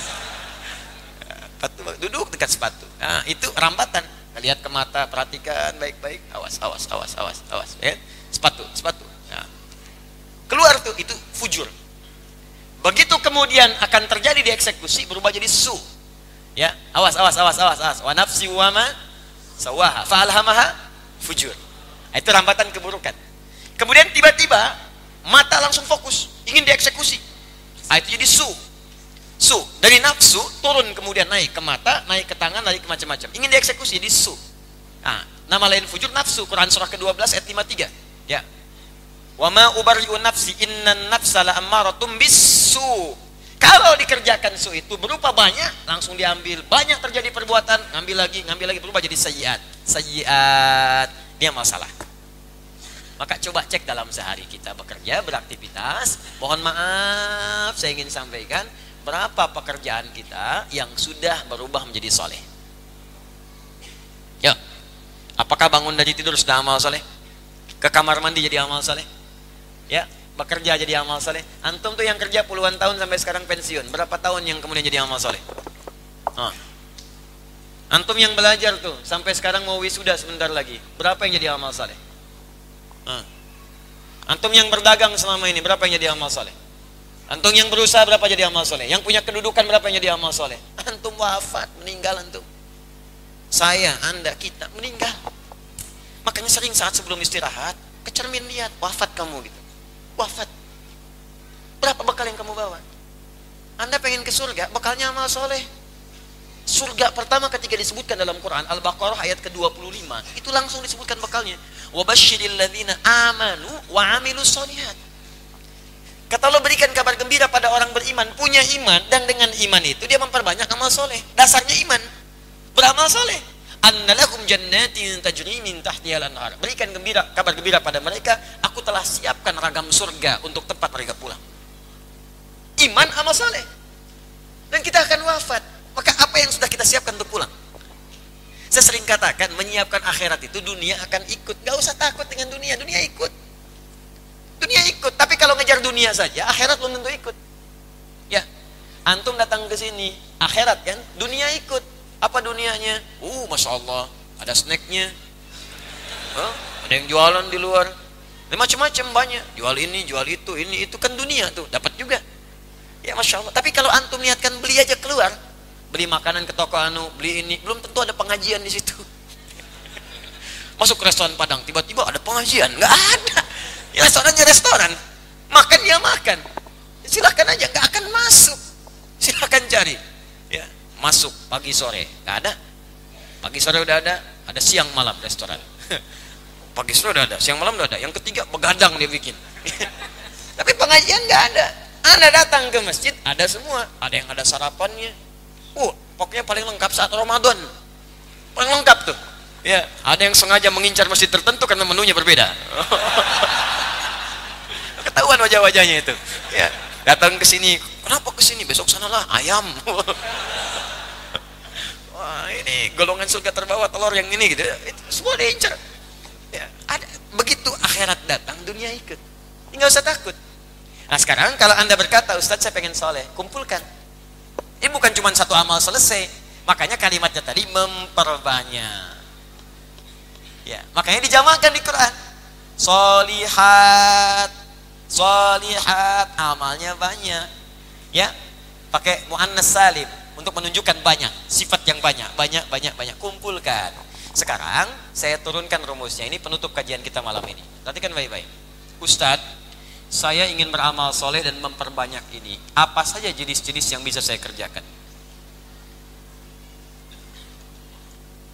Sepatu bagus. duduk dekat sepatu. Nah, itu rambatan. Lihat ke mata, perhatikan baik-baik. Awas, awas, awas, awas, awas. Ya. Sepatu, sepatu. Nah. Keluar tuh itu fujur. Begitu kemudian akan terjadi di eksekusi berubah jadi su. Ya, awas, awas, awas, awas, awas. Wa nafsi wa ma sawaha fa'alhamaha fujur. Nah, Itu rambatan keburukan. Kemudian tiba-tiba mata langsung fokus, ingin dieksekusi. Nah, itu jadi su. Su, dari nafsu turun kemudian naik ke mata, naik ke tangan, naik ke macam-macam. Ingin dieksekusi jadi su. Nah, nama lain fujur nafsu, Quran surah ke-12 ayat 53. Ya. Wa ma ubari'u nafsi innan nafsa la ammaratum bisu. Kalau dikerjakan su itu berupa banyak, langsung diambil. Banyak terjadi perbuatan, ngambil lagi, ngambil lagi berubah jadi sayyiat. Sayyiat. Dia masalah. Maka coba cek dalam sehari kita bekerja, beraktivitas. Mohon maaf, saya ingin sampaikan berapa pekerjaan kita yang sudah berubah menjadi soleh. Ya, apakah bangun dari tidur sudah amal soleh? Ke kamar mandi jadi amal soleh? Ya, bekerja jadi amal soleh. Antum tuh yang kerja puluhan tahun sampai sekarang pensiun. Berapa tahun yang kemudian jadi amal soleh? Ah. Antum yang belajar tuh sampai sekarang mau wisuda sebentar lagi. Berapa yang jadi amal soleh? Ah. Antum yang berdagang selama ini berapa yang jadi amal soleh? Antum yang berusaha berapa jadi amal soleh? Yang punya kedudukan berapa yang jadi amal soleh? Antum wafat, meninggal antum. Saya, anda, kita meninggal. Makanya sering saat sebelum istirahat, kecermin lihat, wafat kamu gitu. Wafat. Berapa bekal yang kamu bawa? Anda pengen ke surga, bekalnya amal soleh. Surga pertama ketika disebutkan dalam Quran Al-Baqarah ayat ke-25 itu langsung disebutkan bekalnya. Wabashiril ladzina amanu wa amilus solihat. Kata Allah berikan kabar gembira pada orang beriman, punya iman dan dengan iman itu dia memperbanyak amal soleh. Dasarnya iman, beramal soleh. Annalahum jannatin tajri min tahtihal anhar. Berikan gembira, kabar gembira pada mereka, aku telah siapkan ragam surga untuk tempat mereka pulang. Iman amal soleh. Dan kita akan wafat. Maka apa yang sudah kita siapkan untuk pulang? Saya sering katakan menyiapkan akhirat itu dunia akan ikut. Gak usah takut dengan dunia, dunia ikut. Dunia ikut, tapi kalau ngejar dunia saja, akhirat belum tentu ikut. Ya, antum datang ke sini, akhirat kan, dunia ikut. Apa dunianya? Uh, masya Allah, ada snacknya. Huh? Ada yang jualan di luar. Macam-macam banyak. Jual ini, jual itu, ini itu kan dunia tuh, dapat juga. Ya masya Allah. Tapi kalau antum niatkan beli aja keluar, beli makanan ke toko anu, beli ini, belum tentu ada pengajian di situ. Masuk ke restoran Padang, tiba-tiba ada pengajian, nggak ada. Ya restorannya restoran, makan ya makan. Silahkan aja, nggak akan masuk. Silahkan cari. Masuk pagi sore, nggak ada. Pagi sore udah ada, ada siang malam restoran. Pagi sore udah ada, siang malam udah ada. Yang ketiga begadang dia bikin. Tapi pengajian nggak ada. Anda datang ke masjid, ada semua. Ada yang ada sarapannya. Uh, pokoknya paling lengkap saat Ramadan. Paling lengkap tuh. Ya, ada yang sengaja mengincar masjid tertentu karena menunya berbeda. Ketahuan wajah-wajahnya itu. Ya, datang ke sini, kenapa ke sini? Besok sanalah ayam. Wah, ini golongan surga terbawa telur yang ini gitu. Itu semua diincar. Ya, ada begitu akhirat datang dunia ikut. Tinggal usah takut. Nah sekarang kalau anda berkata Ustadz saya pengen soleh, kumpulkan. Ini bukan cuma satu amal selesai. Makanya kalimatnya tadi memperbanyak. Ya, makanya dijamakan di Quran. Solihat, solihat, amalnya banyak. Ya, pakai muannas salim untuk menunjukkan banyak, sifat yang banyak, banyak, banyak, banyak. Kumpulkan. Sekarang saya turunkan rumusnya. Ini penutup kajian kita malam ini. Perhatikan baik-baik. Ustadz, saya ingin beramal soleh dan memperbanyak ini. Apa saja jenis-jenis yang bisa saya kerjakan?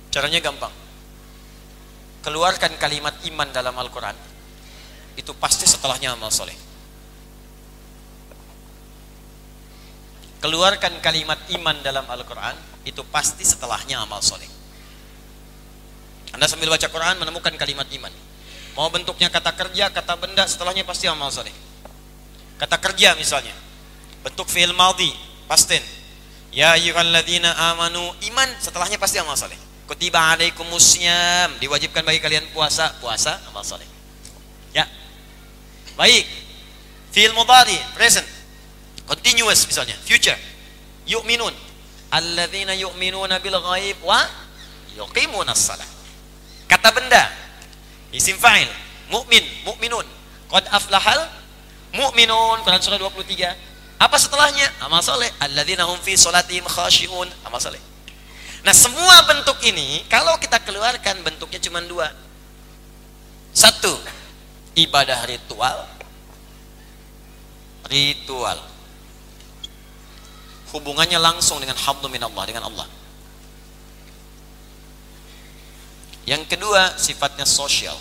Caranya gampang. Keluarkan kalimat iman dalam Al-Quran. Itu pasti setelahnya amal soleh. Keluarkan kalimat iman dalam Al-Quran. Itu pasti setelahnya amal soleh. Anda sambil baca Quran menemukan kalimat iman. Mau bentuknya kata kerja, kata benda, setelahnya pasti amal soleh. Kata kerja misalnya. Bentuk fi'il maldi, pasten. Ya ayyuhalladzina amanu, iman, setelahnya pasti amal soleh. Kutiba alaikumusiyam, diwajibkan bagi kalian puasa, puasa, amal soleh. Ya. Baik. Fi'il mudhari, present. Continuous misalnya, future. Yu'minun. Alladzina yu'minuna bil ghaib wa yuqimunas salat. Kata benda, isim fa'il, mukmin, mukminun. Qad aflahal mukminun, Quran surah 23. Apa setelahnya? Amal soleh. Alladzina hum fi salatihim khashi'un. Amal soleh. Nah, semua bentuk ini kalau kita keluarkan bentuknya cuma dua. Satu, ibadah ritual. Ritual. Hubungannya langsung dengan hablu minallah, dengan Allah. Yang kedua, sifatnya sosial.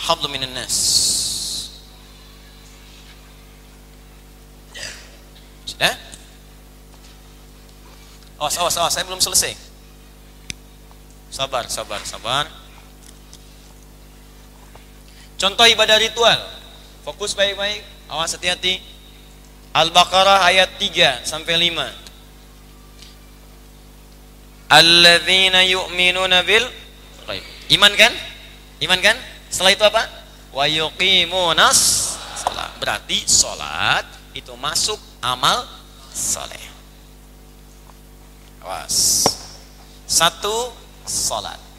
Hablu minan nas. Sudah? Awas, awas, awas, saya belum selesai. Sabar, sabar, sabar. Contoh ibadah ritual. Fokus baik-baik, awas hati-hati. Al-Baqarah ayat 3 sampai 5. Alladzina yu'minuna bil ghaib. Iman kan? Iman kan? Setelah itu apa? Wa yuqimunas salat. Berarti salat itu masuk amal saleh. Awas. Satu salat.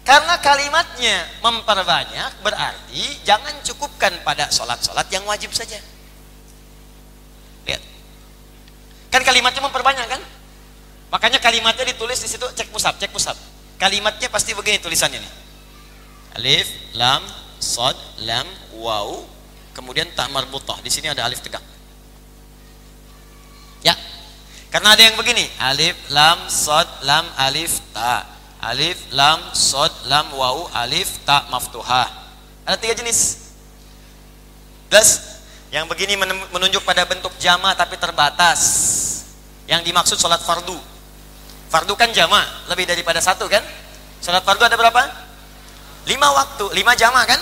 Karena kalimatnya memperbanyak berarti jangan cukupkan pada salat-salat yang wajib saja. Lihat. Kan kalimatnya memperbanyak kan? Makanya kalimatnya ditulis di situ cek pusat, cek pusat. Kalimatnya pasti begini tulisannya nih. Alif, lam, sod, lam, waw, kemudian tak marbutah. Di sini ada alif tegak. Ya. Karena ada yang begini, alif, lam, sod, lam, alif, ta. Alif, lam, sod, lam, waw, alif, ta maftuhah. Ada tiga jenis. Plus, yang begini menunjuk pada bentuk jama tapi terbatas. Yang dimaksud sholat fardu. Fardu kan jama, lebih daripada satu kan? Sholat fardu ada berapa? Lima waktu, lima jama kan?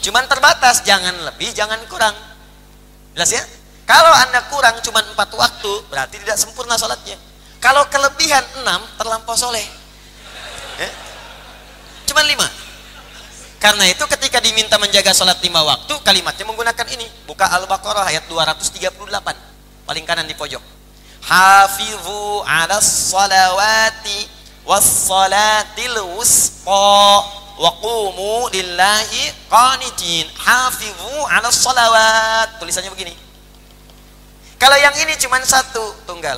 Cuman terbatas, jangan lebih, jangan kurang. Jelas ya? Kalau anda kurang cuma empat waktu, berarti tidak sempurna sholatnya. Kalau kelebihan enam, terlampau soleh. Ya? Cuman lima. Karena itu ketika diminta menjaga sholat lima waktu, kalimatnya menggunakan ini. Buka Al-Baqarah ayat 238. Paling kanan di pojok. Hafizu ala salawati was salatil wusqa wa qumu lillahi qanitin. Hafizu ala salawat. Tulisannya begini. Kalau yang ini cuma satu, tunggal.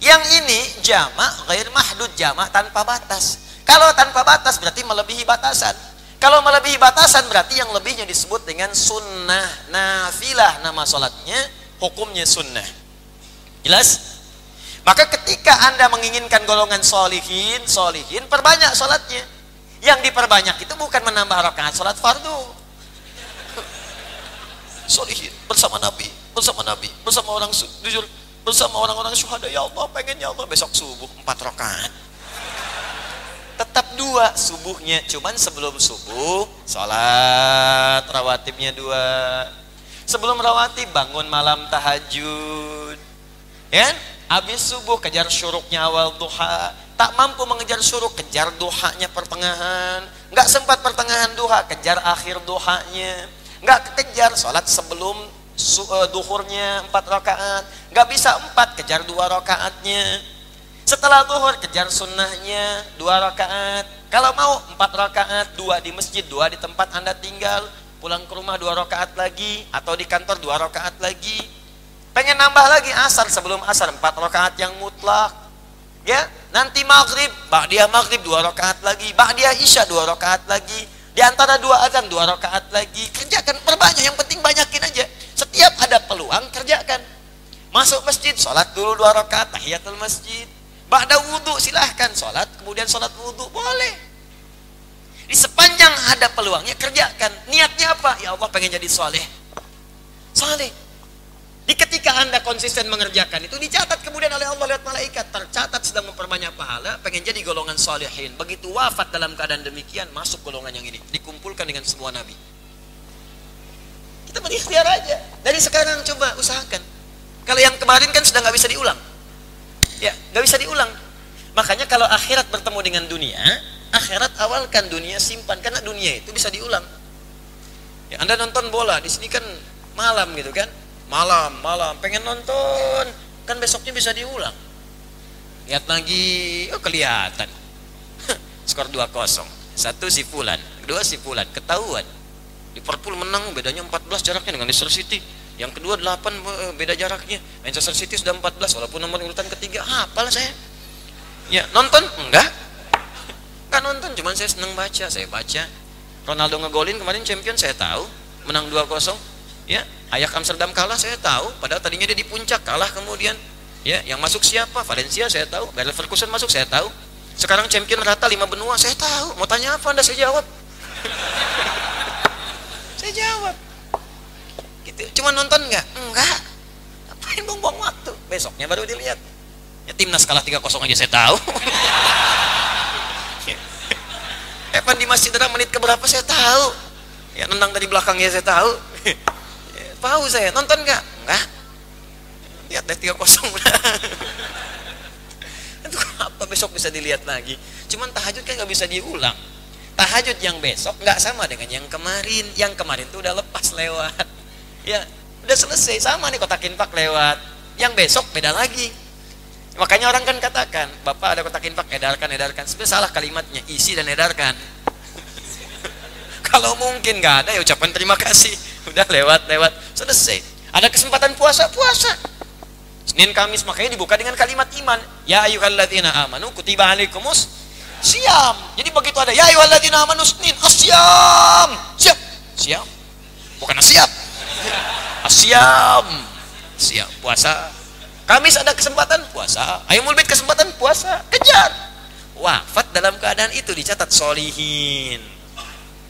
Yang ini jamak, gair mahdud jamak tanpa batas. Kalau tanpa batas berarti melebihi batasan. Kalau melebihi batasan berarti yang lebihnya disebut dengan sunnah nafilah nama sholatnya hukumnya sunnah. Jelas? Maka ketika anda menginginkan golongan solihin, solihin perbanyak sholatnya. Yang diperbanyak itu bukan menambah rakaat sholat fardu. Solihin bersama Nabi, bersama Nabi, bersama orang jujur, bersama orang-orang syuhada ya Allah pengen ya Allah besok subuh empat rakaat. Dua subuhnya. Cuman sebelum subuh sholat rawatibnya dua. Sebelum rawatib bangun malam tahajud. Ya kan? habis subuh kejar syuruknya awal duha. Tak mampu mengejar syuruk kejar duhanya pertengahan. Nggak sempat pertengahan duha kejar akhir duhanya. Nggak kejar sholat sebelum eh, duhurnya empat rakaat. Nggak bisa empat kejar dua rakaatnya setelah duhur kejar sunnahnya dua rakaat. Kalau mau empat rakaat, dua di masjid, dua di tempat anda tinggal. Pulang ke rumah dua rakaat lagi atau di kantor dua rakaat lagi. Pengen nambah lagi asar sebelum asar empat rakaat yang mutlak. Ya, nanti maghrib, dia maghrib dua rakaat lagi, dia isya dua rakaat lagi. Di antara dua azan dua rakaat lagi. Kerjakan perbanyak, yang penting banyakin aja. Setiap ada peluang kerjakan. Masuk masjid, sholat dulu dua rakaat, tahiyatul masjid. Ba'da wudhu silahkan sholat, kemudian sholat wudhu boleh. Di sepanjang ada peluangnya kerjakan. Niatnya apa? Ya Allah pengen jadi soleh. Soleh. Di ketika anda konsisten mengerjakan itu dicatat kemudian oleh Allah lihat malaikat tercatat sedang memperbanyak pahala pengen jadi golongan solehin begitu wafat dalam keadaan demikian masuk golongan yang ini dikumpulkan dengan semua nabi kita berikhtiar aja dari sekarang coba usahakan kalau yang kemarin kan sudah nggak bisa diulang Ya, nggak bisa diulang. Makanya kalau akhirat bertemu dengan dunia, akhirat awalkan dunia simpan karena dunia itu bisa diulang. Ya, Anda nonton bola di sini kan malam gitu kan? Malam, malam, pengen nonton, kan besoknya bisa diulang. Lihat lagi, oh kelihatan. Skor 2-0. Satu si Fulan, kedua si Fulan, ketahuan. Liverpool menang bedanya 14 jaraknya dengan Leicester City. Yang kedua 8 eh, beda jaraknya. Manchester City sudah 14 walaupun nomor urutan ketiga hafal saya. Ya, nonton? Enggak. Enggak nonton, cuman saya senang baca, saya baca. Ronaldo ngegolin kemarin champion saya tahu, menang 2-0. Ya, Ayak Amsterdam kalah saya tahu, padahal tadinya dia di puncak kalah kemudian. Ya, yang masuk siapa? Valencia saya tahu, Bayer Leverkusen masuk saya tahu. Sekarang champion rata lima benua saya tahu. Mau tanya apa Anda saya jawab. saya jawab cuma nonton nggak? Enggak. Ngapain buang-buang waktu? Besoknya baru dilihat. Ya timnas kalah 3-0 aja saya tahu. Evan di masjid ada menit keberapa saya tahu. Ya nendang dari belakangnya saya tahu. Ya, tahu saya nonton nggak? Enggak. Lihat deh 3-0 udah itu apa besok bisa dilihat lagi? Cuman tahajud kan nggak bisa diulang. Tahajud yang besok nggak sama dengan yang kemarin. Yang kemarin tuh udah lepas lewat ya udah selesai. Sama nih kotak infak lewat. Yang besok beda lagi. Makanya orang kan katakan bapak ada kotak infak edarkan edarkan. Sebenarnya salah kalimatnya isi dan edarkan. Kalau mungkin nggak ada ya ucapan terima kasih. Udah lewat lewat. Selesai. Ada kesempatan puasa puasa. Senin Kamis makanya dibuka dengan kalimat iman. Ya ayyuhalladzina amanu kutiba alaikumus siam. Jadi begitu ada ya ayyuhalladzina amanu Senin. Asyam siap. Siap. Bukan siap asyam siap puasa. Kamis ada kesempatan puasa. Ayo mulbit kesempatan puasa. Kejar. Wafat dalam keadaan itu dicatat solihin.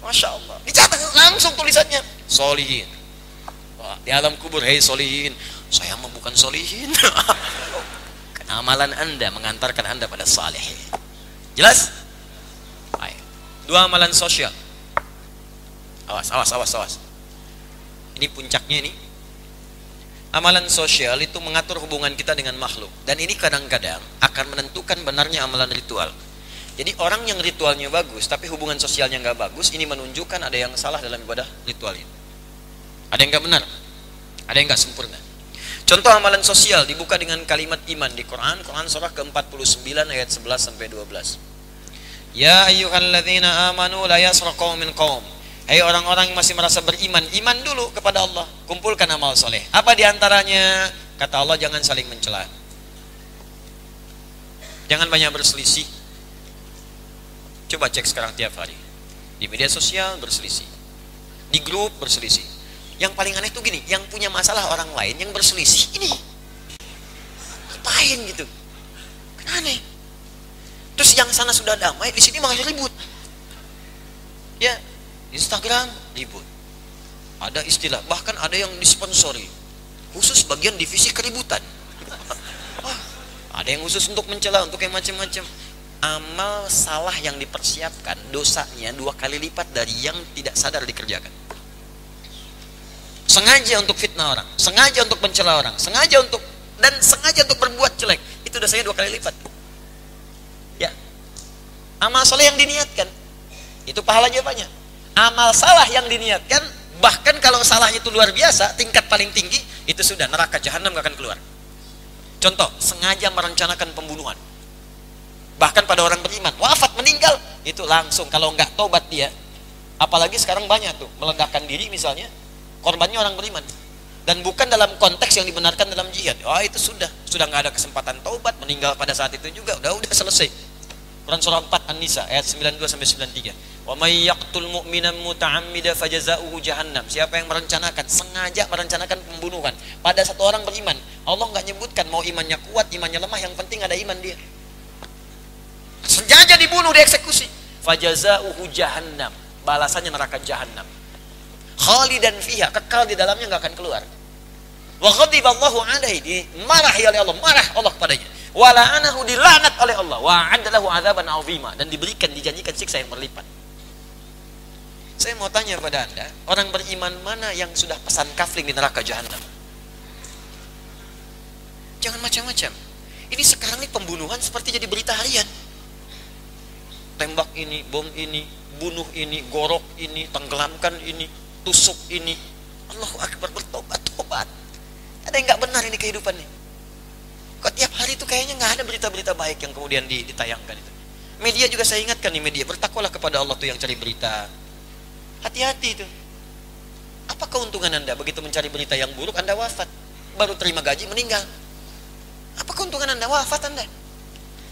Masya Allah. Dicatat langsung tulisannya. Solihin. Wah, di alam kubur hei solihin. Saya mah bukan solihin. Karena amalan anda mengantarkan anda pada salihin jelas? Ayo. dua amalan sosial. Awas awas awas awas ini puncaknya ini. Amalan sosial itu mengatur hubungan kita dengan makhluk. Dan ini kadang-kadang akan menentukan benarnya amalan ritual. Jadi orang yang ritualnya bagus tapi hubungan sosialnya nggak bagus ini menunjukkan ada yang salah dalam ibadah ritual ini. Ada yang nggak benar? Ada yang nggak sempurna? Contoh amalan sosial dibuka dengan kalimat iman di Quran Quran surah ke-49 ayat 11 sampai 12 ya ayyuhalladzina amanu la yasra qaumin qaum Hei orang-orang yang masih merasa beriman, iman dulu kepada Allah. Kumpulkan amal soleh. Apa di antaranya? Kata Allah jangan saling mencela. Jangan banyak berselisih. Coba cek sekarang tiap hari. Di media sosial berselisih. Di grup berselisih. Yang paling aneh tuh gini, yang punya masalah orang lain yang berselisih ini. Ngapain gitu? Kan aneh. Terus yang sana sudah damai, di sini malah ribut. Ya, Instagram ribut. Ada istilah, bahkan ada yang disponsori. Khusus bagian divisi keributan. Ah, ada yang khusus untuk mencela, untuk yang macam-macam. amal salah yang dipersiapkan dosanya dua kali lipat dari yang tidak sadar dikerjakan sengaja untuk fitnah orang sengaja untuk mencela orang sengaja untuk dan sengaja untuk berbuat jelek itu dosanya dua kali lipat ya amal soleh yang diniatkan itu pahalanya banyak amal salah yang diniatkan bahkan kalau salahnya itu luar biasa tingkat paling tinggi itu sudah neraka jahanam gak akan keluar. Contoh sengaja merencanakan pembunuhan. Bahkan pada orang beriman wafat meninggal itu langsung kalau nggak tobat dia apalagi sekarang banyak tuh meledakkan diri misalnya korbannya orang beriman. Dan bukan dalam konteks yang dibenarkan dalam jihad. Oh itu sudah sudah nggak ada kesempatan taubat meninggal pada saat itu juga udah udah selesai Quran surah 4 An-Nisa ayat 92 sampai 93 wa may yaqtul mu'minan muta'ammida fajaza'uhu jahannam. Siapa yang merencanakan sengaja merencanakan pembunuhan. Pada satu orang beriman Allah nggak nyebutkan mau imannya kuat imannya lemah yang penting ada iman dia. Sengaja dibunuh dieksekusi. Fajaza'uhu jahannam. Balasannya neraka jahannam. Khalidan fiha kekal di dalamnya nggak akan keluar. Wa ghadiballahu alaihi dimarahi oleh Allah marah Allah kepadanya wa la'anahu dilanat oleh Allah. Wa adalahu adzaban azima. Dan diberikan dijanjikan siksa yang berlipat. Saya mau tanya pada anda orang beriman mana yang sudah pesan kafling di neraka jahanam jangan macam-macam. Ini sekarang ini pembunuhan seperti jadi berita harian. Tembak ini bom ini bunuh ini gorok ini tenggelamkan ini tusuk ini. Allahu Akbar bertobat tobat. Ada yang nggak benar ini kehidupan ini kok tiap hari itu kayaknya nggak ada berita-berita baik yang kemudian ditayangkan itu. Media juga saya ingatkan nih media bertakwalah kepada Allah tuh yang cari berita. Hati-hati itu apa keuntungan anda begitu mencari berita yang buruk? Anda wafat baru terima gaji meninggal. Apa keuntungan anda? Wafat anda.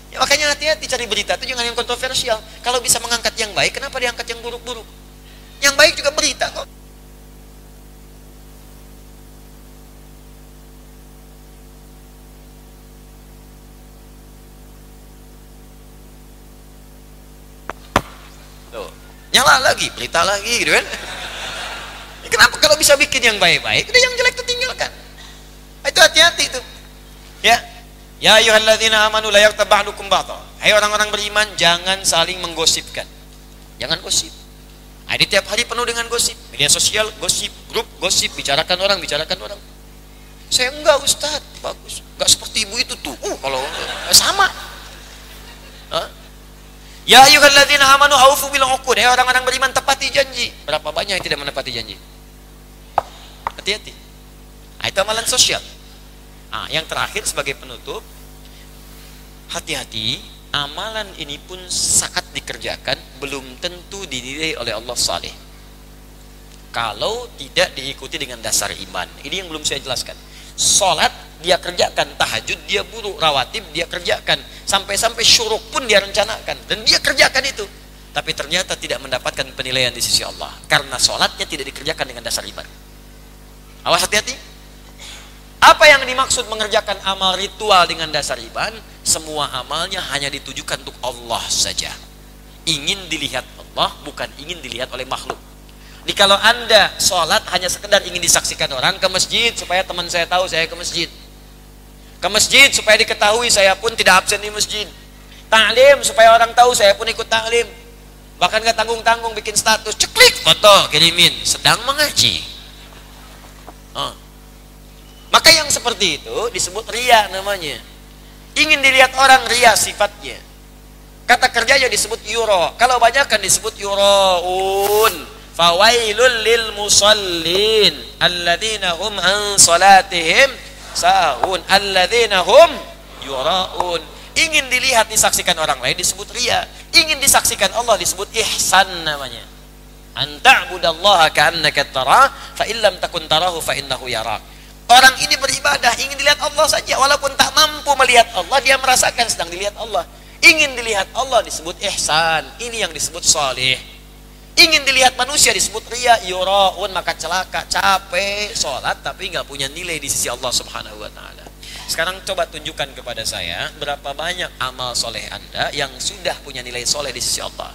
Ya, makanya hati-hati cari berita itu jangan yang kontroversial. Kalau bisa mengangkat yang baik kenapa diangkat yang buruk-buruk? Yang baik juga berita kok Tuh. Nyala lagi, berita lagi gitu kan. Kenapa kalau bisa bikin yang baik-baik, udah yang jelek itu tinggalkan. Nah, Itu hati-hati itu. Ya. Ya ayyuhalladzina amanu la yaghtab ba'dukum ba'dha. Hai orang-orang beriman, jangan saling menggosipkan. Jangan gosip. Nah, tiap hari penuh dengan gosip. Media sosial gosip, grup gosip, bicarakan orang, bicarakan orang. Saya enggak Ustaz, bagus. Enggak seperti ibu itu tuh. Uh, kalau sama. Hah? Ya ayyuhalladzina amanu aufu bil uqud. Hai orang-orang beriman tepati janji. Berapa banyak yang tidak menepati janji? Hati-hati. Nah, itu amalan sosial. Nah, yang terakhir sebagai penutup, hati-hati, amalan ini pun saat dikerjakan belum tentu dinilai oleh Allah saleh. Kalau tidak diikuti dengan dasar iman. Ini yang belum saya jelaskan. Salat dia kerjakan, tahajud dia buruk, rawatib dia kerjakan, sampai-sampai syuruk pun dia rencanakan dan dia kerjakan itu. Tapi ternyata tidak mendapatkan penilaian di sisi Allah karena salatnya tidak dikerjakan dengan dasar iman. Awas hati-hati. Apa yang dimaksud mengerjakan amal ritual dengan dasar iman? Semua amalnya hanya ditujukan untuk Allah saja. Ingin dilihat Allah, bukan ingin dilihat oleh makhluk. Jadi kalau anda sholat hanya sekedar ingin disaksikan orang ke masjid supaya teman saya tahu saya ke masjid. Ke masjid supaya diketahui saya pun tidak absen di masjid. Ta'lim supaya orang tahu saya pun ikut ta'lim. Bahkan gak tanggung-tanggung bikin status, ceklik foto kirimin, sedang mengaji. Oh. Maka yang seperti itu disebut ria namanya. Ingin dilihat orang ria sifatnya. Kata kerjanya disebut yuro. Kalau banyak kan disebut yuroun. Fawailul lil musallin alladzina hum an salatihim sahun alladzina hum yuraun. Ingin dilihat disaksikan orang lain disebut ria. Ingin disaksikan Allah disebut ihsan namanya. Anta'budallaha ka'annaka tara fa illam takun tarahu fa innahu yarak. Orang ini beribadah ingin dilihat Allah saja walaupun tak mampu melihat Allah dia merasakan sedang dilihat Allah. Ingin dilihat Allah disebut ihsan. Ini yang disebut salih. Ingin dilihat manusia disebut ria, yuraun maka celaka, capek sholat tapi nggak punya nilai di sisi Allah Subhanahu wa taala. Sekarang coba tunjukkan kepada saya berapa banyak amal soleh Anda yang sudah punya nilai soleh di sisi Allah.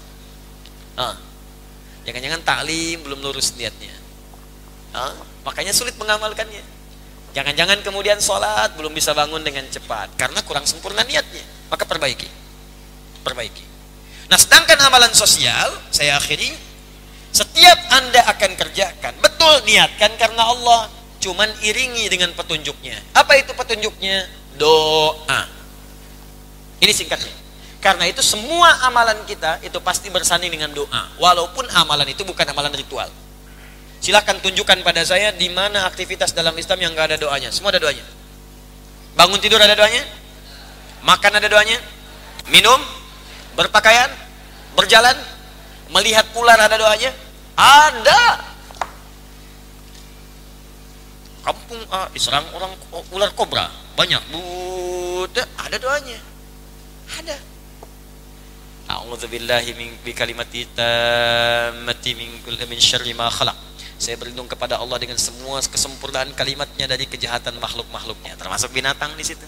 Nah, jangan-jangan taklim belum lurus niatnya. Nah, makanya sulit mengamalkannya. Jangan-jangan kemudian sholat belum bisa bangun dengan cepat karena kurang sempurna niatnya. Maka perbaiki. perbaiki. Nah, sedangkan amalan sosial, saya akhiri, setiap Anda akan kerjakan, betul niatkan karena Allah, cuman iringi dengan petunjuknya. Apa itu petunjuknya? Doa. Ini singkatnya. Karena itu semua amalan kita itu pasti bersanding dengan doa, walaupun amalan itu bukan amalan ritual. Silahkan tunjukkan pada saya di mana aktivitas dalam Islam yang nggak ada doanya. Semua ada doanya. Bangun tidur ada doanya, makan ada doanya, minum, berpakaian, berjalan, melihat ular ada doanya, ada. Kampung A diserang orang ular kobra banyak, Buddha ada doanya, ada. A'udzubillahi min bikalimati tammati min kulli min syarri ma khalaq. Saya berlindung kepada Allah dengan semua kesempurnaan kalimatnya dari kejahatan makhluk-makhluknya, termasuk binatang di situ.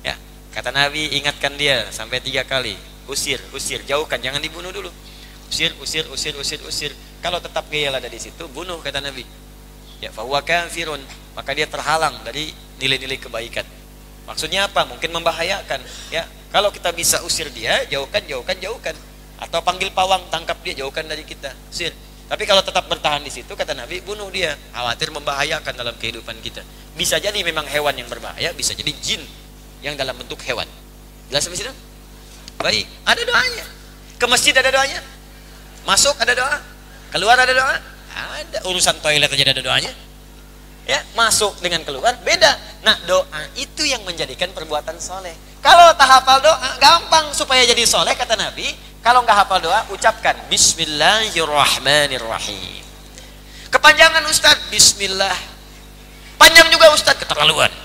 Ya, kata Nabi ingatkan dia sampai tiga kali, usir, usir, jauhkan, jangan dibunuh dulu. Usir, usir, usir, usir, usir. Kalau tetap gaya ada di situ, bunuh kata Nabi. Ya, fahuwa kafirun, maka dia terhalang dari nilai-nilai kebaikan. Maksudnya apa? Mungkin membahayakan. Ya, kalau kita bisa usir dia, jauhkan, jauhkan, jauhkan. Atau panggil pawang, tangkap dia, jauhkan dari kita. Usir. Tapi kalau tetap bertahan di situ, kata Nabi, bunuh dia. Khawatir membahayakan dalam kehidupan kita. Bisa jadi memang hewan yang berbahaya, bisa jadi jin yang dalam bentuk hewan. Jelas sampai situ? Baik, ada doanya. Ke masjid ada doanya. Masuk ada doa. Keluar ada doa. Ada urusan toilet aja ada doanya. Ya, masuk dengan keluar beda. Nah, doa itu yang menjadikan perbuatan soleh. Kalau tak hafal doa, gampang supaya jadi soleh kata Nabi. Kalau nggak hafal doa, ucapkan Bismillahirrahmanirrahim. Kepanjangan Ustadz, Bismillah. Panjang juga Ustadz, keterlaluan.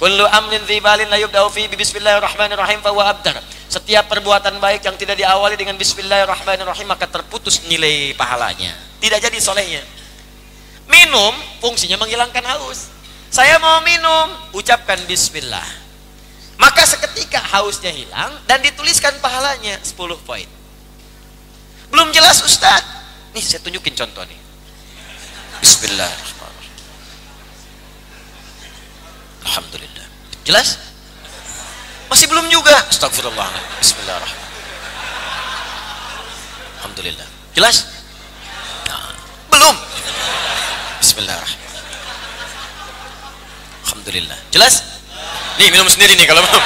Kullu amrin dzibalin la yubda'u fi bismillahirrahmanirrahim fa abdar. Setiap perbuatan baik yang tidak diawali dengan bismillahirrahmanirrahim maka terputus nilai pahalanya. Tidak jadi solehnya. Minum fungsinya menghilangkan haus. Saya mau minum, ucapkan bismillah. Maka seketika hausnya hilang dan dituliskan pahalanya 10 poin. Belum jelas Ustaz. Nih saya tunjukin contoh nih. Bismillah. Alhamdulillah. Jelas? Masih belum juga. Astagfirullah. Bismillahirrahmanirrahim. Alhamdulillah. Jelas? Nah, belum. Bismillahirrahmanirrahim. Alhamdulillah. Jelas? Nih minum sendiri nih kalau belum.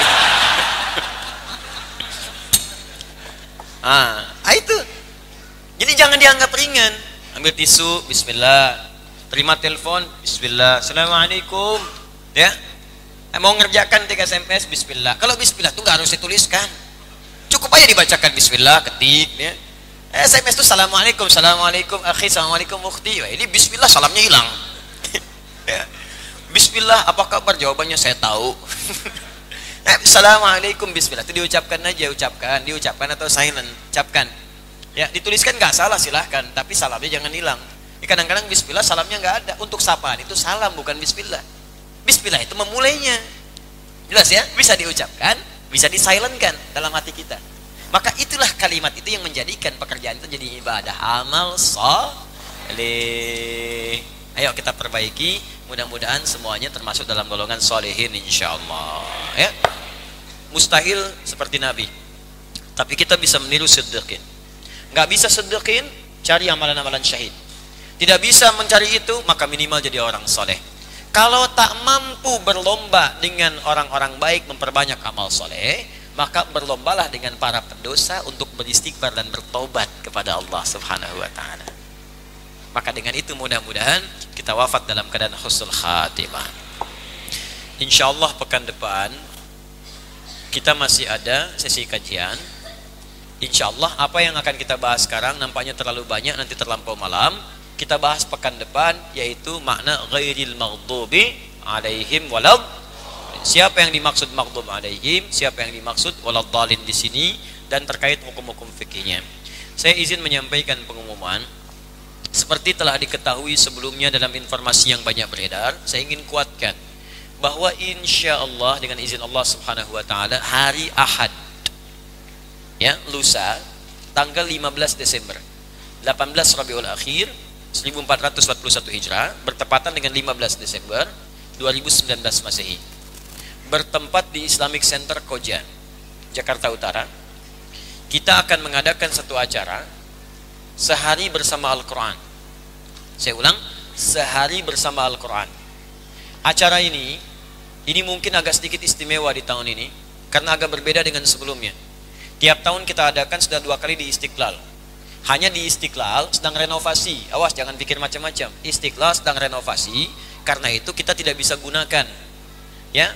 ah, itu. Jadi jangan dianggap ringan. Ambil tisu, bismillah. Terima telepon, bismillah. Assalamualaikum. Ya, mau ngerjakan tiga SMS bismillah. Kalau bismillah itu nggak harus dituliskan. Cukup aja dibacakan bismillah ketik ya. SMS itu assalamualaikum assalamualaikum akhi assalamualaikum ukhti Wah, ini bismillah salamnya hilang. Ya. bismillah apa kabar? Jawabannya saya tahu. Eh, assalamualaikum bismillah. Itu diucapkan aja ucapkan diucapkan atau silent ucapkan. Ya dituliskan nggak salah silahkan. Tapi salamnya jangan hilang. Kadang-kadang bismillah salamnya nggak ada. Untuk sapaan? Itu salam bukan bismillah Bismillah itu memulainya. Jelas ya? Bisa diucapkan, bisa disilentkan dalam hati kita. Maka itulah kalimat itu yang menjadikan pekerjaan itu jadi ibadah amal soleh. Ayo kita perbaiki. Mudah-mudahan semuanya termasuk dalam golongan solehin insya Allah. Ya. Mustahil seperti Nabi. Tapi kita bisa meniru sedekah. Nggak bisa sedekah, cari amalan-amalan syahid. Tidak bisa mencari itu, maka minimal jadi orang soleh. Kalau tak mampu berlomba dengan orang-orang baik memperbanyak amal soleh, maka berlombalah dengan para pendosa untuk beristighfar dan bertobat kepada Allah Subhanahu wa taala. Maka dengan itu mudah-mudahan kita wafat dalam keadaan husnul khatimah. Insya Allah pekan depan kita masih ada sesi kajian. Insya Allah apa yang akan kita bahas sekarang nampaknya terlalu banyak nanti terlampau malam kita bahas pekan depan yaitu makna ghairil maghdubi alaihim walad siapa yang dimaksud maghdub alaihim siapa yang dimaksud waladhdallin di sini dan terkait hukum-hukum fikihnya saya izin menyampaikan pengumuman. Seperti telah diketahui sebelumnya dalam informasi yang banyak beredar saya ingin kuatkan bahwa insya Allah dengan izin Allah subhanahu wa ta'ala hari Ahad ya lusa tanggal 15 Desember 18 Rabiul Akhir 1441 Hijrah bertepatan dengan 15 Desember 2019 Masehi. bertempat di Islamic Center Koja, Jakarta Utara. Kita akan mengadakan satu acara sehari bersama Al-Quran. Saya ulang, sehari bersama Al-Quran. Acara ini, ini mungkin agak sedikit istimewa di tahun ini, karena agak berbeda dengan sebelumnya. Tiap tahun kita adakan sudah dua kali di Istiqlal. Hanya di Istiqlal sedang renovasi. Awas jangan pikir macam-macam. Istiqlal sedang renovasi, karena itu kita tidak bisa gunakan. Ya,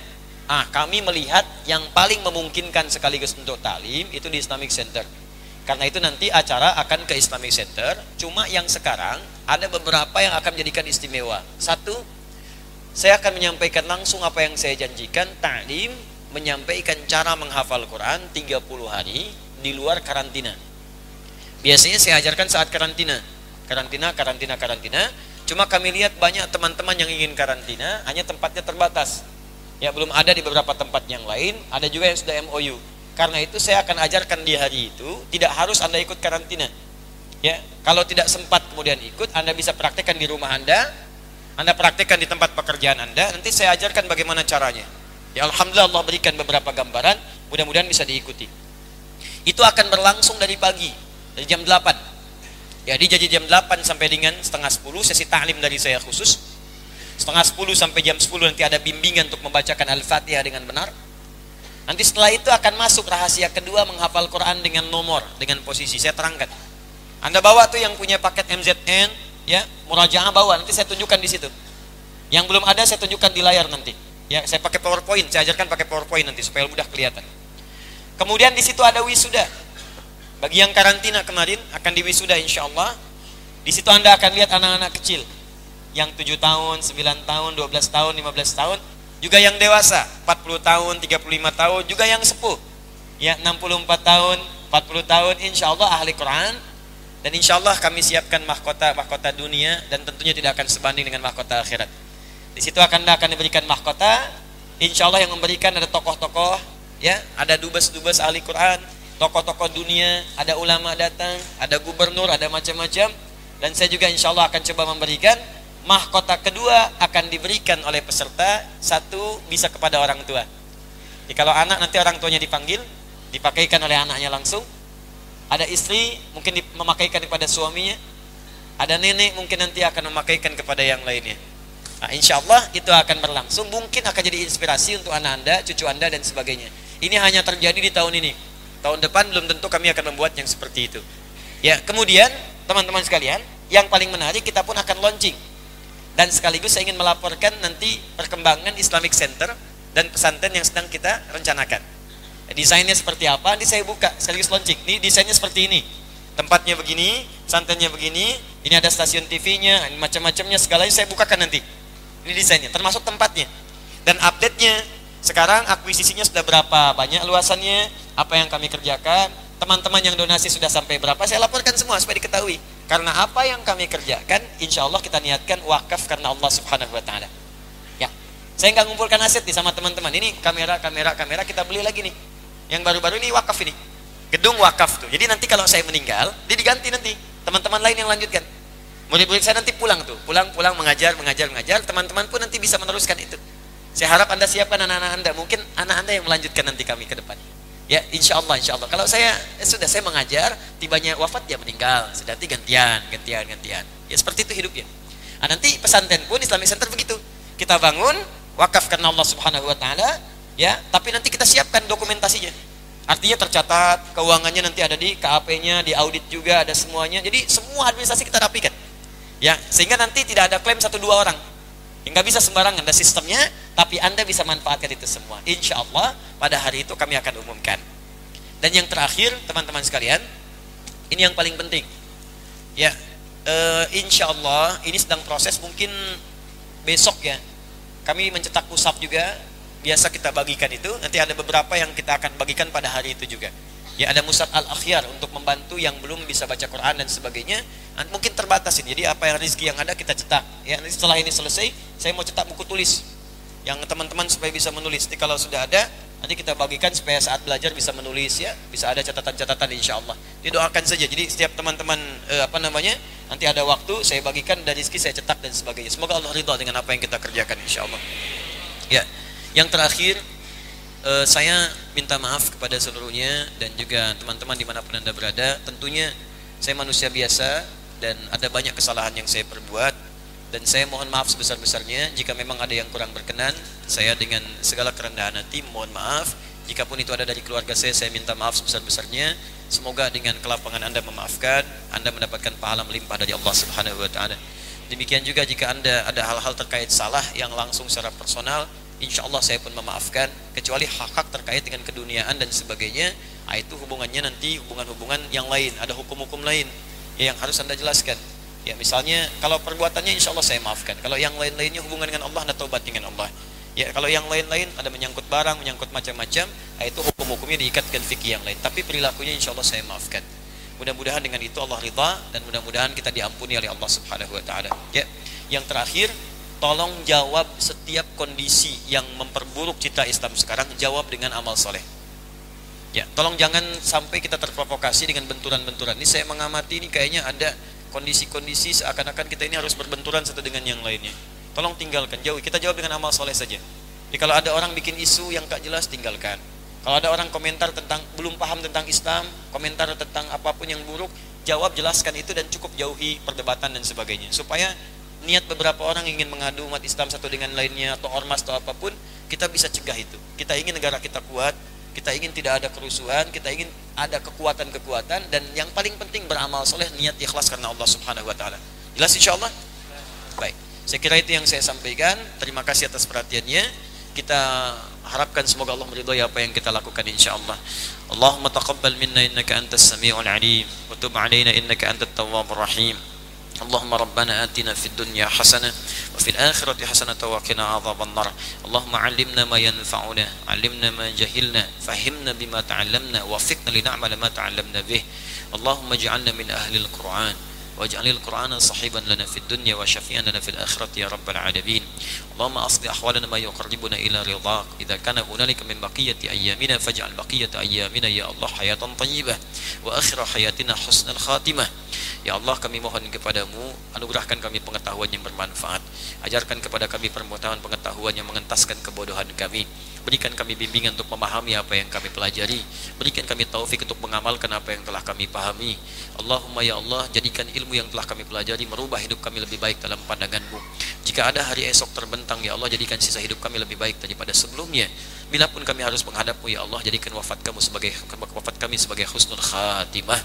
Ah, kami melihat yang paling memungkinkan sekaligus untuk talim itu di Islamic Center. Karena itu nanti acara akan ke Islamic Center. Cuma yang sekarang ada beberapa yang akan menjadikan istimewa. Satu, saya akan menyampaikan langsung apa yang saya janjikan. Ta'lim menyampaikan cara menghafal Quran 30 hari di luar karantina. Biasanya saya ajarkan saat karantina. Karantina, karantina, karantina. Cuma kami lihat banyak teman-teman yang ingin karantina, hanya tempatnya terbatas. Ya belum ada di beberapa tempat yang lain, ada juga yang sudah MOU. Karena itu saya akan ajarkan di hari itu, tidak harus Anda ikut karantina. Ya, kalau tidak sempat kemudian ikut, Anda bisa praktekkan di rumah Anda, Anda praktekkan di tempat pekerjaan Anda, nanti saya ajarkan bagaimana caranya. Ya Alhamdulillah Allah berikan beberapa gambaran, mudah-mudahan bisa diikuti. Itu akan berlangsung dari pagi, dari jam 8. Ya, jadi jam 8 sampai dengan setengah 10 sesi taklim dari saya khusus setengah 10 sampai jam 10 nanti ada bimbingan untuk membacakan Al-Fatihah dengan benar. Nanti setelah itu akan masuk rahasia kedua menghafal Quran dengan nomor, dengan posisi. Saya terangkan. Anda bawa tuh yang punya paket MZN, ya, murajaah bawa, nanti saya tunjukkan di situ. Yang belum ada saya tunjukkan di layar nanti. Ya, saya pakai PowerPoint, saya ajarkan pakai PowerPoint nanti supaya mudah kelihatan. Kemudian di situ ada wisuda. Bagi yang karantina kemarin akan di wisuda insya Allah. Di situ Anda akan lihat anak-anak kecil yang 7 tahun, 9 tahun, 12 tahun, 15 tahun, juga yang dewasa, 40 tahun, 35 tahun, juga yang sepuh. Ya, 64 tahun, 40 tahun, insya Allah ahli Quran, dan insya Allah kami siapkan mahkota mahkota dunia dan tentunya tidak akan sebanding dengan mahkota akhirat. Di situ akan akan diberikan mahkota. Insya Allah yang memberikan ada tokoh-tokoh, ya, ada dubes-dubes ahli Quran, tokoh-tokoh dunia, ada ulama datang, ada gubernur, ada macam-macam. Dan saya juga insya Allah akan coba memberikan mahkota kedua akan diberikan oleh peserta satu bisa kepada orang tua. Jadi kalau anak nanti orang tuanya dipanggil, dipakaikan oleh anaknya langsung. Ada istri mungkin memakaikan kepada suaminya. Ada nenek mungkin nanti akan memakaikan kepada yang lainnya. Nah, insya Allah itu akan berlangsung. Mungkin akan jadi inspirasi untuk anak anda, cucu anda dan sebagainya. Ini hanya terjadi di tahun ini. Tahun depan belum tentu kami akan membuat yang seperti itu. Ya, kemudian teman-teman sekalian, yang paling menarik kita pun akan launching dan sekaligus saya ingin melaporkan nanti perkembangan Islamic Center dan pesantren yang sedang kita rencanakan. Desainnya seperti apa? Nanti saya buka sekaligus launching. Ini desainnya seperti ini. Tempatnya begini, pesantrennya begini, ini ada stasiun TV-nya, macam-macamnya segalanya saya bukakan nanti. Ini desainnya, termasuk tempatnya. Dan update-nya sekarang akuisisinya sudah berapa banyak luasannya, apa yang kami kerjakan, teman-teman yang donasi sudah sampai berapa, saya laporkan semua supaya diketahui. Karena apa yang kami kerjakan, insya Allah kita niatkan wakaf karena Allah Subhanahu Wa Taala. Ya, saya nggak ngumpulkan aset nih sama teman-teman. Ini kamera, kamera, kamera kita beli lagi nih. Yang baru-baru ini wakaf ini, gedung wakaf tuh. Jadi nanti kalau saya meninggal, dia diganti nanti. Teman-teman lain yang lanjutkan. Murid-murid saya nanti pulang tuh, pulang-pulang mengajar, mengajar, mengajar. Teman-teman pun nanti bisa meneruskan itu. Saya harap anda siapkan anak-anak anda. Mungkin anak anda yang melanjutkan nanti kami ke depan. Ya, insya Allah, insya Allah. Kalau saya eh, sudah saya mengajar, tibanya wafat dia meninggal, sudah nanti gantian, gantian, gantian. Ya seperti itu hidupnya. Nah, nanti pesantren pun Islamic Center begitu. Kita bangun, wakaf karena Allah Subhanahu Wa Taala, ya. Tapi nanti kita siapkan dokumentasinya. Artinya tercatat, keuangannya nanti ada di KAP-nya, di audit juga ada semuanya. Jadi semua administrasi kita rapikan. Ya, sehingga nanti tidak ada klaim satu dua orang. Enggak bisa sembarangan ada sistemnya, tapi Anda bisa manfaatkan itu semua. Insya Allah pada hari itu kami akan umumkan. Dan yang terakhir, teman-teman sekalian, ini yang paling penting. Ya, e, insya Allah ini sedang proses mungkin besok ya. Kami mencetak pusat juga, biasa kita bagikan itu. Nanti ada beberapa yang kita akan bagikan pada hari itu juga. Ya ada musab al-akhyar untuk membantu yang belum bisa baca Quran dan sebagainya. Mungkin terbatas ini. Jadi apa yang rezeki yang ada kita cetak. Ya setelah ini selesai, saya mau cetak buku tulis yang teman-teman supaya bisa menulis. Jadi kalau sudah ada, nanti kita bagikan supaya saat belajar bisa menulis ya, bisa ada catatan-catatan insya Allah. Didoakan saja. Jadi setiap teman-teman eh, apa namanya, nanti ada waktu saya bagikan dan rezeki saya cetak dan sebagainya. Semoga Allah ridha dengan apa yang kita kerjakan insya Allah. Ya, yang terakhir Eh, saya minta maaf kepada seluruhnya dan juga teman-teman di mana pun anda berada. Tentunya saya manusia biasa dan ada banyak kesalahan yang saya perbuat dan saya mohon maaf sebesar-besarnya jika memang ada yang kurang berkenan. Saya dengan segala kerendahan hati mohon maaf. Jikapun itu ada dari keluarga saya, saya minta maaf sebesar-besarnya. Semoga dengan kelapangan Anda memaafkan, Anda mendapatkan pahala melimpah dari Allah Subhanahu wa taala. Demikian juga jika Anda ada hal-hal terkait salah yang langsung secara personal, insya Allah saya pun memaafkan kecuali hak-hak terkait dengan keduniaan dan sebagainya ah, itu hubungannya nanti hubungan-hubungan yang lain ada hukum-hukum lain ya, yang harus anda jelaskan. Ya misalnya kalau perbuatannya insya Allah saya maafkan. Kalau yang lain-lainnya hubungan dengan Allah anda taubat dengan Allah. Ya kalau yang lain-lain ada menyangkut barang menyangkut macam-macam ah, itu hukum-hukumnya diikatkan fikih yang lain. Tapi perilakunya insya Allah saya maafkan. Mudah-mudahan dengan itu Allah ridha dan mudah-mudahan kita diampuni oleh Allah subhanahu wa ta'ala. Ya yang terakhir tolong jawab setiap kondisi yang memperburuk cita Islam sekarang jawab dengan amal soleh. Ya tolong jangan sampai kita terprovokasi dengan benturan-benturan. Ini saya mengamati ini kayaknya ada kondisi-kondisi seakan-akan kita ini harus berbenturan satu dengan yang lainnya. Tolong tinggalkan jauh. Kita jawab dengan amal soleh saja. Jadi kalau ada orang bikin isu yang tak jelas tinggalkan. Kalau ada orang komentar tentang belum paham tentang Islam komentar tentang apa pun yang buruk jawab jelaskan itu dan cukup jauhi perdebatan dan sebagainya. Supaya niat beberapa orang ingin mengadu umat Islam satu dengan lainnya atau ormas atau apa pun, kita bisa cegah itu. Kita ingin negara kita kuat, kita ingin tidak ada kerusuhan, kita ingin ada kekuatan-kekuatan dan yang paling penting beramal soleh niat ikhlas karena Allah Subhanahu wa taala. Jelas insyaallah? Baik. Saya kira itu yang saya sampaikan. Terima kasih atas perhatiannya. Kita harapkan semoga Allah meridhai apa yang kita lakukan insyaallah. Allahumma taqabbal minna innaka antas samiul alim wa tub alaina innaka antat tawwabur rahim. اللهم ربنا آتنا في الدنيا حسنة وفي الآخرة حسنة وقنا عذاب النار. اللهم علمنا ما ينفعنا علمنا ما جهلنا فهمنا بما تعلمنا وفقنا لنعمل ما تعلمنا به. اللهم اجعلنا من أهل القرآن. واجعل القرآن صحيبا لنا في الدنيا وشفيعا لنا في الآخرة يا رب العالمين اللهم أصلح أحوالنا ما يقربنا إلى رضاك إذا كان هنالك من بقية أيامنا فاجعل بقية أيامنا يا الله حياة طيبة وآخر حياتنا حسن الخاتمة Ya Allah kami mohon kepadamu Anugerahkan kami pengetahuan yang bermanfaat Ajarkan kepada kami permohonan pengetahuan yang mengentaskan kebodohan kami Berikan kami bimbingan untuk memahami apa yang kami pelajari Berikan kami taufik untuk mengamalkan apa yang telah kami pahami Allahumma ya Allah Jadikan ilmu yang telah kami pelajari Merubah hidup kami lebih baik dalam pandanganmu Jika ada hari esok terbentang Ya Allah jadikan sisa hidup kami lebih baik daripada sebelumnya. Bila pun kami harus menghadapmu Ya Allah jadikan wafat kamu sebagai wafat kami sebagai husnul khatimah.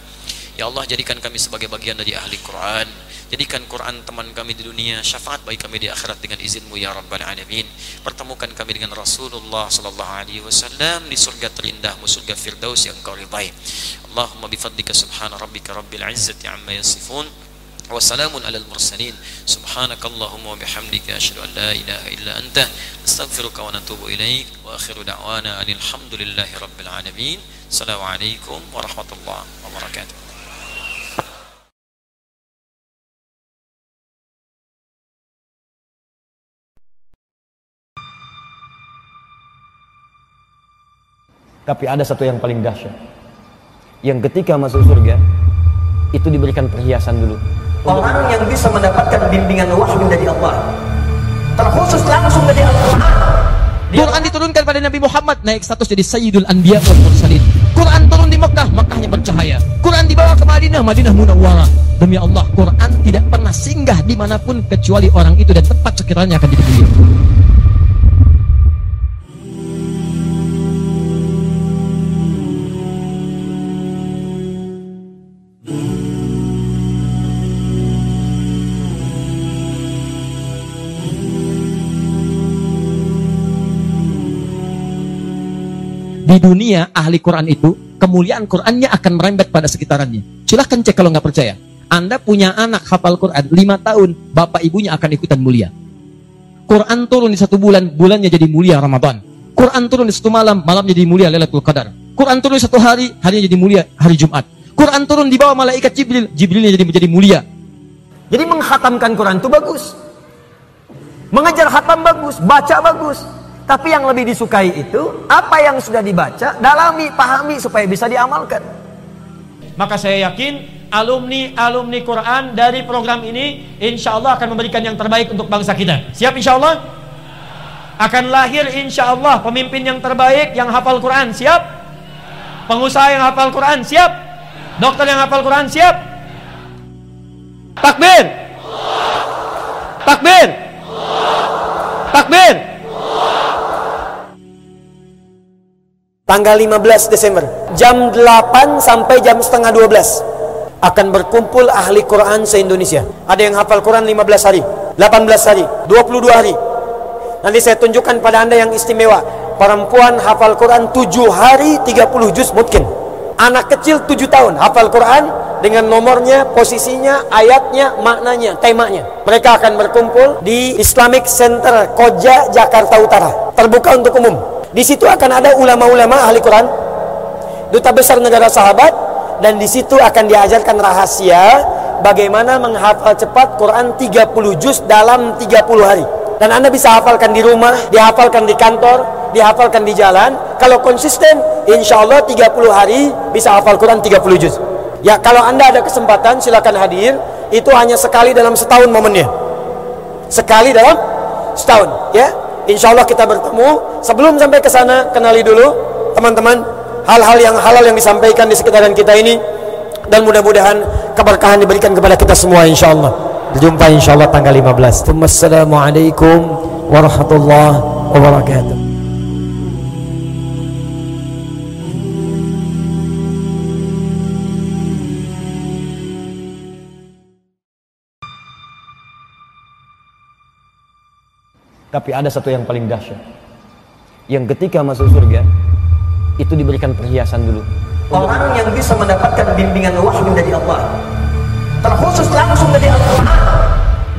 Ya Allah jadikan kami sebagai bagian dari ahli Quran. Jadikan Quran teman kami di dunia Syafaat bagi kami di akhirat dengan izinmu ya Rabbal Alamin. Pertemukan kami dengan Rasulullah Sallallahu Alaihi Wasallam Di surga terindahmu surga Firdaus yang kau ridai Allahumma bifadlika subhana rabbika rabbil izzati amma yasifun وسلام على المرسلين سبحانك اللهم وبحمدك أشهد أن لا إله إلا أنت نستغفرك ونتوب إليك وآخر دعوانا أن الحمد لله رب العالمين السلام عليكم ورحمة الله وبركاته Tapi ada satu yang paling dahsyat. Yang ketika masuk surga, itu diberikan perhiasan dulu. Orang yang bisa mendapatkan bimbingan wahyu dari Allah, terkhusus langsung dari Al-Quran. Quran diturunkan pada Nabi Muhammad naik status jadi Sayyidul Anbiya wal Mursalin. Quran turun di Mekah, Mekahnya bercahaya. Quran dibawa ke Madinah, Madinah Munawwarah. Demi Allah, Quran tidak pernah singgah di mana pun kecuali orang itu dan tempat sekiranya akan jadi beliau. Di dunia ahli Quran itu kemuliaan Qurannya akan merembet pada sekitarannya. Silahkan cek kalau nggak percaya. Anda punya anak hafal Quran lima tahun, bapak ibunya akan ikutan mulia. Quran turun di satu bulan, bulannya jadi mulia Ramadan. Quran turun di satu malam, malamnya jadi mulia Lailatul Qadar. Quran turun di satu hari, harinya jadi mulia hari Jumat. Quran turun di bawah malaikat Jibril, Jibrilnya jadi menjadi mulia. Jadi menghatamkan Quran itu bagus. Mengejar khatam bagus, baca bagus. Tapi yang lebih disukai itu apa yang sudah dibaca, dalami, pahami supaya bisa diamalkan. Maka saya yakin alumni-alumni Quran dari program ini insya Allah akan memberikan yang terbaik untuk bangsa kita. Siap insya Allah? Akan lahir insya Allah pemimpin yang terbaik yang hafal Quran. Siap? Pengusaha yang hafal Quran. Siap? Dokter yang hafal Quran. Siap? Takbir! Takbir! Takbir! Tanggal 15 Desember Jam 8 sampai jam setengah 12 Akan berkumpul ahli Quran se-Indonesia. Ada yang hafal Quran 15 hari 18 hari 22 hari. Nanti saya tunjukkan pada anda yang istimewa. Perempuan hafal Quran 7 hari 30 juz mungkin Anak kecil 7 tahun hafal Quran Dengan nomornya, posisinya, ayatnya, maknanya, temanya. Mereka akan berkumpul di Islamic Center Koja, Jakarta Utara. Terbuka untuk umum di situ akan ada ulama-ulama ahli Quran, duta besar negara sahabat, dan di situ akan diajarkan rahasia bagaimana menghafal cepat Quran 30 juz dalam 30 hari. Dan Anda bisa hafalkan di rumah, dihafalkan di kantor, dihafalkan di jalan. Kalau konsisten, insya Allah 30 hari bisa hafal Quran 30 juz. Ya, kalau Anda ada kesempatan, silakan hadir. Itu hanya sekali dalam setahun momennya. Sekali dalam setahun, ya. Insya Allah kita bertemu. Sebelum sampai ke sana, kenali dulu teman-teman hal-hal yang halal yang disampaikan di sekitaran kita ini dan mudah-mudahan keberkahan diberikan kepada kita semua insya Allah. Jumpa insya Allah tanggal 15. Assalamualaikum warahmatullahi wabarakatuh. Tapi ada satu yang paling dahsyat. Yang ketika masuk surga itu diberikan perhiasan dulu. Orang yang bisa mendapatkan bimbingan wahyu dari Allah terkhusus langsung dari Al-Quran.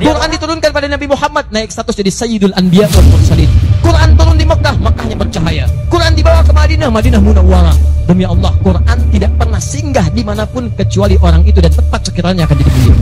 Quran diturunkan pada Nabi Muhammad naik status jadi Sayyidul Anbiya wal Mursalin. Quran turun di Mekah, Mekahnya bercahaya. Quran dibawa ke Madinah, Madinah Munawwarah. Demi Allah, Quran tidak pernah singgah di mana pun kecuali orang itu dan tepat sekiranya akan jadi beliau.